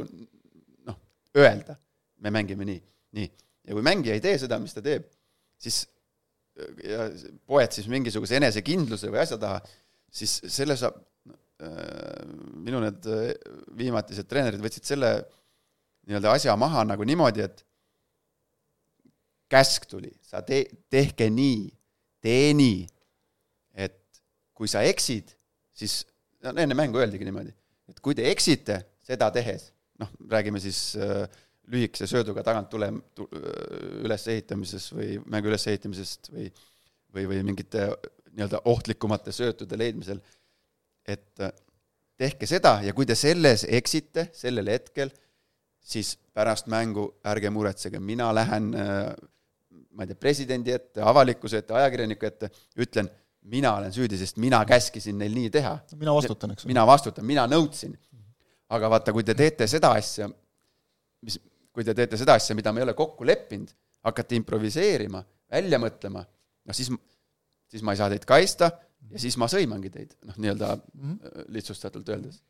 [SPEAKER 2] öelda, me mängime nii, nii. ja kui mängija ei tee seda, mis ta teeb, siis ja poed siis mingisuguse enesekindluse või asja taha, siis selle saab, minu need viimatised treenerid võtsid selle nii-öelda asja maha nagu niimoodi, et käsk tuli, sa tee, tehke nii, tee nii, et kui sa eksid, siis no enne mängu öeldigi niimoodi, et kui te eksite seda tehes, noh, räägime siis äh, lühikese sööduga tagant tule tu, ülesehitamises või mängu ülesehitamisest või või, või mingite nii-öelda ohtlikumate söötude leidmisel, et äh, tehke seda ja kui te selles eksite sellel hetkel, siis pärast mängu ärge muretsege, mina lähen äh, ma ei tea, presidendi ette, avalikkuse ette, ajakirjaniku ette, ütlen, mina olen süüdi, sest mina käskisin neil nii teha.
[SPEAKER 3] mina vastutan, eks
[SPEAKER 2] ole. mina vastutan, mina nõudsin. Aga vaata, kui te teete seda asja, mis, kui te teete seda asja, mida me ei ole kokku leppinud, hakkate improviseerima, välja mõtlema, noh siis, siis ma ei saa teid kaitsta ja siis ma sõimangi teid, noh, nii-öelda mm -hmm. lihtsustatult öeldes.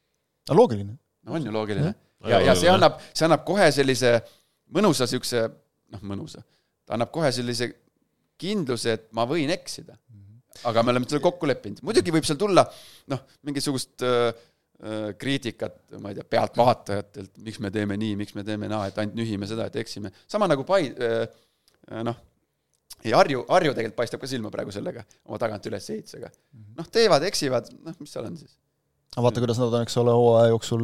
[SPEAKER 3] no loogiline.
[SPEAKER 2] no on ju loogiline. ja, ja see annab, see annab kohe sellise mõnusa niisuguse, noh, mõnusa ta annab kohe sellise kindluse, et ma võin eksida. aga me oleme selle kokku leppinud, muidugi võib seal tulla noh, mingisugust äh, äh, kriitikat, ma ei tea, pealtvaatajatelt, miks me teeme nii, miks me teeme naa, et ainult nühime seda, et eksime. sama nagu Pai- äh,, noh, ei Harju, Harju tegelikult paistab ka silma praegu sellega, oma tagant ülesehitusega. noh, teevad, eksivad, noh, mis seal on siis
[SPEAKER 3] vaata, kuidas nad on, eks ole, hooaja jooksul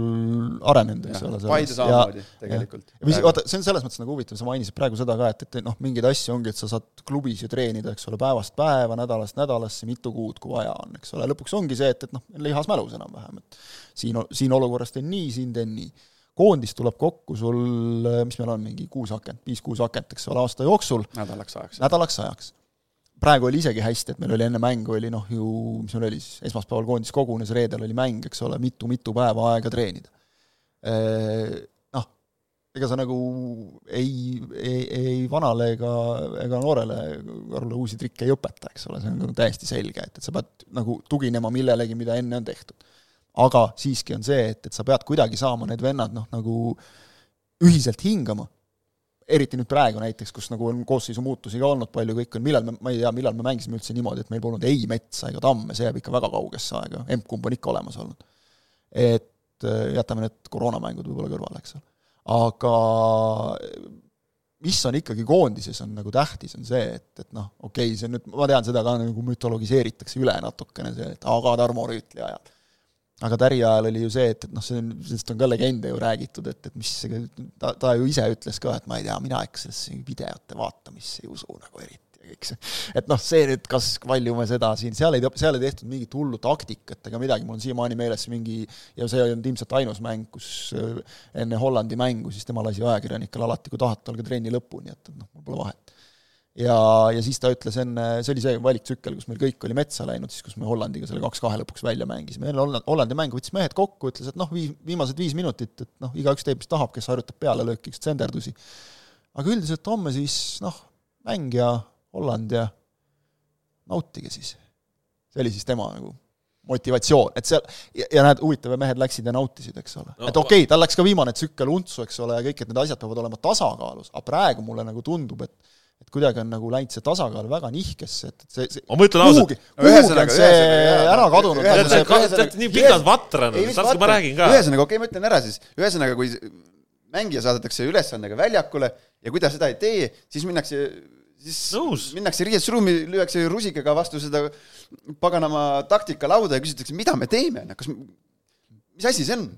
[SPEAKER 3] arenenud, eks ole.
[SPEAKER 2] Paide samamoodi tegelikult.
[SPEAKER 3] mis, vaata, see on selles mõttes nagu huvitav, sa mainisid praegu seda ka, et, et noh, mingeid asju ongi, et sa saad klubis ju treenida, eks ole, päevast päeva, nädalast nädalasse, mitu kuud, kui vaja on, eks ole, lõpuks ongi see, et, et noh, lihas mälus enam-vähem, et siin, siin olukorras teen nii, siin teen nii. koondis tuleb kokku sul, mis meil on, mingi kuus akent, viis-kuus akent, eks ole, aasta jooksul.
[SPEAKER 2] nädalaks ajaks.
[SPEAKER 3] nädalaks ajaks praegu oli isegi hästi, et meil oli enne mängu oli noh ju, mis meil oli siis, esmaspäeval koondis kogunes, reedel oli mäng, eks ole, mitu-mitu päeva aega treenida. Noh, ega sa nagu ei, ei, ei vanale ega, ega noorele Karule uusi trikke ei õpeta, eks ole, see on nagu täiesti selge, et, et sa pead nagu tuginema millelegi, mida enne on tehtud. aga siiski on see, et, et sa pead kuidagi saama need vennad noh, nagu ühiselt hingama eriti nüüd praegu näiteks, kus nagu on koosseisu muutusi ka olnud palju, kõik on, millal me, ma ei tea, millal me mängisime üldse niimoodi, et meil polnud ei Metsa ega Tamme, see jääb ikka väga kaugesse aega, emb-kumb on ikka olemas olnud. et äh, jätame need koroonamängud võib-olla kõrvale, eks ole. aga mis on ikkagi koondises, on nagu tähtis, on see, et, et noh, okei okay,, see nüüd, ma tean, seda ka nagu mütologiseeritakse üle natukene, see, et aga Tarmo Rüütli ajal aga Täri ajal oli ju see, et, et noh, see on, sellest on ka legende ju räägitud, et, et mis ta, ta ju ise ütles ka, et ma ei tea, mina ikka sellesse videote vaatamisse ei usu nagu eriti ja kõik see. et noh, see nüüd, kas palju me seda siin, seal ei, seal ei tehtud mingit hullu taktikat ega midagi, mul on siiamaani meeles mingi, ja see ei olnud ilmselt ainus mäng, kus enne Hollandi mängu siis tema lasi ajakirjanikel alati, kui tahate, olge trenni lõpuni, et, et noh, mul pole vahet ja, ja siis ta ütles enne, see oli see valiktsükkel, kus meil kõik oli metsa läinud, siis kus me Hollandiga selle kaks-kahe lõpuks välja mängisime, enne Hollandi mängu võttis mehed kokku, ütles, et noh, vii-, viimased viis minutit, et noh, igaüks teeb, mis tahab, kes harjutab pealelööki, kes tsenderdusi. aga üldiselt homme siis noh, mäng ja Holland ja nautige siis. see oli siis tema nagu motivatsioon, et seal, ja, ja näed, huvitav, mehed läksid ja nautisid, eks ole no,. et okei okay,, tal läks ka viimane tsükkel untsu, eks ole, ja kõik, et need asjad peavad olema tasakaalus, aga praegu mulle nagu tundub, et et kuidagi on nagu läinud see tasakaal väga nihkesse, et see, see
[SPEAKER 1] ma mõtlen ausalt.
[SPEAKER 3] on see ära kadunud.
[SPEAKER 1] Te olete nii pikalt vatranud, saad, ma räägin ka.
[SPEAKER 2] ühesõnaga, okei okay,, ma ütlen ära siis, ühesõnaga, kui mängija saadetakse ülesandega väljakule ja kui ta seda ei tee, siis minnakse siis Nõus. minnakse riietusruumi, lüüakse rusikaga vastu seda paganama taktikalauda ja küsitakse, mida me teeme, kas, mis asi see on?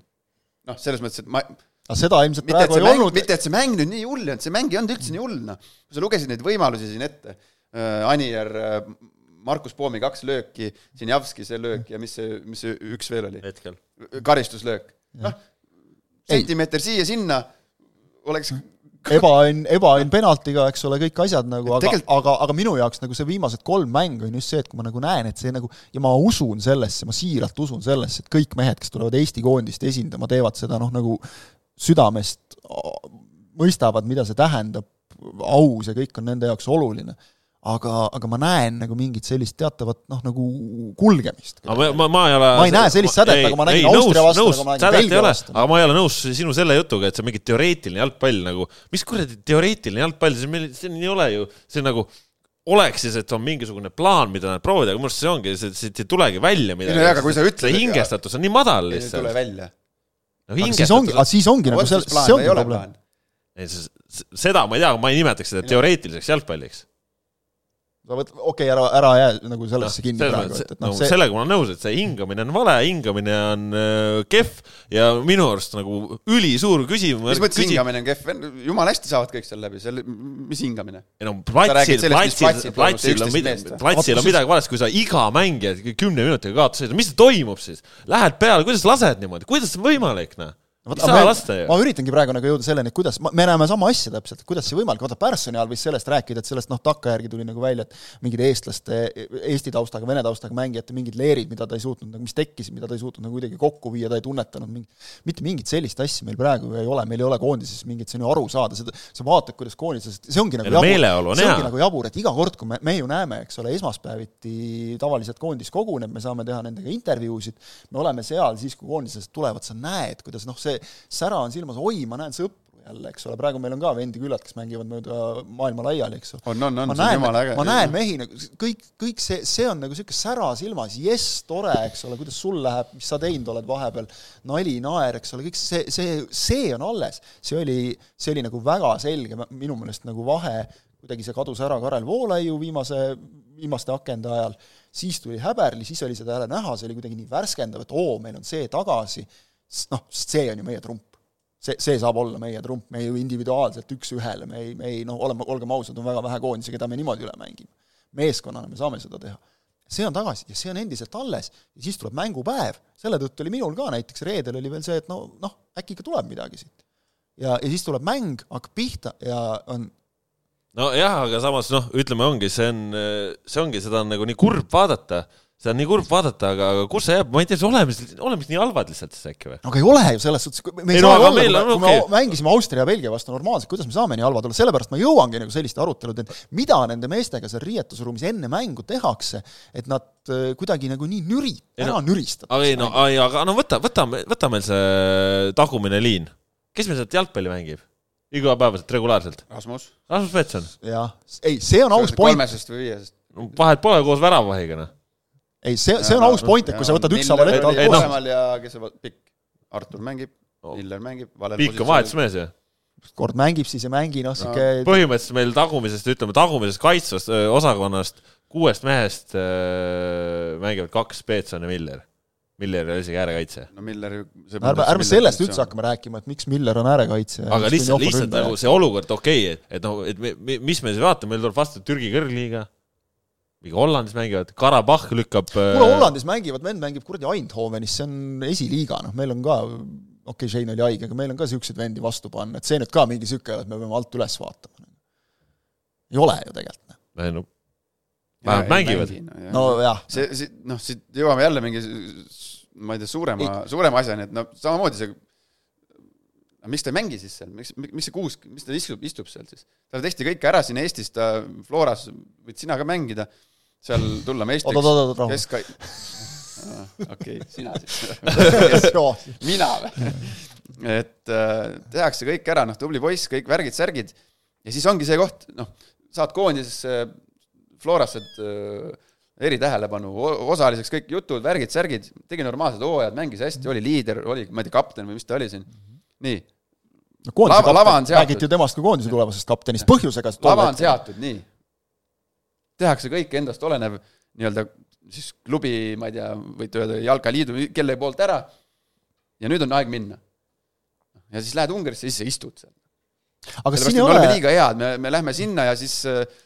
[SPEAKER 2] noh, selles mõttes, et ma
[SPEAKER 3] aga seda ilmselt mitte, praegu ei mäng, olnud.
[SPEAKER 2] mitte, et see mäng nüüd nii hull ei olnud, see mäng ei olnud üldse nii hull, noh. kui sa lugesid neid võimalusi siin ette äh,, Anier äh,, Markus Poomi kaks lööki, Sinjavski see löök ja mis see, mis see üks veel oli?
[SPEAKER 1] hetkel.
[SPEAKER 2] karistuslöök. noh, sentimeeter siia-sinna oleks
[SPEAKER 3] ebaõnn, ebaõnn penaltiga, eks ole, kõik asjad nagu, aga Tegelt..., aga, aga minu jaoks nagu see viimased kolm mängu on just see, et kui ma nagu näen, et see nagu, ja ma usun sellesse, ma siiralt usun sellesse, et kõik mehed, kes tulevad Eesti koondist esindama, teevad seda noh, nagu südamest mõistavad, mida see tähendab, aus ja kõik on nende jaoks oluline. aga, aga ma näen nagu mingit sellist teatavat noh, nagu kulgemist.
[SPEAKER 1] aga ma, ma, ma ei ole
[SPEAKER 3] ma ei näe sellist sädet, nagu ma nägin Austria vastu, nagu ma nägin Belgia vastu.
[SPEAKER 1] aga ma ei ole nõus sinu selle jutuga, et see on mingi teoreetiline jalgpall nagu, mis kuradi teoreetiline jalgpall, see meil, see ei ole ju, see nagu oleks siis, et on mingisugune plaan, mida nad proovivad, aga minu arust see ongi, see, see ei tulegi välja midagi.
[SPEAKER 2] ei no aga kui sa ütled
[SPEAKER 1] see hingestatus on nii madal lihtsalt.
[SPEAKER 2] ei tule välja.
[SPEAKER 1] No
[SPEAKER 3] hingestatus. siis ongi, siis ongi nagu see, see ongi probleem.
[SPEAKER 1] ei, seda ma ei tea, aga ma ei nimetaks seda teoreetiliseks jalgpalliks
[SPEAKER 3] sa võt-, okei okay,, ära, ära jää nagu sellesse no, kinni praegu,
[SPEAKER 1] et, et noh, see... sellega ma olen nõus, et see hingamine on vale, hingamine on äh, kehv ja minu arust nagu ülisuur küsimus
[SPEAKER 2] mis mõttes küsi... hingamine on kehv, jumala hästi saavad kõik seal läbi, seal, mis hingamine?
[SPEAKER 1] ei no platsil, platsil, platsil on midagi, platsil on midagi valesti, kui sa iga mängija kümne minutiga kaotasid, mis toimub siis? Lähed peale, kuidas lased niimoodi, kuidas see on võimalik, noh?
[SPEAKER 3] Vaata, ma, ma üritangi praegu nagu jõuda selleni, et kuidas, me näeme sama asja täpselt, et kuidas see võimalik, vaata Pärssoni ajal võis sellest rääkida, et sellest noh, takkajärgi tuli nagu välja, et mingid eestlaste, eesti taustaga, vene taustaga mängijate mingid leerid, mida ta ei suutnud nagu, mis tekkisid, mida ta ei suutnud nagu kuidagi kokku viia, ta ei tunnetanud mingi, mitte mingit sellist asja meil praegu ei ole, meil ei ole koondises mingit, see on ju aru saada, seda, sa vaatad, kuidas koondises, see ongi nagu
[SPEAKER 1] jabur,
[SPEAKER 3] see ongi nagu jabur, et iga kord, kui me, me ju näeme, eks ole, esmaspäeviti tavaliselt koondis koguneb, me saame teha nendega intervjuusid, me oleme seal siis, kui koondisest tulevad, sa näed, kuidas noh, see sära on silmas, oi, ma näen sõpru jälle, eks ole, praegu meil on ka vendi küllad, kes mängivad mööda maailma laiali, eks ole.
[SPEAKER 2] on, on, on, see on jumala äge.
[SPEAKER 3] ma näen mehi nagu, kõik, kõik see, see on nagu niisugune sära silmas, jess, tore, eks ole, kuidas sul läheb, mis sa teinud oled vahepeal, nali, naer, eks ole, kõik see, see, see on alles. see oli, see oli nagu väga selge. Minu meelest nagu vahe, kuidagi see kadus ära Karel Voolaiu viimase, viimaste akende ajal, siis tuli Häberli, siis oli seda jälle näha, see oli kuidagi nii värskendav, et oo, meil on see tagasi, noh, see on ju meie trump see, see saab olla meie trump, me ju individuaalselt üks-ühele, me ei, me ei noh, oleme, olgem ausad, on väga vähe koondisi, keda me niimoodi üle mängime. meeskonnana me saame seda teha. see on tagasi ja see on endiselt alles ja siis tuleb mängupäev, selle tõttu oli minul ka näiteks reedel oli veel see, et no noh, äkki ikka tuleb midagi siit. ja, ja siis tuleb mäng, hakkab pihta ja on
[SPEAKER 1] nojah, aga samas noh, ütleme, ongi, see on, see ongi, seda on nagu nii kurb vaadata seda on nii kurb vaadata, aga, aga kus see jääb, ma ei tea, oleme, oleme nii halvad lihtsalt siis äkki või?
[SPEAKER 3] aga ei ole ju selles suhtes, me ei, ei saa no, olla, kui, me, kui okay. me mängisime Austria ja Belgia vastu normaalselt, kuidas me saame nii halvad olla, sellepärast ma jõuangi nagu selliste arutelude, et mida nende meestega seal riietusruumis enne mängu tehakse, et nad äh, kuidagi nagu nii nüri, ära no, nüristatakse.
[SPEAKER 1] aga ei no, aga no võta, võtame, võta meil see tagumine liin. kes meil sealt jalgpalli mängib? igapäevaselt, regulaarselt?
[SPEAKER 2] Rasmus.
[SPEAKER 1] Rasmus Petson.
[SPEAKER 3] jah, ei, see on aus point.
[SPEAKER 2] kolmesest või viiesest?
[SPEAKER 1] vahet pole koos väravavahiga, noh
[SPEAKER 3] ei, see, see on aus point, et kui sa võtad ükshaaval ette alt
[SPEAKER 2] koos. Ja kes see pikk, Artur mängib oh., Miller mängib,
[SPEAKER 1] pikk on vahetusmees ju
[SPEAKER 3] kord mängib, siis ei mängi, noh, sihuke
[SPEAKER 1] põhimõtteliselt meil tagumisest, ütleme, tagumisest kaitsvast osakonnast kuuest mehest äh, mängivad kaks, Peetson ja Miller. Miller ei ole isegi äärekaitse.
[SPEAKER 2] no Miller
[SPEAKER 3] ärme, ärme sellest üldse hakkame rääkima, et miks Miller on äärekaitse.
[SPEAKER 1] aga lihtsalt, lihtsalt nagu see olukord, okei okay,, et, et noh, et me, me, mis me siis vaatame, meil tuleb vastu Türgi kõrgliiga mingi Hollandis mängivad, Karabakh lükkab
[SPEAKER 3] kuule, äh, Hollandis mängivad, vend mängib kuradi Eindhovenis, see on esiliiga, noh, meil on ka okei okay,, Shane oli haige, aga meil on ka niisuguseid vendi vastu panna, et see nüüd ka mingi niisugune, et me peame alt üles vaatama. ei ole ju tegelikult.
[SPEAKER 1] Noh. ei no vähemalt mängivad.
[SPEAKER 3] nojah.
[SPEAKER 2] see, see, noh, siit jõuame jälle mingi ma ei tea, suurema, suurema asjani, et no samamoodi see miks ta ei mängi siis seal, miks, miks see kuus, mis ta istub, istub seal siis? talle tehti kõike ära siin Eestis, ta Floras, võid sina ka mängida seal tulla meistriks.
[SPEAKER 3] oot, oot, oot, rahu.
[SPEAKER 2] kesk-, okei, sina siis (laughs) mina või? et äh, tehakse kõik ära, noh, tubli poiss, kõik värgid-särgid ja siis ongi see koht, noh, saad koondisesse, Floras saad äh, eritähelepanu, osaliseks kõik jutud, värgid-särgid, tegi normaalsed hooajad, mängis hästi, oli liider, oli, ma ei tea, kapten või mis ta oli siin. nii.
[SPEAKER 3] no koondise lava, kapten, räägiti ju temast kui koondise tulevasest kaptenist, põhjusega.
[SPEAKER 2] lava on seatud, nii tehakse kõik endast olenev nii-öelda siis klubi, ma ei tea, võite öelda jalkaliidu, kelle poolt ära, ja nüüd on aeg minna. ja siis lähed Ungarisse, siis sa istud seal.
[SPEAKER 3] aga siin ei ole
[SPEAKER 2] liiga head, me, me lähme sinna ja siis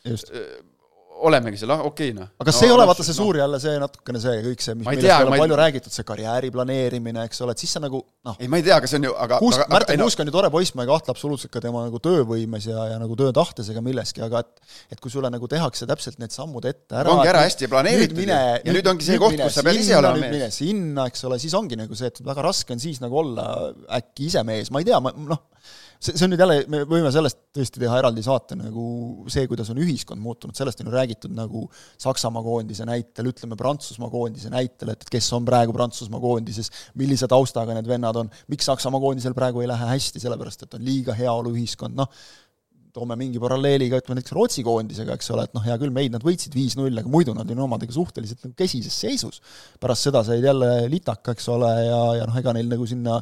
[SPEAKER 2] Just. Olemegi seal, ah okei okay, noh.
[SPEAKER 3] aga kas no, ei ole vaata see suur no. jälle see natukene see kõik see, mis millest tea, me oleme palju ei... räägitud, see karjääri planeerimine, eks ole, et siis sa nagu noh.
[SPEAKER 2] ei, ma ei tea, aga see on ju, aga
[SPEAKER 3] Kuusk, Märten Kuusk on ju tore poiss, ma ei kahtle absoluutselt ka tema nagu töövõimes ja, ja nagu töötahtes ega milleski, aga et et kui sulle nagu tehakse täpselt need sammud ette ära
[SPEAKER 2] ongi ära hästi planeeritud mine, ja nüüd ongi see koht, kus sa pead ise olema
[SPEAKER 3] mees. mine sinna, eks ole, siis ongi nagu see, et väga raske on siis nagu olla äkki ise mees, ma ei tea, ma noh see, see on nüüd jälle, me võime sellest tõesti teha eraldi saate nagu see, kuidas on ühiskond muutunud, sellest on ju räägitud nagu Saksamaa koondise näitel, ütleme Prantsusmaa koondise näitel, et kes on praegu Prantsusmaa koondises, millise taustaga need vennad on, miks Saksamaa koondisel praegu ei lähe hästi, sellepärast et on liiga heaoluühiskond, noh, toome mingi paralleeli ka, ütleme näiteks Rootsi koondisega, eks ole, et noh, hea küll, meid nad võitsid viis-null, aga muidu nad on omadega suhteliselt nagu kesises seisus. pärast seda said jälle litaka, eks ole, ja, ja noh, ega neil nagu sinna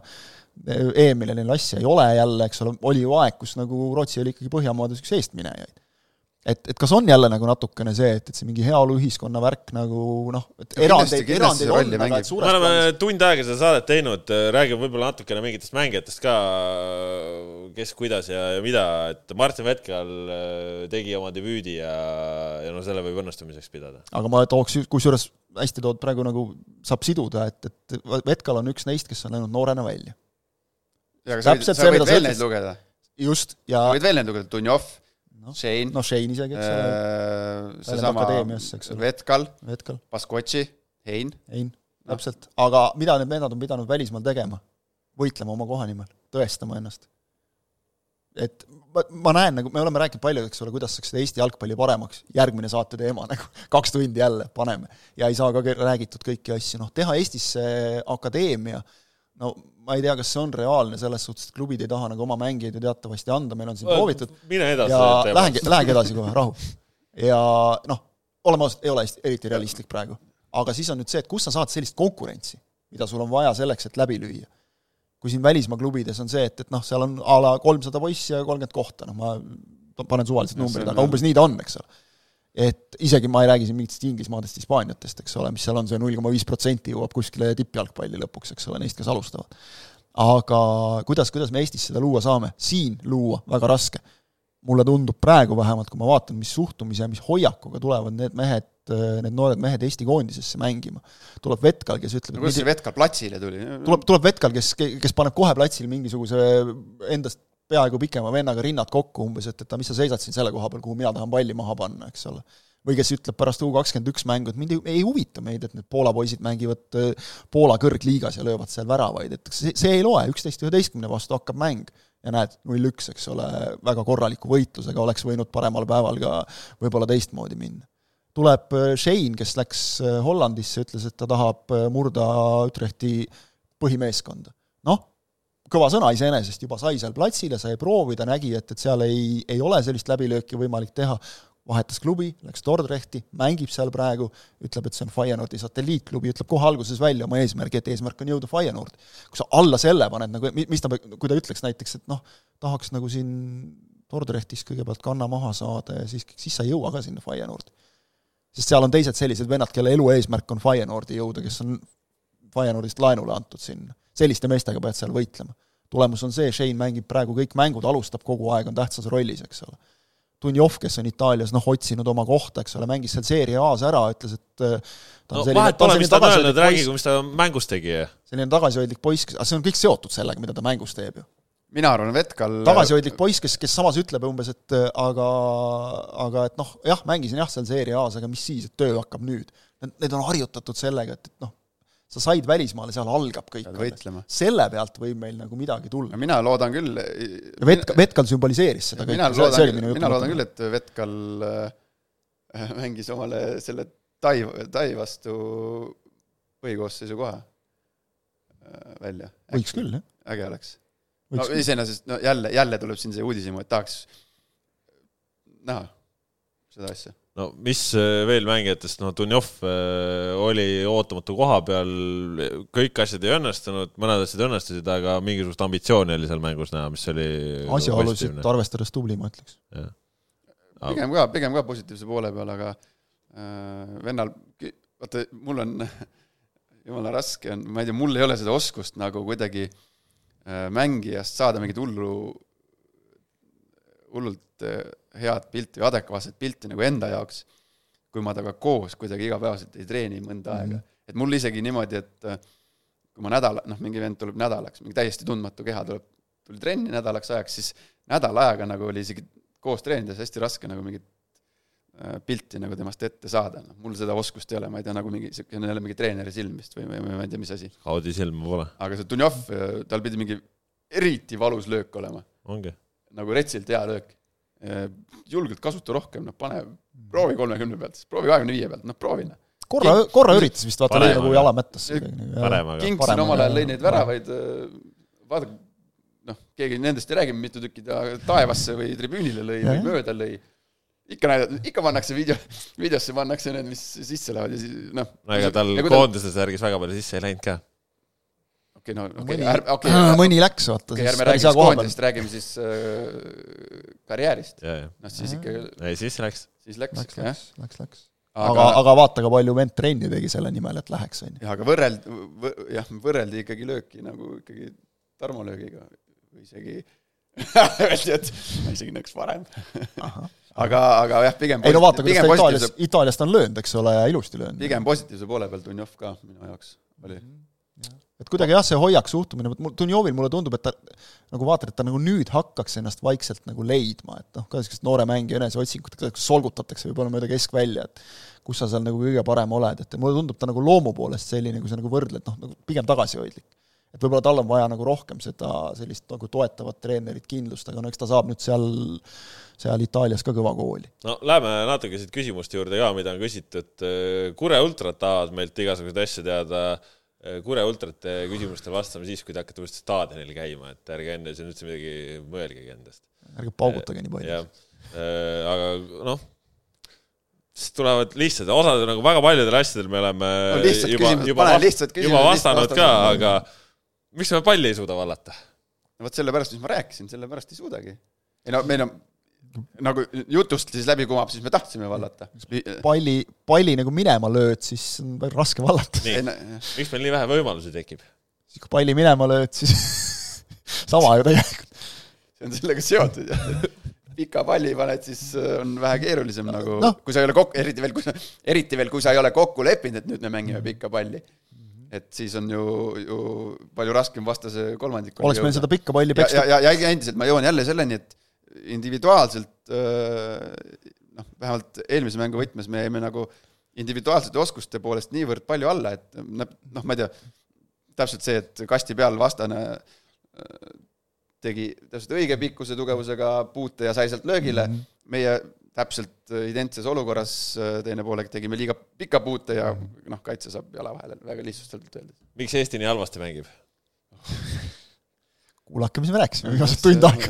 [SPEAKER 3] EM-ile neil asja ei ole jälle, eks ole, oli ju aeg, kus nagu Rootsi oli ikkagi Põhjamaades üks eestminejaid et, et kas on jälle nagu natukene see, et, et see mingi heaoluühiskonna värk nagu noh, et erandeid, erandeid on, aga et
[SPEAKER 1] suures me oleme tund aega seda saadet teinud, räägime võib-olla natukene mingitest mängijatest ka, kes, kuidas ja, ja mida, et Martin Vetkal äh, tegi oma debüüdi ja, ja no selle võib õnnestumiseks pidada.
[SPEAKER 3] aga ma tooks, kusjuures hästi tood praegu nagu saab siduda, et, et Vetkal on üks neist, kes on läinud noorena välja.
[SPEAKER 2] Ja aga sa võid, sa võid veel neid lugeda?
[SPEAKER 3] just, ja
[SPEAKER 2] võid veel neid lugeda, Dunjov
[SPEAKER 3] no, Shane. no Shane isegi, eks ole
[SPEAKER 2] äh,. seesama Vetkal,
[SPEAKER 3] Vetkal.,
[SPEAKER 2] Baskotši, Hein.
[SPEAKER 3] Hein, täpselt, aga mida need vennad on pidanud välismaal tegema? võitlema oma koha nimel, tõestama ennast. et ma, ma näen nagu, me oleme rääkinud palju, eks ole, kuidas saaks seda Eesti jalgpalli paremaks, järgmine saate teema (laughs) nagu, kaks tundi jälle paneme. ja ei saa ka räägitud kõiki asju, noh, teha Eestisse akadeemia, no ma ei tea, kas see on reaalne selles suhtes, et klubid ei taha nagu oma mängijaid ju teatavasti anda, meil on siin proovitud.
[SPEAKER 1] mine edasi.
[SPEAKER 3] ja lähengi, lähengi edasi kohe, rahu. ja noh, oleme ausad, ei ole eriti realistlik praegu. aga siis on nüüd see, et kus sa saad sellist konkurentsi, mida sul on vaja selleks, et läbi lüüa. kui siin välismaa klubides on see, et, et noh, seal on a la kolmsada poissi ja kolmkümmend kohta, noh ma panen suvalised numbrid, aga umbes nii ta on, eks ole et isegi ma ei räägi siin mingitest Inglismaadest, Hispaaniatest, eks ole, mis seal on see null koma viis protsenti jõuab kuskile tippjalgpalli lõpuks, eks ole, neist, kes alustavad. aga kuidas, kuidas me Eestis seda luua saame? siin luua väga raske. mulle tundub praegu vähemalt, kui ma vaatan, mis suhtumise ja mis hoiakuga tulevad need mehed, need noored mehed Eesti koondisesse mängima. tuleb Vetkal, kes ütleb
[SPEAKER 2] no kuidas see Vetkal platsile tuli?
[SPEAKER 3] tuleb, tuleb Vetkal, kes, kes paneb kohe platsil mingisuguse endast peaaegu pikema vennaga rinnad kokku umbes, et, et mis sa seisad siin selle koha peal, kuhu mina tahan palli maha panna, eks ole. või kes ütleb pärast U kakskümmend üks mängu, et mind ei, ei huvita meid, et need Poola poisid mängivad äh, Poola kõrgliigas ja löövad seal väravaid, et see, see ei loe, üksteist üheteistkümne vastu hakkab mäng ja näed, null-üks, eks ole, väga korraliku võitlusega, oleks võinud paremal päeval ka võib-olla teistmoodi minna. tuleb äh, Shane, kes läks äh, Hollandisse, ütles, et ta tahab murda Utrechti põhimeeskonda. noh, kõva sõna iseenesest, juba sai seal platsile, sai proovida, nägi, et, et seal ei, ei ole sellist läbilööki võimalik teha, vahetas klubi, läks Dordrechti, mängib seal praegu, ütleb, et see on Feyenoordi satelliitklubi, ütleb kohe alguses välja oma eesmärgi, et eesmärk on jõuda Feyenoordi. kui sa alla selle paned nagu, mis ta, kui ta ütleks näiteks, et noh, tahaks nagu siin Dordrechtis kõigepealt kanna maha saada ja siis, siis sa ei jõua ka sinna Feyenoordi. sest seal on teised sellised vennad, kelle elu eesmärk on Feyenoordi jõuda, kes on Feyenoordist laenule antud sinna selliste meestega pead seal võitlema. tulemus on see, Shane mängib praegu kõik mängud, alustab kogu aeg, on tähtsas rollis, eks ole. Dunjov, kes on Itaalias noh, otsinud oma kohta, eks ole, mängis seal Serie A-s ära, ütles, et äh,
[SPEAKER 1] no vahet pole, mis ta on öelnud, räägigu, mis ta mängus tegi.
[SPEAKER 3] selline tagasihoidlik poiss, aga see on kõik seotud sellega, mida ta mängus teeb ju
[SPEAKER 2] mina arvan, Vetkal
[SPEAKER 3] tagasihoidlik poiss, kes, kes samas ütleb umbes, et äh, aga, aga et noh, jah, mängisin jah, seal Serie A-s, aga mis siis, et töö hakkab nüüd. Need on harjutatud sellega, et, et noh, sa said välismaale, seal algab kõik. selle pealt võib meil nagu midagi tulla
[SPEAKER 2] mina loodan küll.
[SPEAKER 3] Vet-, Vetkal sümboliseeris seda
[SPEAKER 2] mina kõik. loodan, mina loodan küll, et Vetkal äh, (laughs) mängis omale selle Tai, Tai vastu põhikoosseisu koha äh, välja.
[SPEAKER 3] võiks küll, jah.
[SPEAKER 2] äge oleks. no iseenesest, no jälle, jälle tuleb siin see uudishimu, et tahaks näha seda asja
[SPEAKER 1] no mis äh, veel mängijatest, no Dunjov äh, oli ootamatu koha peal, kõik asjad ei õnnestunud, mõned asjad õnnestusid, aga mingisugust ambitsiooni oli seal mängus näha, mis oli
[SPEAKER 3] asjaolusid arvestades tubli, ma ütleks.
[SPEAKER 2] pigem ka, pigem ka positiivse poole peal, aga äh, vennal, vaata, mul on (laughs) jumala raske on, ma ei tea, mul ei ole seda oskust nagu kuidagi äh, mängijast saada mingit hullu, hullult äh, head pilti või adekvaatset pilti nagu enda jaoks, kui ma temaga koos kuidagi igapäevaselt ei treeni mõnda mm -hmm. aega. et mul isegi niimoodi, et äh, kui ma nädala, noh, mingi vend tuleb nädalaks, mingi täiesti tundmatu keha tuleb, tuli trenni nädalaks ajaks, siis nädala ajaga nagu oli isegi koos treenides hästi raske nagu mingit äh, pilti nagu temast ette saada, noh, mul seda oskust ei ole, ma ei tea, nagu mingi, niisugune jälle mingi treeneri silm vist või, või, ma ei tea, mis asi.
[SPEAKER 1] Audi silm pole.
[SPEAKER 2] aga see Dunjov, tal pidi mingi eriti valus löök olema,
[SPEAKER 1] ongi.
[SPEAKER 2] Nagu retsilt hea löök. julgelt kasuta rohkem, noh pane, proovi kolmekümne pealt, siis proovi kahekümne viie pealt, noh proovi noh.
[SPEAKER 3] korra, korra üritas vist vaata, lõi nagu jala mättasse.
[SPEAKER 1] Paremaga.
[SPEAKER 2] Kings
[SPEAKER 3] parem
[SPEAKER 2] siin omal ajal lõi neid väravaid, vaadake, noh, keegi nendest ei räägi, mitu tükki ta taevasse või tribüünile lõi
[SPEAKER 3] Jah,
[SPEAKER 2] või mööda lõi. ikka näidati, ikka pannakse video, videosse pannakse need, mis sisse lähevad ja siis noh.
[SPEAKER 1] no ega tal koondise särgis väga palju sisse ei läinud ka.
[SPEAKER 2] okei, no okei
[SPEAKER 3] mõni,
[SPEAKER 2] ärme, okei, okei,
[SPEAKER 3] mõni läks, vaata, siis
[SPEAKER 2] ärme räägi siis koondisest, räägime siis äh, karjäärist. noh, siis ikka,
[SPEAKER 1] ei, siis läks.
[SPEAKER 2] siis läks
[SPEAKER 3] Läks,
[SPEAKER 2] jah.
[SPEAKER 3] läks, läks, läks. aga
[SPEAKER 2] aga,
[SPEAKER 3] aga vaata, kui palju vend trenni tegi selle nimel, et läheks, on ju.
[SPEAKER 2] jah, aga võrreld-, jah, võrreldi ikkagi lööki nagu ikkagi Tarmo löögiga või isegi (laughs) öeldi, et ma isegi nõks varem. aga, aga jah, pigem
[SPEAKER 3] ei no vaata, kuidas ta Itaalias
[SPEAKER 2] positiivse,
[SPEAKER 3] Itaalias ta on löönud, eks ole, ja ilusti löönud.
[SPEAKER 2] pigem positiivse poole peal Dunjov ka minu jaoks oli.
[SPEAKER 3] Et kuidagi jah, see hoiak, suhtumine, mul, Dunjovil mulle tundub, et ta nagu vaatad, et ta nagu nüüd hakkaks ennast vaikselt nagu leidma, et noh, ka niisugust noore mängija eneseotsingut, solgutatakse võib-olla mööda keskvälja, et kus sa seal nagu kõige parem oled, et mulle tundub ta nagu loomu poolest selline, kui sa nagu võrdled, noh, nagu pigem tagasihoidlik. et võib-olla tal on vaja nagu rohkem seda sellist nagu toetavat treenerit kindlust, aga no eks ta saab nüüd seal, seal Itaalias ka kõva kooli.
[SPEAKER 1] no läheme natuke siit küsimuste juurde ka, mida on küsitud. Kure ultrad tahavad meilt igasuguseid asju teada. Kure ultrate küsimustele vastame siis, kui te hakkate uuesti staadionil käima, et ärge enne siin üldse midagi mõelgegi endast.
[SPEAKER 3] ärge paugutage nii palju.
[SPEAKER 1] jah, aga noh, siis tulevad lihtsad, osad nagu väga paljudel asjadel me oleme
[SPEAKER 2] No
[SPEAKER 1] juba, juba, vast, juba vastanud ka, aga miks me palli ei suuda vallata?
[SPEAKER 2] no vot sellepärast, mis ma rääkisin, sellepärast ei suudagi. ei no meil on, nagu jutust siis läbi kumab, siis me tahtsime vallata.
[SPEAKER 3] palli, palli nagu minema lööd, siis on päris raske vallata.
[SPEAKER 1] miks meil nii vähe võimalusi tekib?
[SPEAKER 3] siis kui palli minema lööd, siis (laughs) sama ju tegelikult.
[SPEAKER 2] see on sellega seotud jah. pika palli paned, siis äh, on vähe keerulisem nagu
[SPEAKER 3] Noh.,
[SPEAKER 2] kui sa ei ole kokku, eriti veel, kui sa, eriti veel, kui sa ei ole kokku leppinud, et nüüd me mängime pikka palli. et siis on ju, ju palju raskem vastase kolmandikul
[SPEAKER 3] oleks meil seda pikka palli
[SPEAKER 2] ja, ja
[SPEAKER 3] pekstud,,
[SPEAKER 2] ja, ja endiselt ma jõuan jälle selleni, et individuaalselt noh, vähemalt eelmise mängu võtmes me jäime nagu individuaalsete oskuste poolest niivõrd palju alla, et noh, ma ei tea, täpselt see, et kasti peal vastane tegi täpselt õige pikkuse tugevusega puute ja sai sealt löögile mm, -hmm. meie täpselt identses olukorras teine poolek tegime liiga pika puute ja noh, kaitse saab jala vahele, väga lihtsustatult öeldes.
[SPEAKER 1] miks Eesti nii halvasti mängib? (laughs)
[SPEAKER 3] kuulake, mis me rääkisime viimased tund aega.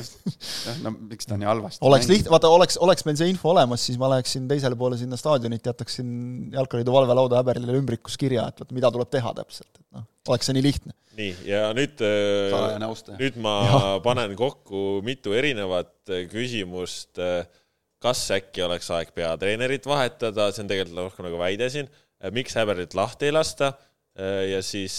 [SPEAKER 2] jah, no miks ta nii halvasti
[SPEAKER 3] oleks lihtne, vaata, oleks, oleks meil see info olemas, siis ma läheksin teisele poole sinna staadionit, jätaksin Jalkaliidu valvelauda häberile ümbrikus kirja, et vot mida tuleb teha täpselt, et noh, oleks see nii lihtne.
[SPEAKER 1] nii, ja nüüd
[SPEAKER 2] austaja.
[SPEAKER 1] nüüd ma (laughs)
[SPEAKER 3] Jah.
[SPEAKER 1] panen kokku mitu erinevat eh, küsimust. kas äkki oleks aeg peatreenerit vahetada, see on tegelikult rohkem nagu väide siin. miks Häberlit lahti ei lasta? Ja siis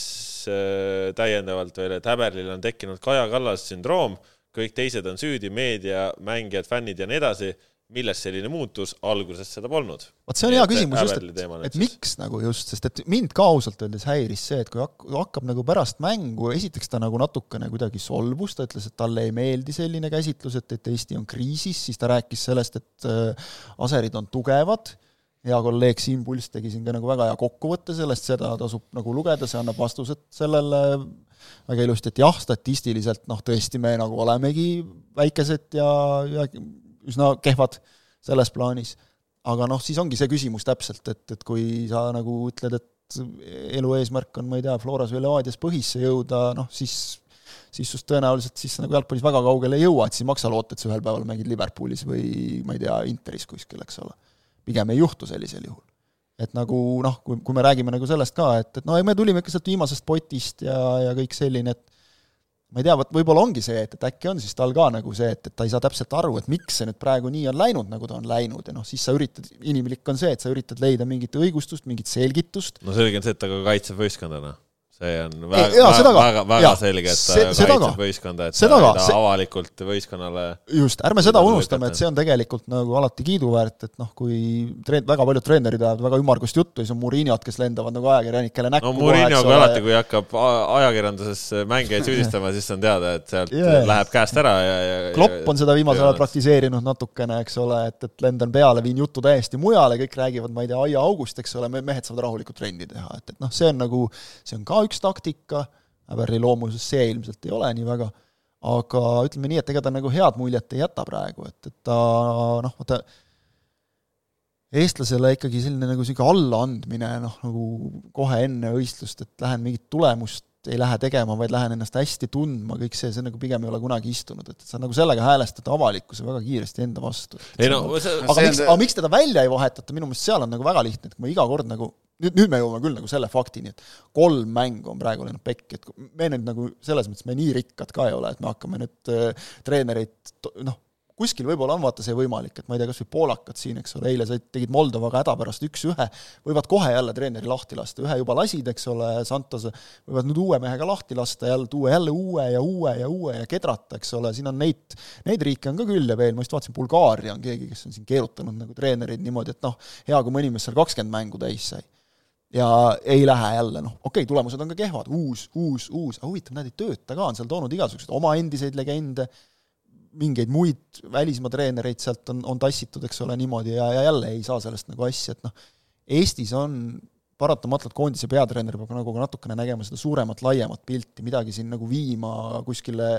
[SPEAKER 1] eh, täiendavalt veel, et Häberlil on tekkinud Kaja Kallas sündroom, kõik teised on süüdi, meedia, mängijad, fännid ja nii edasi. millest selline muutus, alguses seda polnud.
[SPEAKER 3] vot see on hea küsimus just, et, et
[SPEAKER 1] siis.
[SPEAKER 3] miks nagu just, sest et mind ka ausalt öeldes häiris see, et kui hak- hakkab nagu pärast mängu, esiteks ta nagu natukene kuidagi solvus, ta ütles, et talle ei meeldi selline käsitlus, et, et Eesti on kriisis, siis ta rääkis sellest, et äh, aserid on tugevad, hea kolleeg Siim Pulss tegi siin ka nagu väga hea kokkuvõtte sellest, seda tasub nagu lugeda, see annab vastused sellele väga ilusti, et jah, statistiliselt noh, tõesti me nagu olemegi väikesed ja, ja üsna kehvad selles plaanis aga noh, siis ongi see küsimus täpselt, et, et kui sa nagu ütled, et elu eesmärk on, ma ei tea, Floras või Levadias põhisse jõuda, noh siis siis just tõenäoliselt siis nagu jalgpallis väga kaugele ei jõua, et siis maksa loota, et sa ühel päeval mängid Liverpoolis või ma ei tea, Interis kuskil, eks ole. Pigem ei juhtu sellisel juhul. et nagu noh, kui, kui me räägime nagu sellest ka, et, et no me tulime ikka sealt viimasest potist ja, ja kõik selline, et ma ei tea, vot võib-olla ongi see, et, et äkki on siis tal ka nagu see, et, et ta ei saa täpselt aru, et miks see nüüd praegu nii on läinud, nagu ta on läinud ja noh, siis sa üritad, inimlik on see, et sa üritad leida mingit õigustust, mingit selgitust,
[SPEAKER 1] no selge on see, et ta ka kaitseb võistkondana. See on väga,
[SPEAKER 3] ka.
[SPEAKER 1] väga, väga
[SPEAKER 3] Jaa,
[SPEAKER 1] selge, et ta
[SPEAKER 3] se- seda ka.
[SPEAKER 1] kaitseb võistkonda, et
[SPEAKER 3] Seda
[SPEAKER 1] ta, ta
[SPEAKER 3] see-
[SPEAKER 1] avalikult võistkonnale
[SPEAKER 3] just, ärme seda unustame, et see on tegelikult nagu alati kiiduväärt, et noh, kui treen-, väga paljud treenerid ajavad väga ümmargust juttu ja siis on Muriniod, kes lendavad nagu ajakirjanikele näkku
[SPEAKER 1] no Murillo, kui alati, kui hakkab ajakirjanduses mängijaid süüdistama, siis on teada, et sealt yeah. läheb käest ära ja, ja
[SPEAKER 3] Klopp on seda viimasel ajal praktiseerinud natukene, eks ole, et, et lendan peale, viin jutu täiesti mujale, kõik räägivad, ma ei tea, aiaaugust, eks ole, me mehed saavad rahulikult trenni teha, et, et noh, see on nagu, see on ka üks taktika, Häberli loomuses see ilmselt ei ole nii väga, aga ütleme nii, et ega ta nagu head muljet ei jäta praegu, et, et ta noh, vaata eestlasele ikkagi selline nagu niisugune allaandmine noh, nagu kohe enne võistlust, et lähen mingit tulemust ei lähe tegema, vaid lähen ennast hästi tundma, kõik see, see nagu pigem ei ole kunagi istunud, et sa nagu sellega häälestad avalikkuse väga kiiresti enda vastu.
[SPEAKER 1] ei no see
[SPEAKER 3] aga miks, aga miks teda välja ei vahetata, minu meelest seal on nagu väga lihtne, et kui ma iga kord nagu nüüd, nüüd me jõuame küll nagu selle faktini, et kolm mängu on praegu läinud pekki, et me nüüd nagu selles mõttes, me nii rikkad ka ei ole, et me hakkame nüüd äh, treenereid noh, kuskil võib-olla on vaata see võimalik, et ma ei tea, kas või poolakad siin, eks ole, eile said, tegid Moldovaga hädapärast üks-ühe, võivad kohe jälle treeneri lahti lasta, ühe juba lasid, eks ole, Santose, võivad nüüd uue mehega lahti lasta, jälle tuua jälle uue ja uue ja uue ja kedrata, eks ole, siin on neid, neid riike on ka küll ja veel, ma just vaatasin, Bulgaaria on keegi, kes on siin keerutanud nagu treenereid niimoodi, et noh, hea, kui mõni mees seal kakskümmend mängu täis sai. Ja ei lähe jälle, noh, okei okay,, tulemused on ka kehvad, uus, uus, uus, aga huvitav, näed, ei tööta ka, on seal toonud igasuguseid oma endiseid legende, mingeid muid välismaa treenereid sealt on, on tassitud, eks ole, niimoodi ja, ja jälle ei saa sellest nagu asja, et noh, Eestis on paratamatult koondise peatreener peab nagu natukene nägema seda suuremat, laiemat pilti, midagi siin nagu viima kuskile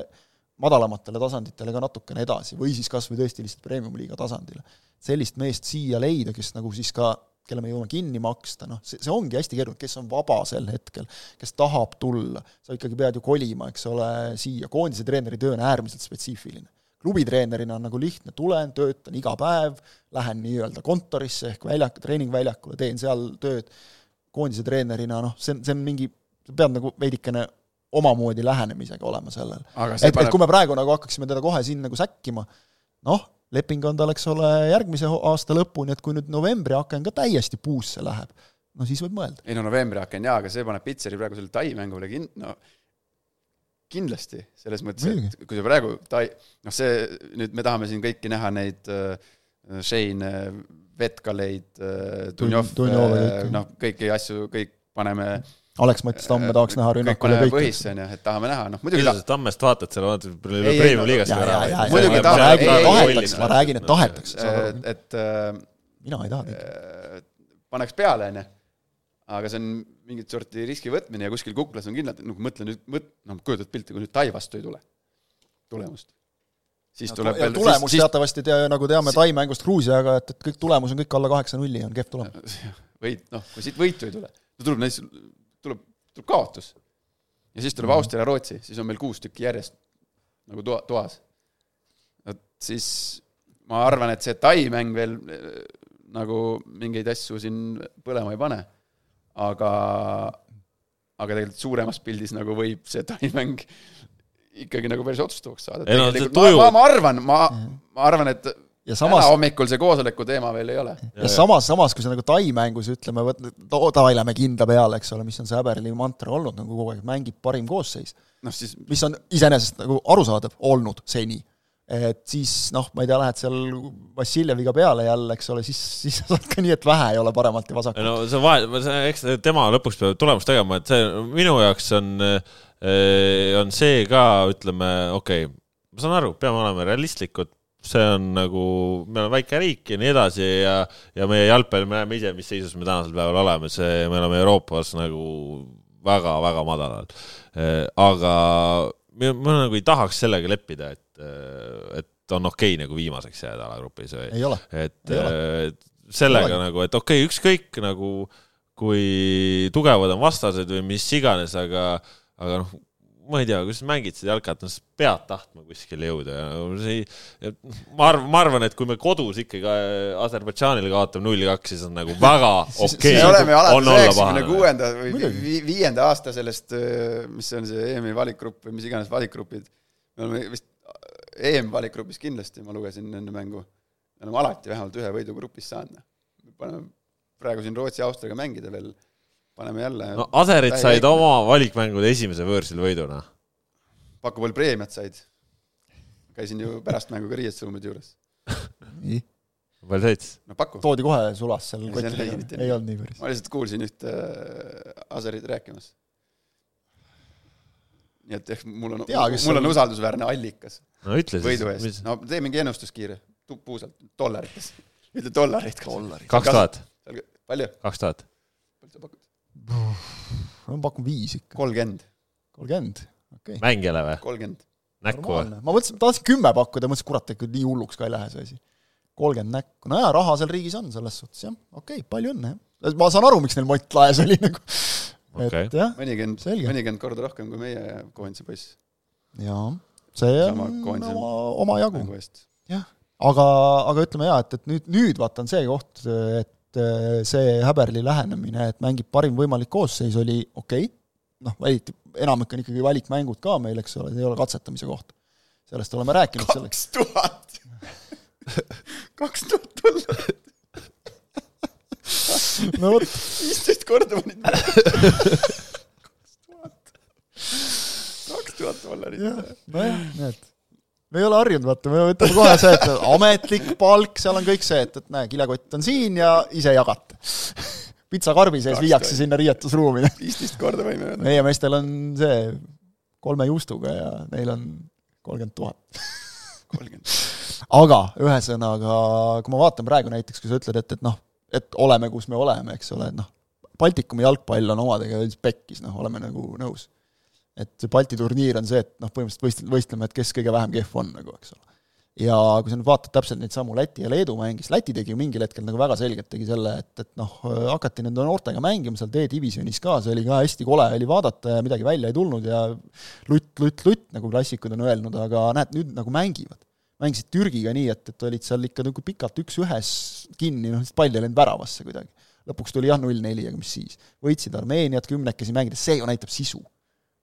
[SPEAKER 3] madalamatele tasanditele ka natukene edasi või siis kas või tõesti lihtsalt premium-liiga tasandile. sellist meest siia leida, kes nagu siis ka kelle me jõuame kinni maksta, noh, see, see ongi hästi keeruline, kes on vaba sel hetkel, kes tahab tulla, sa ikkagi pead ju kolima, eks ole, siia, koondise treeneri töö on äärmiselt spetsiifiline klubitreenerina on nagu lihtne, tulen, töötan iga päev, lähen nii-öelda kontorisse ehk väljak, treeningväljakule, teen seal tööd, koondise treenerina noh, see on, see on mingi, sa pead nagu veidikene omamoodi lähenemisega olema sellel. et et kui me praegu nagu hakkaksime teda kohe siin nagu säkkima, noh, leping on tal, eks ole, järgmise aasta lõpuni, et kui nüüd novembri aken ka täiesti puusse läheb, no siis võib mõelda.
[SPEAKER 2] ei no novembri aken jaa, aga see paneb Pitseri praegu selle Tai mängu peale kin-, no kindlasti, selles mõttes, et kui sa praegu ta ei, noh, see, nüüd me tahame siin kõiki näha neid äh, Shane äh, Vetkaleid äh,, Dunjov, äh, noh, kõiki asju, kõik paneme
[SPEAKER 3] Alex Mats Tamme tahaks näha rünnakul
[SPEAKER 2] ja kõik. põhisse, on ju, et tahame näha, noh muidugi
[SPEAKER 1] ta... Tammest vaatad seal, vaatad Premiumi liigas
[SPEAKER 3] ära. muidugi ta tahetakse, ma räägin, et tahetakse.
[SPEAKER 2] et,
[SPEAKER 3] mina ei taha
[SPEAKER 2] paneks peale, on ju aga see on mingit sorti riski võtmine ja kuskil kuklas on kindlalt, noh, mõtle nüüd, mõt-, noh, kujutad pilti, kui nüüd Tai vastu ei tule tulemust. siis tuleb
[SPEAKER 3] veel tulemus siis, teatavasti tea, nagu teame Tai mängust Gruusiaga, et, et kõik tulemus on kõik alla kaheksa nulli, on kehv tulemus. (laughs)
[SPEAKER 2] võit, noh, kui siit võitu ei tule, no tuleb näiteks, tuleb, tuleb kaotus. ja siis tuleb mm. Austria ja Rootsi, siis on meil kuus tükki järjest nagu toa, toas. vot siis ma arvan, et see Tai mäng veel nagu mingeid asju siin põlema ei pane aga, aga tegelikult suuremas pildis nagu võib see talimäng ikkagi nagu päris otsustavaks saada. No, ma, ma, ma arvan, ma, ma arvan, et ja samas, täna hommikul see koosoleku teema veel ei ole.
[SPEAKER 3] ja, ja samas, samas kui sa nagu Tai mängus ütleme, vot davai, lähme kindla peale, eks ole, mis on see Häberli mantra olnud nagu kogu aeg, mängib parim koosseis
[SPEAKER 2] noh, siis
[SPEAKER 3] mis on iseenesest nagu arusaadav olnud seni et siis noh, ma ei tea, lähed seal Vassiljeviga peale jälle, eks ole, siis, siis sa saad ka nii, et vähe ei ole paremalt ja vasakult.
[SPEAKER 1] no see vahe, eks tema lõpuks peab tulemust tegema, et see minu jaoks on, eh, on see ka, ütleme, okei okay,, ma saan aru, peame olema realistlikud, see on nagu, me oleme väike riik ja nii edasi ja, ja meie jalgpall, me näeme ise, mis seisus me tänasel päeval oleme, see, me oleme Euroopas nagu väga-väga madalal. Eh, aga ma nagu ei tahaks sellega leppida, et et, on okei okay, nagu viimaseks jääda alagrupis
[SPEAKER 3] või?
[SPEAKER 1] et et sellega ei nagu, et okei okay,, ükskõik nagu kui tugevad on vastased või mis iganes, aga, aga noh, ma ei tea, kui sa mängid seda jalkat, no sa pead tahtma kuskile jõuda ja see ei, ma arvan, ma arvan, et kui me kodus ikkagi Aserbaidžaanile kaotame null-kaks, siis on nagu väga (laughs) okei okay.
[SPEAKER 2] me oleme ju alates üheksakümne kuuenda või viienda aasta sellest, mis see on see EM-i valikgrupp või mis iganes valikgrupid, me oleme vist EM-valikgrupis kindlasti, ma lugesin enne mängu, me oleme alati vähemalt ühe võidu grupis saanud. paneme praegu siin Rootsi-Austriaga mängida veel, paneme jälle
[SPEAKER 1] no Aserid said oma valikmängude esimese võõrsil võiduna.
[SPEAKER 2] Paku veel preemiat said. käisin ju pärast mängu ka riietusruumide juures. (laughs)
[SPEAKER 3] nii?
[SPEAKER 1] palju said siis?
[SPEAKER 2] no paku.
[SPEAKER 3] toodi kohe sulas seal kotti, ei olnud nii päris.
[SPEAKER 2] ma lihtsalt kuulsin ühte äh, Aserit rääkimas nii et ehk mul on, mul on usaldusväärne allikas
[SPEAKER 1] no ütle
[SPEAKER 2] siis. võidu eest, no tee mingi ennustus kiire, puusalt, dollarites. ütle dollarit.
[SPEAKER 1] kaks tuhat.
[SPEAKER 2] palju?
[SPEAKER 1] kaks tuhat.
[SPEAKER 3] Ma pakun viis ikka.
[SPEAKER 2] kolmkümmend.
[SPEAKER 3] kolmkümmend, okei okay..
[SPEAKER 1] mängijale või?
[SPEAKER 2] kolmkümmend.
[SPEAKER 1] näkku või?
[SPEAKER 3] ma mõtlesin, tahtsin kümme pakkuda, mõtlesin, kurat, ega nii hulluks ka ei lähe see asi. kolmkümmend näkku, no jaa, raha seal riigis on selles suhtes jah, okei okay,, palju õnne jah. ma saan aru, miks neil mott laes oli nagu.
[SPEAKER 1] Okei.
[SPEAKER 3] et jah,
[SPEAKER 2] mõnikümmend,
[SPEAKER 3] Selge.
[SPEAKER 2] mõnikümmend korda rohkem kui meie koondise poiss
[SPEAKER 3] jaa, see
[SPEAKER 2] Sama
[SPEAKER 3] on oma, omajagu. jah, aga, aga ütleme jaa, et, et nüüd, nüüd vaata on see koht, et eh, see Häberli lähenemine, et mängib parim võimalik koosseis, oli okei okay., noh, valiti, enamik on ikkagi valikmängud ka meil, eks ole, see ei ole katsetamise koht. sellest oleme rääkinud
[SPEAKER 2] kaks tuhat, kaks tuhat dollarit,
[SPEAKER 3] no vot,
[SPEAKER 2] viisteist korda panid. kaks tuhat dollarit.
[SPEAKER 3] nojah, näed. Me ei ole harjunud, vaata, me võtame kohe see, et ametlik palk, seal on kõik see, et, et näe, kilekott on siin ja ise jagate. pitsakarbi sees viiakse sinna riietusruumi.
[SPEAKER 2] viisteist korda võime öelda.
[SPEAKER 3] meie meestel on see kolme juustuga ja neil on kolmkümmend tuhat.
[SPEAKER 2] kolmkümmend.
[SPEAKER 3] aga ühesõnaga, kui ma vaatan praegu näiteks, kui sa ütled, et, et noh, et oleme, kus me oleme, eks ole, et noh, Baltikumi jalgpall on omadega pekkis, noh, oleme nagu nõus. Et Balti turniir on see, et noh, põhimõtteliselt võist-, võistleme, et kes kõige vähem kehv on nagu, eks ole. ja kui sa nüüd vaatad täpselt neid samu Läti ja Leedu mängis, Läti tegi ju mingil hetkel nagu väga selgelt tegi selle, et, et noh, hakati nende noortega mängima seal D-divisjonis ka, see oli ka hästi kole oli vaadata ja midagi välja ei tulnud ja lutt, lutt, lutt, nagu klassikud on öelnud, aga näed, nüüd nagu mängivad mängisid Türgiga nii, et, et olid seal ikka nagu pikalt üks-ühes kinni, noh, pall ei läinud väravasse kuidagi. lõpuks tuli jah, null-neli, aga mis siis. võitsid Armeeniat kümnekesi mängides, see ju näitab sisu.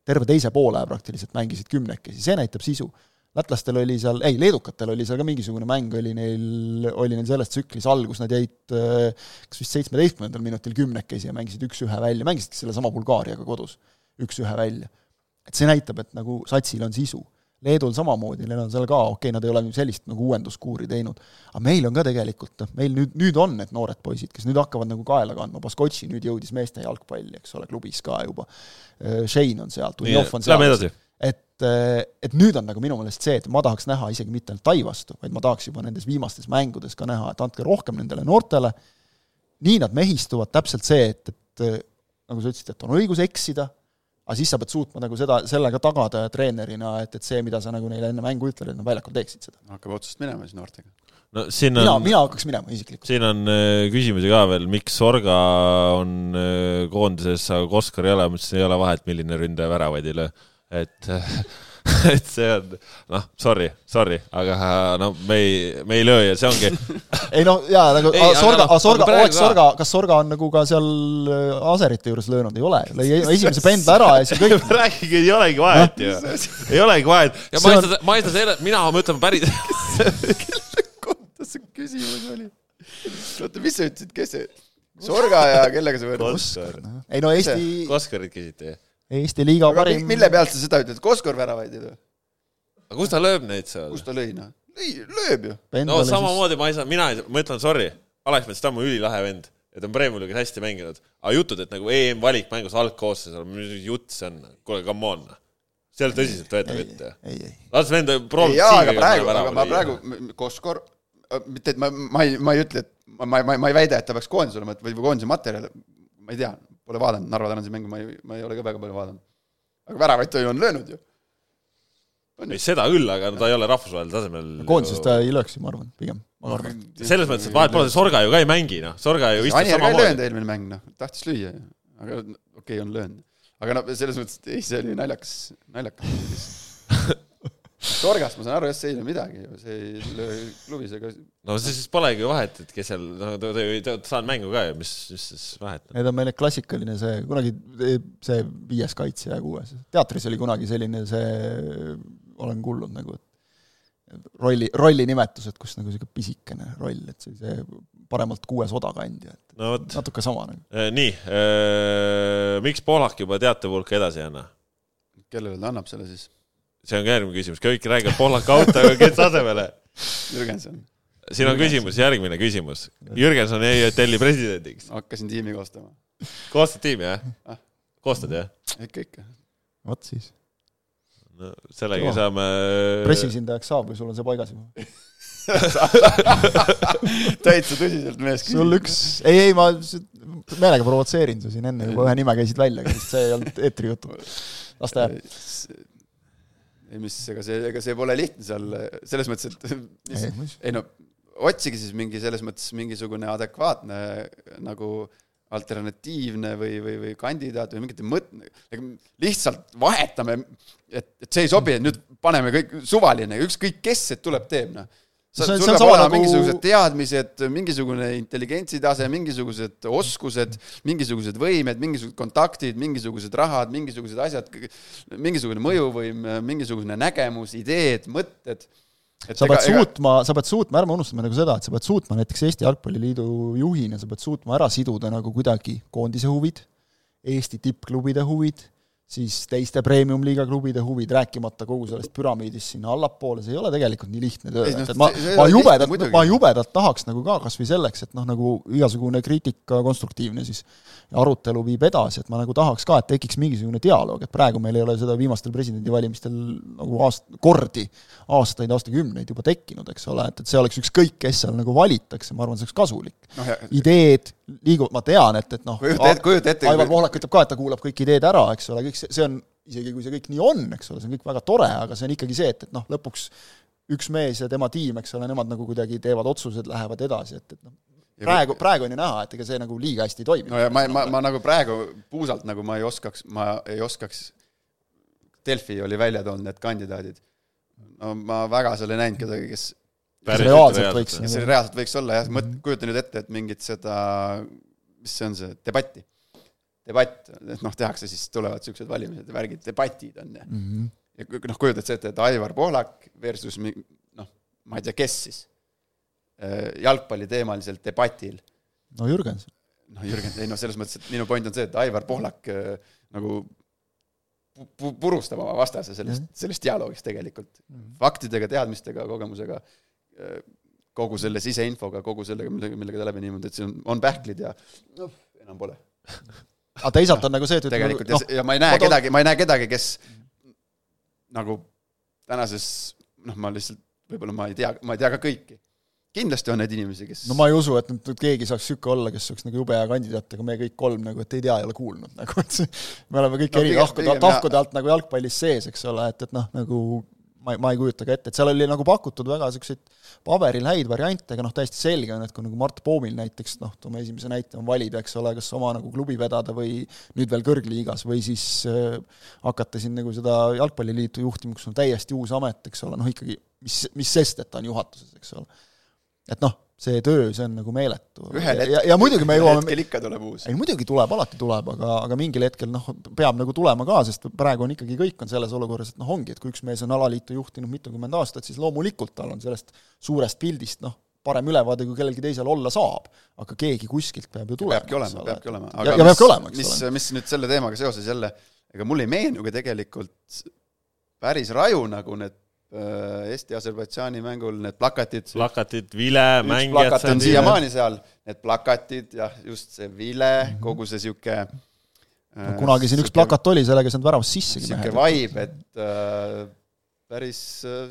[SPEAKER 3] Terve teise poole praktiliselt mängisid kümnekesi, see näitab sisu. lätlastel oli seal, ei, leedukatel oli seal ka mingisugune mäng oli neil, oli neil selles tsüklis algus, nad jäid äh, kas vist seitsmeteistkümnendal minutil kümnekesi ja mängisid üks-ühe välja, mängisidki sellesama Bulgaariaga kodus üks-ühe välja. et see näitab, et nagu satsil on sisu Leedul samamoodi, neil on seal ka, okei okay,, nad ei ole sellist nagu uuenduskuuri teinud, aga meil on ka tegelikult, noh, meil nüüd, nüüd on need noored poisid, kes nüüd hakkavad nagu kaela kandma, Baskotši nüüd jõudis meeste jalgpalli, eks ole, klubis ka juba, Shane on seal, Dunjov on seal.
[SPEAKER 1] Lähme, edasi.
[SPEAKER 3] et, et nüüd on nagu minu meelest see, et ma tahaks näha isegi mitte ainult Tai vastu, vaid ma tahaks juba nendes viimastes mängudes ka näha, et andke rohkem nendele noortele, nii nad mehistuvad, täpselt see, et, et nagu sa ütlesid, et on õigus eksida, aga siis sa pead suutma nagu seda, sellega tagada treenerina, et, et see, mida sa nagu neile enne mängu ütled, et nad väljakul teeksid seda.
[SPEAKER 2] hakkab otsast minema siis noortega.
[SPEAKER 1] no siin
[SPEAKER 3] mina
[SPEAKER 1] on,
[SPEAKER 3] mina hakkaks minema isiklikult.
[SPEAKER 1] siin on äh, küsimusi ka veel, miks Sorga on äh, koondises, aga Koskar ei ole, ma ütlesin, ei ole vahet, milline ründaja väravaid ei löö. et, (laughs) (laughs) et see on, noh, sorry, sorry, aga no me ei, me ei löö ja see ongi, (laughs)
[SPEAKER 3] ei noh, jaa, nagu
[SPEAKER 1] Ei,
[SPEAKER 3] Sorga
[SPEAKER 1] noh,,
[SPEAKER 3] Sorga
[SPEAKER 1] ka-
[SPEAKER 3] Sorga, kas Sorga on nagu ka seal äh, Aserite juures löönud, ei ole, (laughs) lõi esimese pendla ära ja siis kõik
[SPEAKER 1] rääkige, ei olegi vahet ju, ei olegi vahet. Ja ma ei saa, ma ei saa selle, mina, ma ütlen päris,
[SPEAKER 2] kelle kohta see küsimus oli? oota, mis sa ütlesid, kes see, Sorga ja kellega sa võrdled?
[SPEAKER 1] Koskar,
[SPEAKER 3] ei no Eesti,
[SPEAKER 1] Koskarit küsiti.
[SPEAKER 3] Eesti liiga
[SPEAKER 2] aga
[SPEAKER 3] parim
[SPEAKER 2] mi- mille pealt sa seda ütled, Koskor väravaid ei löö?
[SPEAKER 1] aga kus ta lööb neid seal
[SPEAKER 2] kus? ta lõi, noh? lõi, lööb ju.
[SPEAKER 1] no
[SPEAKER 3] oli siis
[SPEAKER 1] samamoodi ma ei saa, mina ei saa, ma ütlen sorry, Alex Metstammu ülilahe vend, et on Premiumi liigas hästi mänginud, aga jutud, et nagu EM-valikmängus algkoosseis on, mis jutt see on, kuule, come on. see ei ole tõsiseltvõetav
[SPEAKER 3] ei
[SPEAKER 1] jutt ju., las vend proovib
[SPEAKER 2] jaa, aga praegu, aga ma praegu, Koskor, mitte et ma, ma ei, ma ei ütle, et ma, ma, ma, ei väida, et ta peaks koondises olema, et või, või koondise materjal, ma ei tea, pole vaadanud Narva tänase mängu, ma ei, ma ei ole ka väga palju vaadanud. aga väravaid ta ju on löönud ju.
[SPEAKER 1] ei, seda küll, aga no ta ei ole rahvusvahelisel tasemel.
[SPEAKER 3] koondises ta ei lööks ju, ma arvan, pigem, ma arvan.
[SPEAKER 1] selles mõttes, et vahet pole, Sorga ju ka ei mängi, noh, Sorga ju istus
[SPEAKER 2] ka ei löönud
[SPEAKER 1] samamoodi.
[SPEAKER 2] eelmine mäng, noh, tahtis lüüa ju, aga okei okay,, on löönud. aga no selles mõttes, et ei, see oli naljakas, naljakas. Sorgast ma saan aru, jah, see ei löö midagi ju, see ei löö klubis ega
[SPEAKER 1] no siis polegi ju vahet, et kes seal, no ta ta ei saanud mängu ka ju, mis, mis siis vahet on.
[SPEAKER 3] Need on meil klassikaline see, kunagi see viies kaitse ja kuues, teatris oli kunagi selline see, olen kuulnud nagu, et rolli, rolli nimetused, kus nagu niisugune pisikene roll, et see, see paremalt kuues odakandja, et
[SPEAKER 1] no vot,
[SPEAKER 3] natuke sama nagu.
[SPEAKER 1] nii, miks Poolak juba teatepulka edasi ei anna?
[SPEAKER 2] kellele ta annab selle siis?
[SPEAKER 1] See on ka järgmine küsimus, kõik räägivad Pohlaku autoga, kes asemele?
[SPEAKER 2] Jürgenson.
[SPEAKER 1] siin on küsimus, järgmine küsimus. Jürgenson jäi ETL-i presidendiks.
[SPEAKER 2] hakkasin tiimi koostama.
[SPEAKER 1] koostad tiimi, jah
[SPEAKER 2] Ah.?
[SPEAKER 1] koostad, jah?
[SPEAKER 2] ikka, ikka.
[SPEAKER 3] vot siis.
[SPEAKER 1] no sellega
[SPEAKER 3] Kõva.
[SPEAKER 1] saame
[SPEAKER 3] pressiesindajaks saab või sul on see paigas juba? (laughs)
[SPEAKER 2] täitsa tõsiselt mees
[SPEAKER 3] sul üks, ei, ei ma meelega provotseerin su siin enne juba ühe nime käisid välja, aga vist see ei olnud eetrijutu. las ta jääb.
[SPEAKER 2] Ei mis, ega see, ega see pole lihtne seal selles mõttes, et mis, (laughs) ei no otsige siis mingi selles mõttes mingisugune adekvaatne nagu alternatiivne või, või, või kandidaat või mingite mõt-, lihtsalt vahetame, et, et see ei sobi, et nüüd paneme kõik suvaline, ükskõik kes, et tuleb, teeb noh. Sul peab olema
[SPEAKER 3] nagu-
[SPEAKER 2] mingisugused teadmised, mingisugune intelligentsitase, mingisugused oskused, mingisugused võimed, mingisugused kontaktid, mingisugused rahad, mingisugused asjad, mingisugune mõjuvõim, mingisugune nägemus, ideed, mõtted.
[SPEAKER 3] sa pead suutma, sa pead suutma, ärme unustame nagu seda, et sa pead suutma näiteks Eesti Jalgpalliliidu juhina, sa pead suutma ära siduda nagu kuidagi koondise huvid, Eesti tippklubide huvid, siis teiste premium-liiga klubide huvid, rääkimata kogu sellest püramiidist sinna allapoole, see ei ole tegelikult nii lihtne töö, et, et ma ma jubedalt, ma jubedalt tahaks nagu ka kas või selleks, et noh, nagu igasugune kriitika konstruktiivne siis arutelu viib edasi, et ma nagu tahaks ka, et tekiks mingisugune dialoog, et praegu meil ei ole seda viimastel presidendivalimistel nagu aast-, kordi, aastaid, aastakümneid juba tekkinud, eks ole, et, et see oleks ükskõik, kes seal nagu valitakse, ma arvan, see oleks kasulik.
[SPEAKER 2] noh,
[SPEAKER 3] ideed liiguvad, ma tean, et, et noh. Aivar Pohlak ütleb ka, et ta kuulab kõik ideed ära, eks ole, kõik see, see on, isegi kui see kõik nii on, eks ole, see on kõik väga tore, aga see on ikkagi see, et, et noh, lõpuks üks mees ja tema tiim, eks ole, nemad nagu kuidagi teevad otsused, lähevad edasi, et, et noh, praegu, praegu on ju näha, et ega see nagu liiga hästi ei toimi.
[SPEAKER 2] no ja ma, ma, ma nagu praegu puusalt nagu ma ei oskaks, ma ei oskaks, Delfi oli välja toonud need kandidaadid. no ma väga seal ei näinud kedagi, kes,
[SPEAKER 3] reaalselt võiks
[SPEAKER 2] see reaalselt võiks olla jah, mõt-, kujuta nüüd ette, et mingit seda, mis see on see, debatti. debatt, et noh, tehakse siis, tulevad niisugused valimised ja värgid, debatid on ju.
[SPEAKER 3] mm. -hmm.
[SPEAKER 2] ja kui- noh, kujutad sa ette, et Aivar Pohlak versus noh, ma ei tea, kes siis, jalgpalliteemalisel debatil
[SPEAKER 3] no Jürgen,
[SPEAKER 2] noh, Jürgen, ei noh, selles mõttes, et minu point on see, et Aivar Pohlak äh, nagu pu- pu- purustab oma vastase sellest, sellest dialoogist tegelikult. faktidega, teadmistega, kogemusega, kogu selle siseinfoga, kogu sellega, millega, millega ta läbi niimoodi, et see on, on pähklid ja noh, enam pole.
[SPEAKER 3] aga teisalt on nagu see, et
[SPEAKER 2] tegelikult
[SPEAKER 3] noh
[SPEAKER 2] ja, ja ma ei näe
[SPEAKER 3] ma
[SPEAKER 2] kedagi, ma ei näe kedagi, kes nagu tänases, noh, ma lihtsalt, võib-olla ma ei tea, ma ei tea ka kõiki. kindlasti on neid inimesi, kes
[SPEAKER 3] no ma ei usu, et nüüd nüüd keegi saaks niisugune olla, kes oleks nagu jube hea kandidaat, aga me kõik kolm nagu, et ei tea, ei ole kuulnud nagu, et me oleme kõik
[SPEAKER 2] No
[SPEAKER 3] eri tahkude, tahkude alt nagu jalgpallis sees, eks ole, et, et noh, nagu ma ei, ma ei kujuta ka ette, et seal oli nagu pakutud väga niisuguseid paberil häid variante, aga noh, täiesti selge on, et kui nagu Mart Poomil näiteks noh, toome esimese näite, on valida, eks ole, kas oma nagu klubi vedada või nüüd veel kõrgliigas või siis äh, hakata siin nagu seda jalgpalliliitu juhtima, kus on täiesti uus amet, eks ole, noh ikkagi mis, mis sest, et ta on juhatuses, eks ole. et noh, see töö, see on nagu meeletu.
[SPEAKER 2] ühel
[SPEAKER 3] ja, ja muidugi me jõuame
[SPEAKER 2] hetkel ikka tuleb uus.
[SPEAKER 3] ei muidugi tuleb, alati tuleb, aga, aga mingil hetkel noh, peab nagu tulema ka, sest praegu on ikkagi kõik on selles olukorras, et noh, ongi, et kui üks mees on alaliitu juhtinud mitukümmend aastat, siis loomulikult tal on sellest suurest pildist noh, parem ülevaade, kui kellelgi teisel olla saab. aga keegi kuskilt peab ju tulema.
[SPEAKER 2] peabki olema, peabki olema.
[SPEAKER 3] ja, ja peabki olema, eks
[SPEAKER 2] mis
[SPEAKER 3] ole.,
[SPEAKER 2] mis nüüd selle teemaga seoses jälle, ega mulle ei meenugi tegelikult päris raju nagu need Eesti-Aserbaidžaani mängul need plakatid.
[SPEAKER 1] plakatid, vile, mängijad
[SPEAKER 2] plakat on. siiamaani seal, need plakatid, jah, just see vile, kogu see sihuke äh,
[SPEAKER 3] kunagi siin üks plakat oli, sellega ei saanud väravast sissegi
[SPEAKER 2] sihuke vibe, et äh, päris äh,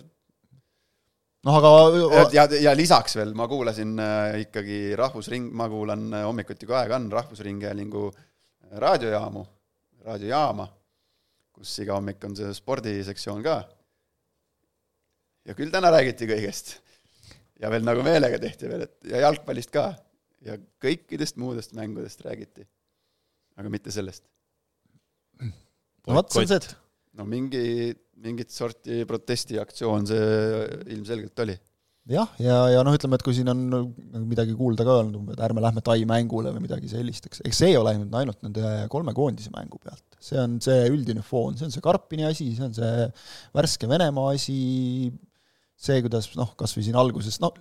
[SPEAKER 3] noh, aga
[SPEAKER 2] ja, ja lisaks veel ma kuulasin äh, ikkagi Rahvusring, ma kuulan äh, hommikuti, kui aega on, Rahvusringhäälingu raadiojaamu, raadiojaama, kus iga hommik on see spordisektsioon ka. Ja küll täna räägiti kõigest. ja veel nagu meelega tehti veel, et ja jalgpallist ka. ja kõikidest muudest mängudest räägiti. aga mitte sellest.
[SPEAKER 3] no vot, see on see, et
[SPEAKER 2] no mingi, mingit sorti protestiaktsioon see ilmselgelt oli
[SPEAKER 3] jah, ja, ja noh, ütleme, et kui siin on midagi kuulda ka olnud, et ärme lähme Tai mängule või midagi sellist, eks, eks see ei ole nüüd ainult nende kolme koondise mängu pealt. see on see üldine foon, see on see Karpini asi, see on see värske Venemaa asi, see, kuidas noh, kas või siin alguses, no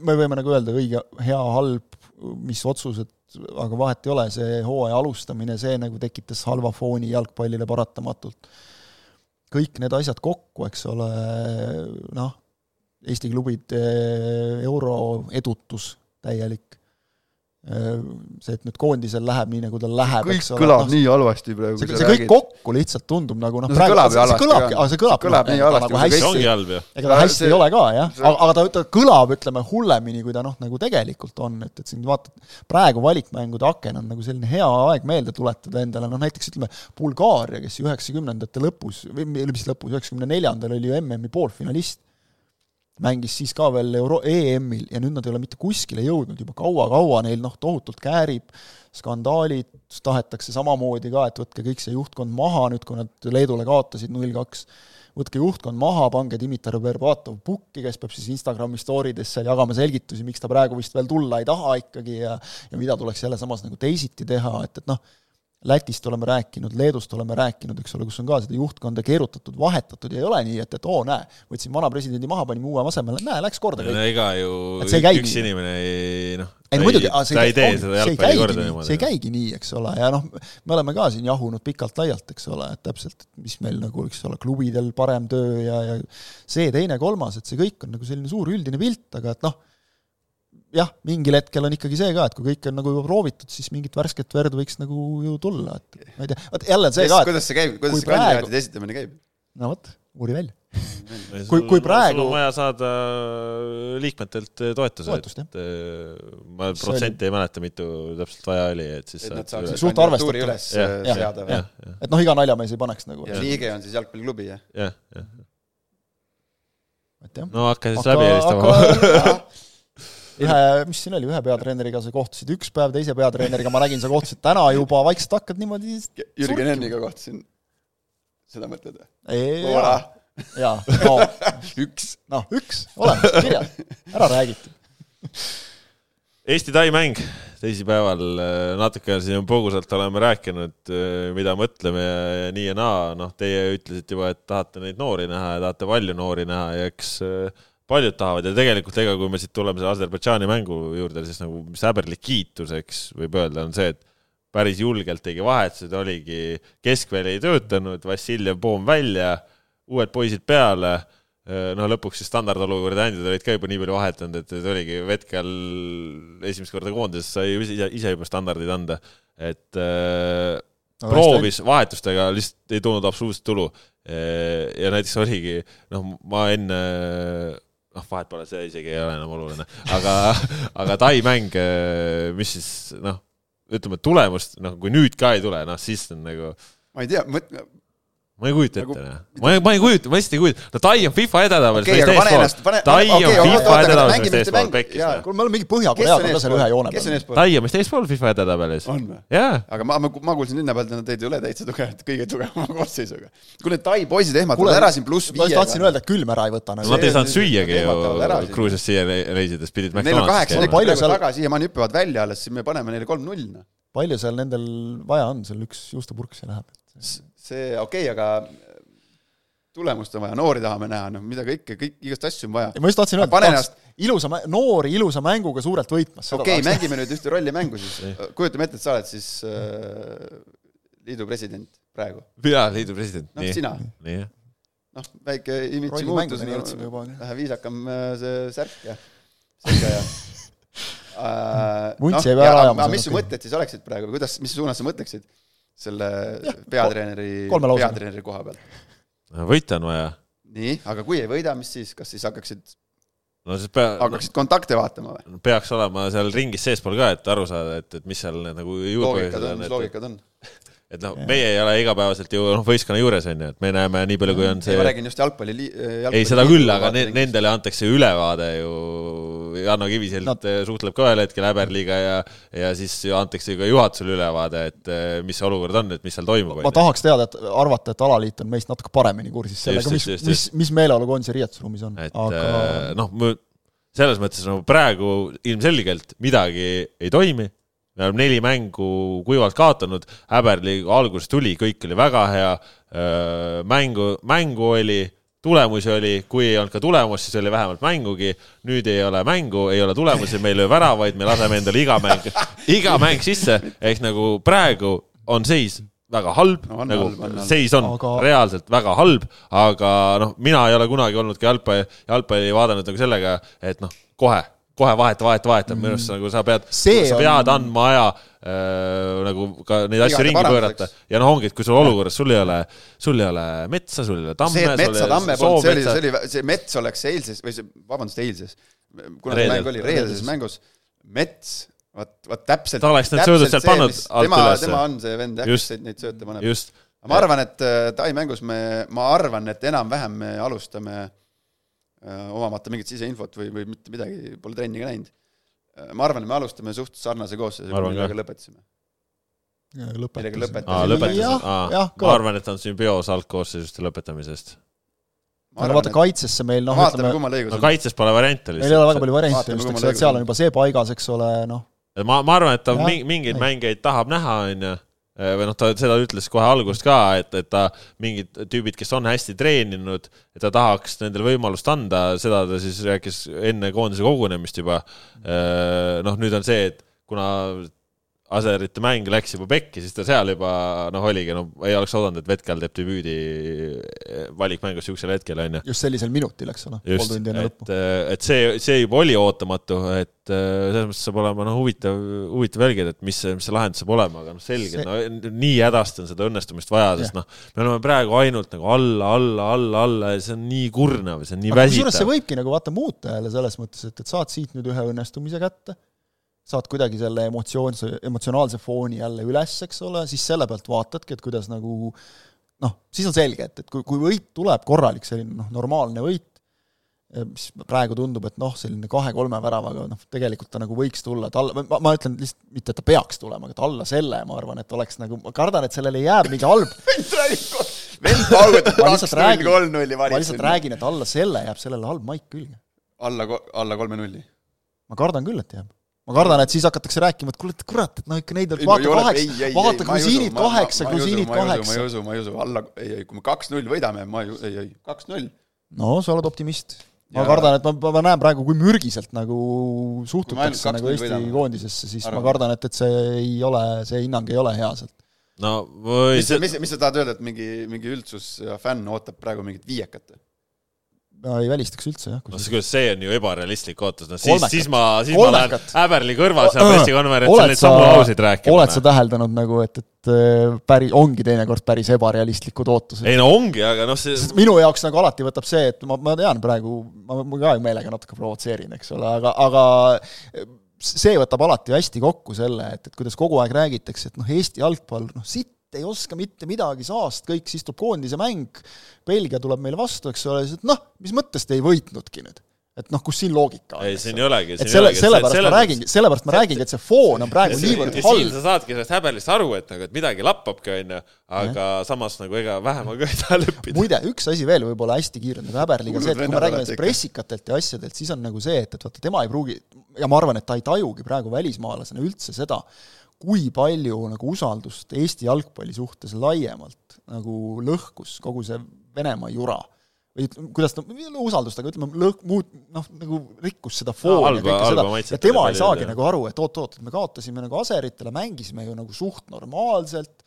[SPEAKER 3] me võime nagu öelda õige, hea, halb, mis otsused, aga vahet ei ole, see hooaja alustamine, see nagu tekitas halva fooni jalgpallile paratamatult. kõik need asjad kokku, eks ole, noh, Eesti klubide euro edutus täielik see, et nüüd koondisel läheb nii, nagu tal läheb,
[SPEAKER 2] kõik kõlab no, nii halvasti praegu.
[SPEAKER 3] see, see kõik kokku lihtsalt tundub nagu noh
[SPEAKER 2] no, praegu see kõlab, see kõlabki,
[SPEAKER 3] aga see kõlab,
[SPEAKER 2] kõlab no, nii halvasti
[SPEAKER 3] nagu hästi,
[SPEAKER 1] ongi halb ju.
[SPEAKER 3] ega ta hästi see, ei ole ka jah, aga, aga ta, ta kõlab, ütleme, hullemini, kui ta noh, nagu tegelikult on, et, et siin vaatad, praegu valikmängude aken on nagu selline hea aeg meelde tuletada endale, noh näiteks ütleme, Bulgaaria, kes üheksakümnendate lõpus, või mis lõpus, üheksakümne neljandal oli ju MM-i poolfinalist mängis siis ka veel Euro-, EM-il ja nüüd nad ei ole mitte kuskile jõudnud juba kaua-kaua, neil noh, tohutult käärib, skandaalid, tahetakse samamoodi ka, et võtke kõik see juhtkond maha, nüüd kui nad Leedule kaotasid null kaks, võtke juhtkond maha, pange Dimitar Berbatov pukki, kes peab siis Instagrami story des seal jagama selgitusi, miks ta praegu vist veel tulla ei taha ikkagi ja ja mida tuleks jälle samas nagu teisiti teha, et, et noh, Lätist oleme rääkinud, Leedust oleme rääkinud, eks ole, kus on ka seda juhtkonda keerutatud, vahetatud ja ei ole nii, et, et oo, näe, võtsin vana presidendi maha, panime uue asemele, näe, läks korda kõik.
[SPEAKER 1] ega ju üks nii. inimene ei noh,
[SPEAKER 3] ei no muidugi,
[SPEAKER 1] ta ei tee seda jalgpalli korda
[SPEAKER 3] niimoodi. see ei käigi nii, eks ole, ja noh, me oleme ka siin jahunud pikalt-laialt, eks ole, et täpselt, mis meil nagu, eks ole, klubidel parem töö ja, ja see, teine, kolmas, et see kõik on nagu selline suur üldine pilt, aga et noh, jah, mingil hetkel on ikkagi see ka, et kui kõik on nagu juba proovitud, siis mingit värsket verd võiks nagu ju tulla, et ma ei tea, vot jälle on see ka,
[SPEAKER 2] et kuidas see käib, kuidas see praegu... kandidaatide esitamine käib?
[SPEAKER 3] no vot, uuri välja (laughs) kui, kui praegu
[SPEAKER 1] sul on vaja saada liikmetelt toetuse, et ma protsenti ei mäleta, mitu täpselt vaja oli, et siis
[SPEAKER 2] et nad saaksid suht arvestada üles seada või?
[SPEAKER 3] et noh, iga naljamees ei paneks nagu.
[SPEAKER 2] liige on siis jalgpalliklubi, jah?
[SPEAKER 1] jah, jah.
[SPEAKER 3] et jah.
[SPEAKER 1] no hakka siis läbi helistama (laughs)
[SPEAKER 3] ühe, mis siin oli, ühe peatreeneriga sa kohtusid üks päev, teise peatreeneriga. Ma nägin, sa kohtusid täna juba. Vaikselt hakkad niimoodi
[SPEAKER 2] Jürgen Enniga kohtusin. seda mõtled
[SPEAKER 3] või? jaa, no. (laughs)
[SPEAKER 2] Üks.
[SPEAKER 3] noh, üks, olemas, kirjas, ära räägitud.
[SPEAKER 1] Eesti-Tai mäng teisipäeval, natuke siin põgusalt oleme rääkinud, mida mõtleme ja, ja nii ja naa, noh, teie ütlesite juba, et tahate neid noori näha ja tahate palju noori näha ja eks äh, paljud tahavad ja tegelikult ega kui me siit tuleme selle Aserbaidžaani mängu juurde, siis nagu mis häberlik kiituseks võib öelda, on see, et päris julgelt tegi vahetused, oligi, keskväli ei töötanud, Vassiljev poom välja, uued poisid peale, no lõpuks siis standardolukorda andjad olid ka juba nii palju vahetanud, et, et oligi hetkel esimest korda koondises sai ise, ise juba standardid anda, et äh, no, proovis vahetustega, lihtsalt ei tulnud absoluutselt tulu. ja näiteks oligi, noh, ma enne noh, vahet pole, see isegi ei ole enam oluline, aga, aga Tai mäng, eh, mis siis noh, ütleme tulemust, noh, kui nüüd ka ei tule, noh siis on nagu.
[SPEAKER 2] ma ei tea,
[SPEAKER 1] ma ei kujuta ette nagu,, ma ei, ma ei kujuta, ma lihtsalt ei kujuta, no Tai on FIFA edetabelis
[SPEAKER 2] okay, meist eespool.
[SPEAKER 1] Tai on okay, FIFA edetabelis meist eespool, pekkis.
[SPEAKER 3] kuule, me oleme mingi Põhja-Koreaga ka seal ühe joone
[SPEAKER 2] peal.
[SPEAKER 1] Tai on meist eespool FIFA edetabelis.
[SPEAKER 2] on või?
[SPEAKER 1] jaa.
[SPEAKER 2] aga ma, ma, ma kuulsin linna pealt, et nad ei tule täitsa tugevat, (laughs) kõige tugevama (laughs) koosseisuga. kuule, Tai poisid ehmatavad ära siin pluss viiega.
[SPEAKER 3] ma just tahtsin öelda, et külm ära ei võta.
[SPEAKER 1] Nad ei saanud süüagi ju Gruusiast siia reisides, pidid
[SPEAKER 2] Neil on kaheksa nekki taga, siiamaani hüppavad välja alles, siis me paneme neile kolm-null. Noh.
[SPEAKER 3] palju seal nendel vaja on, seal üks juustupurk siia läheb?
[SPEAKER 2] See okei okay,, aga tulemust on vaja, noori tahame näha, noh mida kõike, kõik, igast asju on vaja.
[SPEAKER 3] ma just tahtsin öelda, et ennast... ilusa, noori ilusa mänguga suurelt võitmas.
[SPEAKER 2] okei okay,, mängime nüüd ühte rollimängu siis. kujutame ette, et sa oled siis äh, liidu president praegu.
[SPEAKER 1] jaa, liidu president.
[SPEAKER 2] noh, sina. noh, väike imitsi muutus, vähe viisakam äh, see särk ja selga ja (laughs) äh,
[SPEAKER 3] vuntsi jäi peale ajama.
[SPEAKER 2] mis su mõtted siis oleksid praegu, kuidas, mis suunas sa mõtleksid selle peatreeneri, peatreeneri koha peal?
[SPEAKER 1] võita on vaja.
[SPEAKER 2] nii, aga kui ei võida, mis siis, kas siis hakkaksid
[SPEAKER 1] no siis pea-.
[SPEAKER 2] hakkaksid kontakte vaatama või?
[SPEAKER 1] peaks olema seal ringis seespool ka, et aru saada, et, et mis seal need nagu
[SPEAKER 2] juurpõhjused on. mis loogikad on?
[SPEAKER 1] Et noh, meie ei ole igapäevaselt ju noh, võistkonna juures on ju, et me näeme nii palju, kui on see.
[SPEAKER 2] ma räägin just jalgpalli, jalgpalli.
[SPEAKER 1] ei, seda küll, aga ne, nendele antakse ülevaade ju. Janno Kiviselt no. suhtleb ka ühel hetkel Häberliiga ja, ja siis antakse ka juhatusele ülevaade, et eh, mis see olukord on, et mis seal toimub.
[SPEAKER 3] ma tahaks teada, et arvata, et alaliit on meist natuke paremini kursis sellega, mis, mis, mis meeleolu koondise riietusruumis on.
[SPEAKER 1] et aga... Noh, selles mõttes no praegu ilmselgelt midagi ei toimi me oleme neli mängu kuivalt kaotanud, Häberli alguses tuli, kõik oli väga hea, mängu, mängu oli, tulemusi oli, kui ei olnud ka tulemust, siis oli vähemalt mängugi, nüüd ei ole mängu, ei ole tulemusi, me ei löö väravaid, me laseme endale iga mäng, iga mäng sisse, ehk nagu praegu on seis väga halb. No,, nagu halb, on, seis on aga... reaalselt väga halb, aga noh, mina ei ole kunagi olnudki jalgpalli, jalgpalli vaadanud nagu sellega, et noh, kohe kohe vaheta, vaheta, vaheta, minu arust nagu sa pead, sa
[SPEAKER 3] on-
[SPEAKER 1] pead andma aja äh, nagu ka neid asju ringi pöörata. Ja noh, ongi, et kui sul olukorras, sul ei ole, sul ei ole metsa, sul ei ole tamme,
[SPEAKER 2] see, et Metsa tamme polnud, see oli, see
[SPEAKER 1] oli
[SPEAKER 2] see Mets oleks eilses või see, vabandust, eilses, kuna see mäng oli reedeses mängus, Mets, vot, vot täpselt
[SPEAKER 1] Ta oleks need söödud sealt pannud alt
[SPEAKER 2] tema,
[SPEAKER 1] ülesse.
[SPEAKER 2] tema on see vend jah, kes neid sööte paneb.
[SPEAKER 1] just,
[SPEAKER 2] ma arvan, et äh, Tai mängus me, ma arvan, et enam-vähem me alustame omamata mingit siseinfot või, või mitte midagi, pole trenni ka näinud. ma arvan, et me alustame suht sarnase koosseisuga millega lõpetasime. millega
[SPEAKER 3] lõpetasime. Jah,,
[SPEAKER 1] ma arvan, et on sümbios algkoosseisust ja lõpetamisest.
[SPEAKER 3] aga vaata, kaitsesse meil noh,
[SPEAKER 2] vaatame,
[SPEAKER 3] ütleme,
[SPEAKER 1] no
[SPEAKER 2] on.
[SPEAKER 1] kaitses pole variante
[SPEAKER 3] meil ei ole väga
[SPEAKER 1] lihtsalt.
[SPEAKER 3] palju variante just, eks ole, et seal on juba see paigas, eks ole, noh,
[SPEAKER 1] ma, ma arvan, et ta mingeid
[SPEAKER 3] ei.
[SPEAKER 1] mängeid tahab näha, onju. Või noh, ta seda ütles kohe algusest ka, et, et ta mingid tüübid, kes on hästi treeninud, et ta tahaks nendele võimalust anda, seda ta siis rääkis enne koondise kogunemist juba. noh, nüüd on see, et kuna Aserite mäng läks juba pekki, siis ta seal juba noh, oligi, no ei oleks oodanud, et Vetkal teeb debüüdi valikmängus siuksel hetkel, onju.
[SPEAKER 3] just sellisel minutil, eks ole, pool tundi enne lõppu
[SPEAKER 1] et, et see, see juba oli ootamatu, et äh, selles mõttes saab olema noh, huvitav, huvitav jälgida, et mis mis see lahendus saab olema, aga noh, selge
[SPEAKER 3] See-
[SPEAKER 1] no nii hädasti on seda õnnestumist vaja, sest noh, me oleme praegu ainult nagu alla, alla, alla, alla ja see on nii kurnav, see on nii
[SPEAKER 3] aga kusjuures see
[SPEAKER 1] väsitav.
[SPEAKER 3] võibki nagu vaata muuta jälle selles mõttes, et, et saad siit nüüd ühe õnnestumise kätte, saad kuidagi selle emotsioonse, emotsionaalse fooni jälle üles, eks ole, siis selle pealt vaatadki, et kuidas nagu noh, siis on selge, et, et kui, kui võit tuleb korralik selline noh, normaalne võit, mis praegu tundub, et noh, selline kahe-kolme väravaga noh, tegelikult ta nagu võiks tulla, et alla, ma, ma ütlen lihtsalt mitte, et ta peaks tulema, aga et alla selle, ma arvan, et oleks nagu, ma kardan, et sellele jääb mingi halb (laughs)
[SPEAKER 2] vend paugutab
[SPEAKER 3] Ma
[SPEAKER 2] kaks
[SPEAKER 3] lihtsalt
[SPEAKER 2] nulli,
[SPEAKER 3] räägin-
[SPEAKER 2] kolm nulli
[SPEAKER 3] ma lihtsalt. räägin, et alla selle jääb sellele halb maik külge.
[SPEAKER 2] alla, alla kolme nulli.
[SPEAKER 3] ma kardan küll, et jääb. Ma kardan, et siis hakatakse rääkima, et kuule, et kurat, et noh, ikka neid
[SPEAKER 2] Ei,
[SPEAKER 3] vaata kaheksa vaata
[SPEAKER 2] ei, ma ei
[SPEAKER 3] grusiinid
[SPEAKER 2] usu, ma- ma-
[SPEAKER 3] kaheksa, grusiinid
[SPEAKER 2] usu, ma
[SPEAKER 3] kaheksa
[SPEAKER 2] ei. usu, ma ei usu, alla, ei, ei, kui me kaks-null võidame, ma ei, ei, ei, kaks-null.
[SPEAKER 3] no sa oled optimist. ma kardan, et ma, ma, ma näen praegu, kui mürgiselt nagu suhtutakse nagu Eesti
[SPEAKER 2] võidame.
[SPEAKER 3] koondisesse, siis
[SPEAKER 2] Arvan.
[SPEAKER 3] ma kardan, et, et see ei ole, see hinnang ei ole hea sealt.
[SPEAKER 1] no või
[SPEAKER 2] mis, mis, mis sa tahad öelda, et mingi, mingi üldsus ja fänn ootab praegu mingit viiekat?
[SPEAKER 3] Ma ei välistaks üldse jah,
[SPEAKER 1] no kuidas see on ju ebarealistlik ootus, noh siis, siis ma, siis ma lähen. Häberli kõrval seal pressikonverentsil neid
[SPEAKER 3] sa-
[SPEAKER 1] samu lauseid rääkima.
[SPEAKER 3] oled sa täheldanud nagu, et, et äh, päri-, ongi teinekord päris ebarealistlikud ootused?
[SPEAKER 1] ei no ongi, aga noh, see
[SPEAKER 3] sest minu jaoks nagu alati võtab see, et ma, ma tean praegu, ma, ma ka meelega natuke provotseerin, eks ole, aga, aga see võtab alati hästi kokku selle, et, et kuidas kogu aeg räägitakse, et noh, Eesti jalgpall, noh sitt ei oska mitte midagi saast, kõik, siis tuleb koondise mäng, Belgia tuleb meile vastu, eks ole, siis et noh, mis mõttes te ei võitnudki nüüd? et noh, kus siin loogika on?
[SPEAKER 1] ei, siin ei olegi.
[SPEAKER 3] et selle, sellepärast ma räägingi, sellepärast ma räägingi, et see foon on praegu niivõrd
[SPEAKER 1] ja siin
[SPEAKER 3] halb
[SPEAKER 1] sa saadki sellest häbelist aru, et nagu, et midagi lappabki, onju, aga samas nagu ega vähemaga ei taha leppida.
[SPEAKER 3] muide, üks asi veel võib-olla hästi kiirelt nagu häberliga, see, et kui me räägime pressikatelt ja asjadelt, siis on nagu see, et, et vaata, tema ei pruugi ja ma arvan, et ta ei tajugi praegu välismaalasena üldse seda, kui palju nagu usaldust Eesti jalgpalli suhtes laiemalt nagu lõhkus kogu see Venemaa jura? Või kuidas ta, usaldust, aga ütleme, lõh-, muud, noh, nagu rikkus seda fooni
[SPEAKER 1] halba-
[SPEAKER 3] ja kõike seda. ja tema ei saagi nagu aru, et oot-oot, et me kaotasime nagu aseritele, mängisime ju nagu suht normaalselt,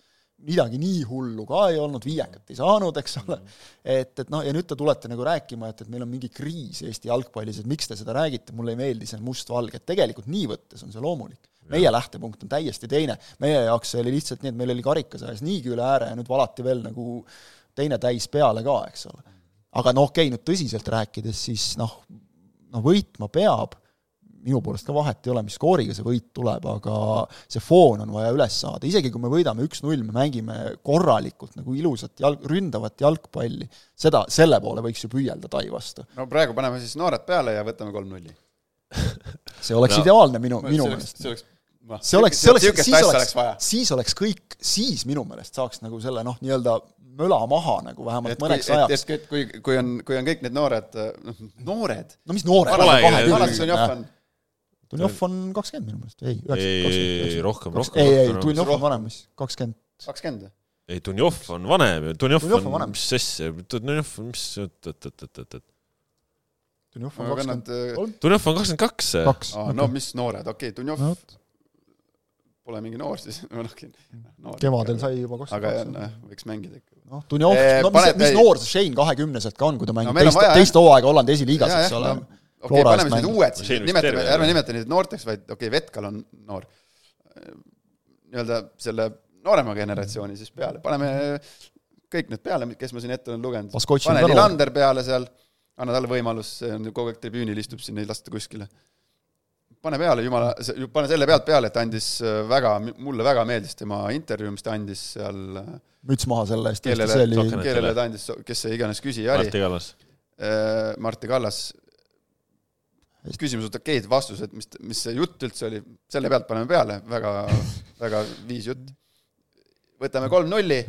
[SPEAKER 3] midagi nii hullu ka ei olnud, viiekat ei saanud, eks ole, et, et noh, ja nüüd te tulete nagu rääkima, et, et meil on mingi kriis Eesti jalgpallis, et miks te seda räägite, mulle ei meeldi see mustvalge, et tegelikult nii võttes on see loomulik. Meie lähtepunkt on täiesti teine, meie jaoks see oli lihtsalt nii, et meil oli karikas ajas niigi üle ääre ja nüüd valati veel nagu teine täis peale ka, eks ole. aga no okei okay,, nüüd tõsiselt rääkides, siis noh, no võitma peab, minu poolest ka vahet ei ole, mis skooriga see võit tuleb, aga see foon on vaja üles saada, isegi kui me võidame üks-null, me mängime korralikult nagu ilusat jalg, ründavat jalgpalli, seda, selle poole võiks ju püüelda Tai vastu.
[SPEAKER 2] no praegu paneme siis noored peale ja võtame kolm-nulli. (laughs)
[SPEAKER 3] see oleks
[SPEAKER 1] no,
[SPEAKER 3] ideaalne minu, minu meelest.
[SPEAKER 2] see oleks,
[SPEAKER 3] see oleks, see oleks, siis oleks siis oleks kõik, siis minu meelest saaks nagu selle noh, nii-öelda möla maha nagu vähemalt
[SPEAKER 2] et kui,
[SPEAKER 3] mõneks
[SPEAKER 2] et,
[SPEAKER 3] ajaks.
[SPEAKER 2] et kui, kui on, kui on kõik need noored, noh, noored.
[SPEAKER 3] no mis noored, Dunjov on kakskümmend minu meelest, ei,
[SPEAKER 1] ei, rohkem, rohkem.
[SPEAKER 3] ei, ei, Dunjov on vanem vist, kakskümmend.
[SPEAKER 2] kakskümmend.
[SPEAKER 1] ei, Dunjov on vanem ju, Dunjov
[SPEAKER 3] on
[SPEAKER 1] mis asja, Dunjov on, mis, oot, oot, oot, oot, oot,
[SPEAKER 3] Dunjov on kakskümmend
[SPEAKER 2] vennad,
[SPEAKER 3] kolm,
[SPEAKER 1] Dunjov on kakskümmend kaks.
[SPEAKER 3] kaks.
[SPEAKER 2] no mis noored, okei okay,, Dunjov
[SPEAKER 3] No.
[SPEAKER 2] Pole mingi noor siis, (laughs) noh,
[SPEAKER 3] kevadel sai juba
[SPEAKER 2] aga
[SPEAKER 3] kakskümmend
[SPEAKER 2] noh
[SPEAKER 3] kaks.,
[SPEAKER 2] võiks mängida ikka.
[SPEAKER 3] noh, Dunjov
[SPEAKER 2] Eh,,
[SPEAKER 3] no mis mis
[SPEAKER 2] ei-
[SPEAKER 3] noor see Shane kahekümneselt ka on, kui ta
[SPEAKER 2] No
[SPEAKER 3] mängib
[SPEAKER 2] on
[SPEAKER 3] teist
[SPEAKER 2] jah.
[SPEAKER 3] teist hooaega Hollandi esiliigas, eks ole.
[SPEAKER 2] okei okay,, paneme siis need uued siis, nimetame, ärme nimeta neid noorteks, vaid okei okay,, Vetkal on noor. nii-öelda selle noorema generatsiooni siis peale, paneme kõik need peale, kes ma siin ette olen lugenud. Pane. Lillander peale seal, anna talle võimalus, see on ju kogu aeg tribüünil istub siin, ei lasta kuskile. Pane peale, jumala, pane selle pealt peale, et andis äh, väga, mulle väga meeldis tema intervjuu, mis ta andis seal,
[SPEAKER 3] müts maha selle eest,
[SPEAKER 2] kellele kellele ta andis, kes see iganes küsija oli.
[SPEAKER 1] Martti Kallas.
[SPEAKER 2] Martti Kallas, küsimused okeid, vastused, mis, mis see jutt üldse oli, selle pealt paneme peale, väga, väga viis jutt. võtame kolm-nulli,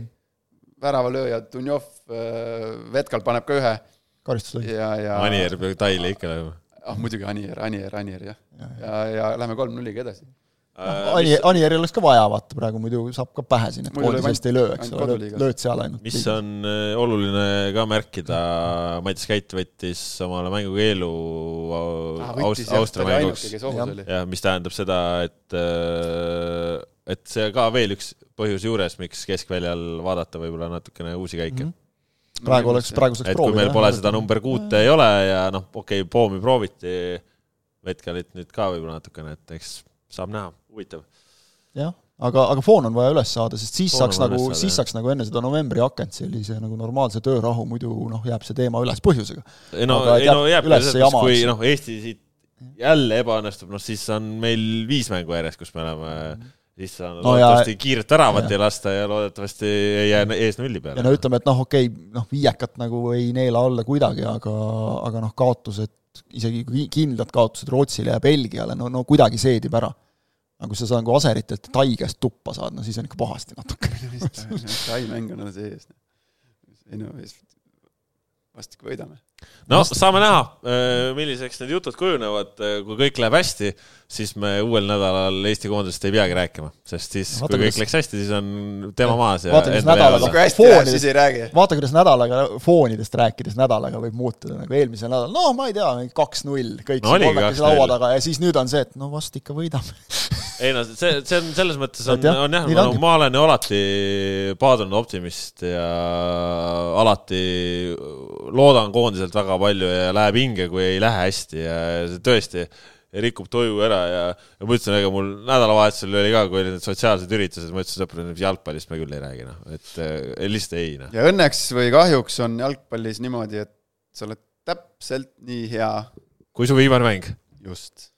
[SPEAKER 2] väravalööja Dunjov, Vetkal paneb ka ühe
[SPEAKER 3] karistuslõi.
[SPEAKER 2] ja, ja
[SPEAKER 1] Anier peab Taili ikka lööma.
[SPEAKER 2] Ah muidugi Anier, Anier, Anier jah. ja, ja lähme kolm-nulliga edasi.
[SPEAKER 1] Äh,
[SPEAKER 3] Ani, Anieril oleks ka vaja, vaata praegu muidu saab ka pähe siin, et
[SPEAKER 2] Muidu lööb
[SPEAKER 3] koondise eest ei löö, eks ole, lööd seal ainult.
[SPEAKER 1] mis on äh, oluline ka märkida, Mats Käit võttis omale mängukeelu Aust-, Austria mänguks.
[SPEAKER 3] Jah.
[SPEAKER 1] mis tähendab seda, et, et see ka veel üks põhjus juures, miks keskväljal vaadata võib-olla natukene uusi käike mm. -hmm.
[SPEAKER 3] Praegu oleks, praegu saaks
[SPEAKER 1] et kui meil
[SPEAKER 3] proovida.
[SPEAKER 1] pole seda number kuute ei ole ja noh, okei okay,, Poomi prooviti, Vetkalit nüüd ka võib-olla natukene, et eks saab näha, huvitav.
[SPEAKER 3] jah, aga, aga foon on vaja üles saada, sest siis
[SPEAKER 1] Foon on
[SPEAKER 3] saaks nagu siis saaks nagu enne seda novembri akent sellise nagu normaalse töörahu, muidu noh, jääb see teema üles põhjusega.
[SPEAKER 1] ei no,
[SPEAKER 3] Aga
[SPEAKER 1] ei no jääb
[SPEAKER 3] üles see jama,
[SPEAKER 1] kui noh, Eesti siit jälle ebaõnnestub, noh siis on meil viis mängu järjest, kus me oleme siis saanud
[SPEAKER 3] No
[SPEAKER 1] no
[SPEAKER 3] ja-
[SPEAKER 1] loodetavasti kiiret väravat
[SPEAKER 3] ja.
[SPEAKER 1] ei lasta ja loodetavasti ei jää ees nulli peale.
[SPEAKER 3] ja no ütleme, et noh, okei okay,, noh viiekat nagu ei neela alla kuidagi, aga, aga noh, kaotused, isegi kui kindlad kaotused Rootsile ja Belgiale, no, no kuidagi seedib ära. aga kui sa saad nagu aseritelt Tai käest tuppa saad, no siis on ikka pahasti natuke. (laughs)
[SPEAKER 2] Tai mäng on alles ees. ei no, vastik võidame.
[SPEAKER 1] no saame näha, milliseks need jutud kujunevad, kui kõik läheb hästi, siis me uuel nädalal Eesti koondisest ei peagi rääkima, sest siis,
[SPEAKER 3] Vaata,
[SPEAKER 1] kui kõik läks hästi, siis on tema maas ja
[SPEAKER 3] vaata, kuidas nädalaga- Foonidest-
[SPEAKER 2] siis ei räägi.
[SPEAKER 3] vaata, kuidas nädalaga, foonidest rääkides nädalaga võib muutuda, nagu eelmisel nädalal, no ma ei tea, kaks-null, kõik
[SPEAKER 1] No
[SPEAKER 3] kolmekesi
[SPEAKER 1] 2-0.
[SPEAKER 3] laua taga ja siis nüüd on see, et no vast ikka võidame.
[SPEAKER 1] ei no see, see on selles mõttes on on jah,
[SPEAKER 3] ongi.
[SPEAKER 1] ma olen ju alati paadunud optimist ja alati loodan koondiselt väga palju ja läheb hinge, kui ei lähe hästi ja see tõesti rikub tuju ära ja, ja ma ütlesin, ega mul nädalavahetusel oli ka, kui olid need sotsiaalsed üritused, ma ütlesin sõpradele, jalgpallist me küll ei räägi, noh, et eh, lihtsalt ei, noh.
[SPEAKER 2] ja õnneks või kahjuks on jalgpallis niimoodi, et sa oled täpselt nii hea,
[SPEAKER 1] kui su viimane mäng.
[SPEAKER 2] just,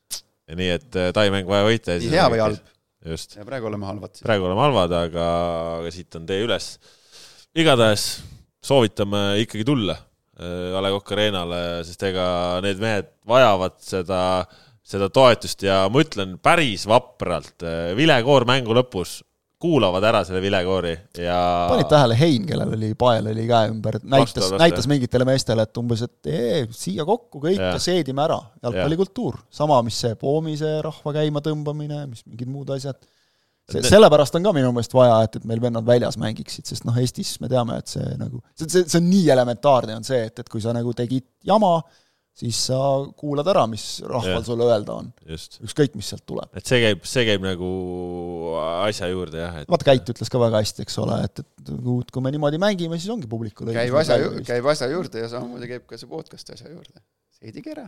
[SPEAKER 1] nii et eh, Tai mäng vaja võita.
[SPEAKER 2] nii hea või halb.
[SPEAKER 1] just,
[SPEAKER 2] ja praegu oleme halvad.
[SPEAKER 1] praegu oleme halvad, aga, aga siit on tee üles. igatahes soovitame ikkagi tulla äh, A Le Coq Arena'le, sest ega need mehed vajavad seda, seda toetust ja ma ütlen päris vapralt, vilekoor mängu lõpus kuulavad ära selle vilekoori ja
[SPEAKER 3] panid tähele, Hein, kellel oli pael oli käe ümber, näitas näitas mingitele meestele, et umbes, et ee, siia kokku kõik ja, ja seedime ära, jalgpallikultuur, sama, mis see Poomise rahva käima tõmbamine, mis mingid muud asjad. see, sellepärast on ka minu meelest vaja, et, et meil vennad väljas mängiksid, sest noh, Eestis me teame, et see nagu, see, see, see on nii elementaarne, on see, et, et kui sa nagu tegid jama, siis sa kuulad ära, mis rahval
[SPEAKER 1] Jah.
[SPEAKER 3] sulle öelda on,
[SPEAKER 1] just,
[SPEAKER 3] ükskõik, mis sealt tuleb.
[SPEAKER 1] et see käib, see käib nagu asja juurde jah, et
[SPEAKER 3] vaata, Käit ütles ka väga hästi, eks ole, et, et kui me niimoodi mängime, siis ongi publikul
[SPEAKER 2] käib asja, käib asja juurde ja samamoodi käib ka see podcast asja juurde. seidige ära,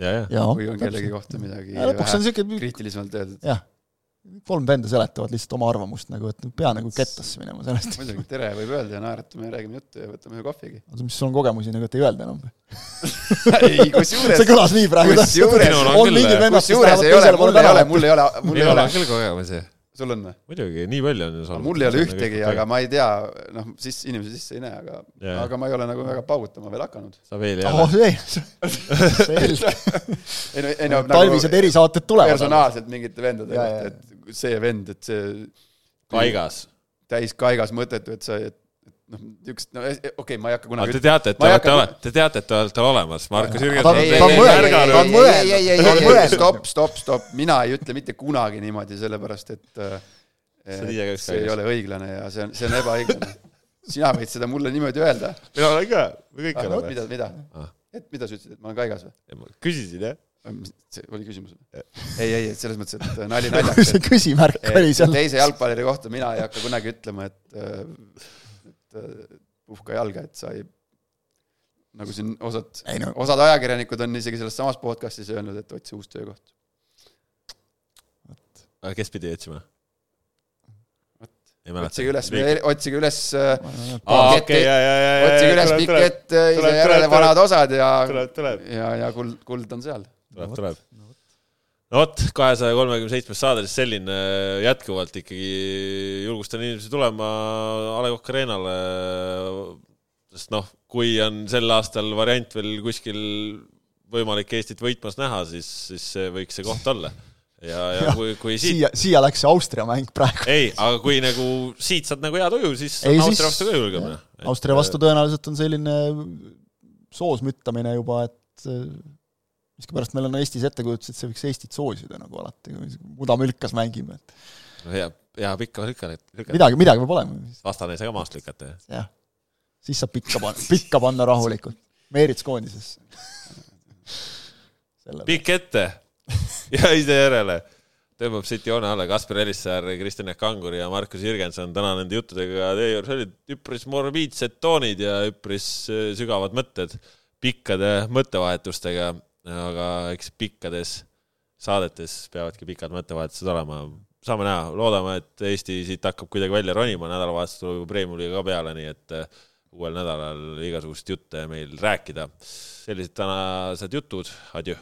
[SPEAKER 1] ja, ja
[SPEAKER 2] kui on kellegi kohta midagi
[SPEAKER 3] ja lõpuks on
[SPEAKER 2] vähe
[SPEAKER 3] niisugune
[SPEAKER 2] kriitilisemalt öeldud.
[SPEAKER 3] jah, kolm venda seletavad lihtsalt oma arvamust nagu, et pea nagu kettasse minema sellest.
[SPEAKER 2] muidugi, tere võib öelda ja naeratame ja räägime juttu ja võtame ühe kohvigi.
[SPEAKER 3] mis sul on kogemusi nagu, et ei öelda enam? (laughs)
[SPEAKER 2] ei, kusjuures
[SPEAKER 3] see, kõlas nii praegu.
[SPEAKER 2] Kusjuures- ei ole, mul ei ole, mul ei ole, mul ei ole
[SPEAKER 1] on, küll kogemusi,
[SPEAKER 2] sul on või?
[SPEAKER 1] muidugi, nii palju on ju sul.
[SPEAKER 2] mul ei ole ühtegi, aga ma ei tea, noh, siis inimesi sisse ei näe, aga
[SPEAKER 1] Jaa.
[SPEAKER 2] aga ma ei ole nagu väga paugutama veel hakanud.
[SPEAKER 1] sa veel ei
[SPEAKER 3] oh
[SPEAKER 1] ole. (laughs)
[SPEAKER 3] selge.
[SPEAKER 2] ei no, ei no
[SPEAKER 3] talvised erisaated tulevad.
[SPEAKER 2] personaalselt mingite vendade
[SPEAKER 3] Jaa, jaa.
[SPEAKER 2] kohta, et see vend, et see
[SPEAKER 1] paigas.
[SPEAKER 2] täis kaigas mõttetu, et sa, et noh, niisugust, no okei okay,, ma ei hakka
[SPEAKER 1] aga
[SPEAKER 2] kunagi
[SPEAKER 1] te teate, et te olete
[SPEAKER 2] hakka-,
[SPEAKER 1] te teate, et te olete olemas, Markus
[SPEAKER 3] mõelnud.
[SPEAKER 2] stopp, stopp, stopp, mina ei ütle mitte kunagi niimoodi, sellepärast et äh,
[SPEAKER 1] Sa ise ka
[SPEAKER 2] see ei ole õiglane ja see on, see on ebaõiglane. sina võid seda mulle niimoodi öelda.
[SPEAKER 1] mina olen ka, me kõik oleme.
[SPEAKER 2] mida, mida
[SPEAKER 1] Ah.?
[SPEAKER 2] et mida sa ütlesid, et ma olen kaigas või?
[SPEAKER 1] küsisin jah.
[SPEAKER 2] See oli küsimus või? ei, ei, et selles mõttes, et nali naljaks,
[SPEAKER 3] see küsimärk oli
[SPEAKER 2] et
[SPEAKER 3] seal.
[SPEAKER 2] teise jalgpalluri kohta mina ei hakka kunagi ütlema, et, et äh, puhka jalga, et sa ei, nagu siin osad
[SPEAKER 3] Ei no-,
[SPEAKER 2] osad ajakirjanikud on isegi selles samas podcast'is öelnud, et otsi uus töökoht.
[SPEAKER 1] kes pidi otsima?
[SPEAKER 2] otsige üles, otsige üles äh, otsige üles Pikett, ise järele vanad osad ja, ja, ja kuld, kuld on seal.
[SPEAKER 1] tuleb, tuleb. no vot, kahesaja kolmekümne seitsmes saade siis selline äh, jätkuvalt ikkagi julgustan inimesi tulema A Le Coq Arena'le. sest noh, kui on sel aastal variant veel kuskil võimalik Eestit võitmas näha, siis, siis see võiks see koht olla. ja, ja
[SPEAKER 3] Jah,
[SPEAKER 1] kui, kui siit,
[SPEAKER 3] siia, siia läks see Austria mäng praegu.
[SPEAKER 1] ei, aga kui nagu siit saad nagu hea tuju, siis
[SPEAKER 3] Ei,
[SPEAKER 1] on
[SPEAKER 3] siis-
[SPEAKER 1] Austria vastu ka julgem.
[SPEAKER 3] Austria vastu tõenäoliselt on selline soosmüttamine juba, et miskipärast meil on Eestis ettekujutus, et see võiks Eestit soosida nagu alati, kui mudamülkas mängime, et
[SPEAKER 1] hea, hea pikka lükata, lükata.
[SPEAKER 3] midagi, midagi peab olema,
[SPEAKER 1] vastane ei saa ka maast lükata.
[SPEAKER 3] jah. siis saab pikka panna, pikka panna rahulikult. Meerits koondisesse.
[SPEAKER 1] pikk ette ja ise järele tõmbab siit joone alla Kaspar Elissaar, Kristjan Kangur ja Markus Jürgenson täna nende juttudega teie juures olid üpris morbiidsed toonid ja üpris äh, sügavad mõtted pikkade mõttevahetustega, aga eks pikkades saadetes peavadki pikad mõttevahetused olema. saame näha, loodame, et Eesti siit hakkab kuidagi välja ronima, nädalavahetus tuleb juba Premium-liiga ka peale, nii et äh, uuel nädalal igasugust jutte meil rääkida. sellised tänased jutud, adjöö.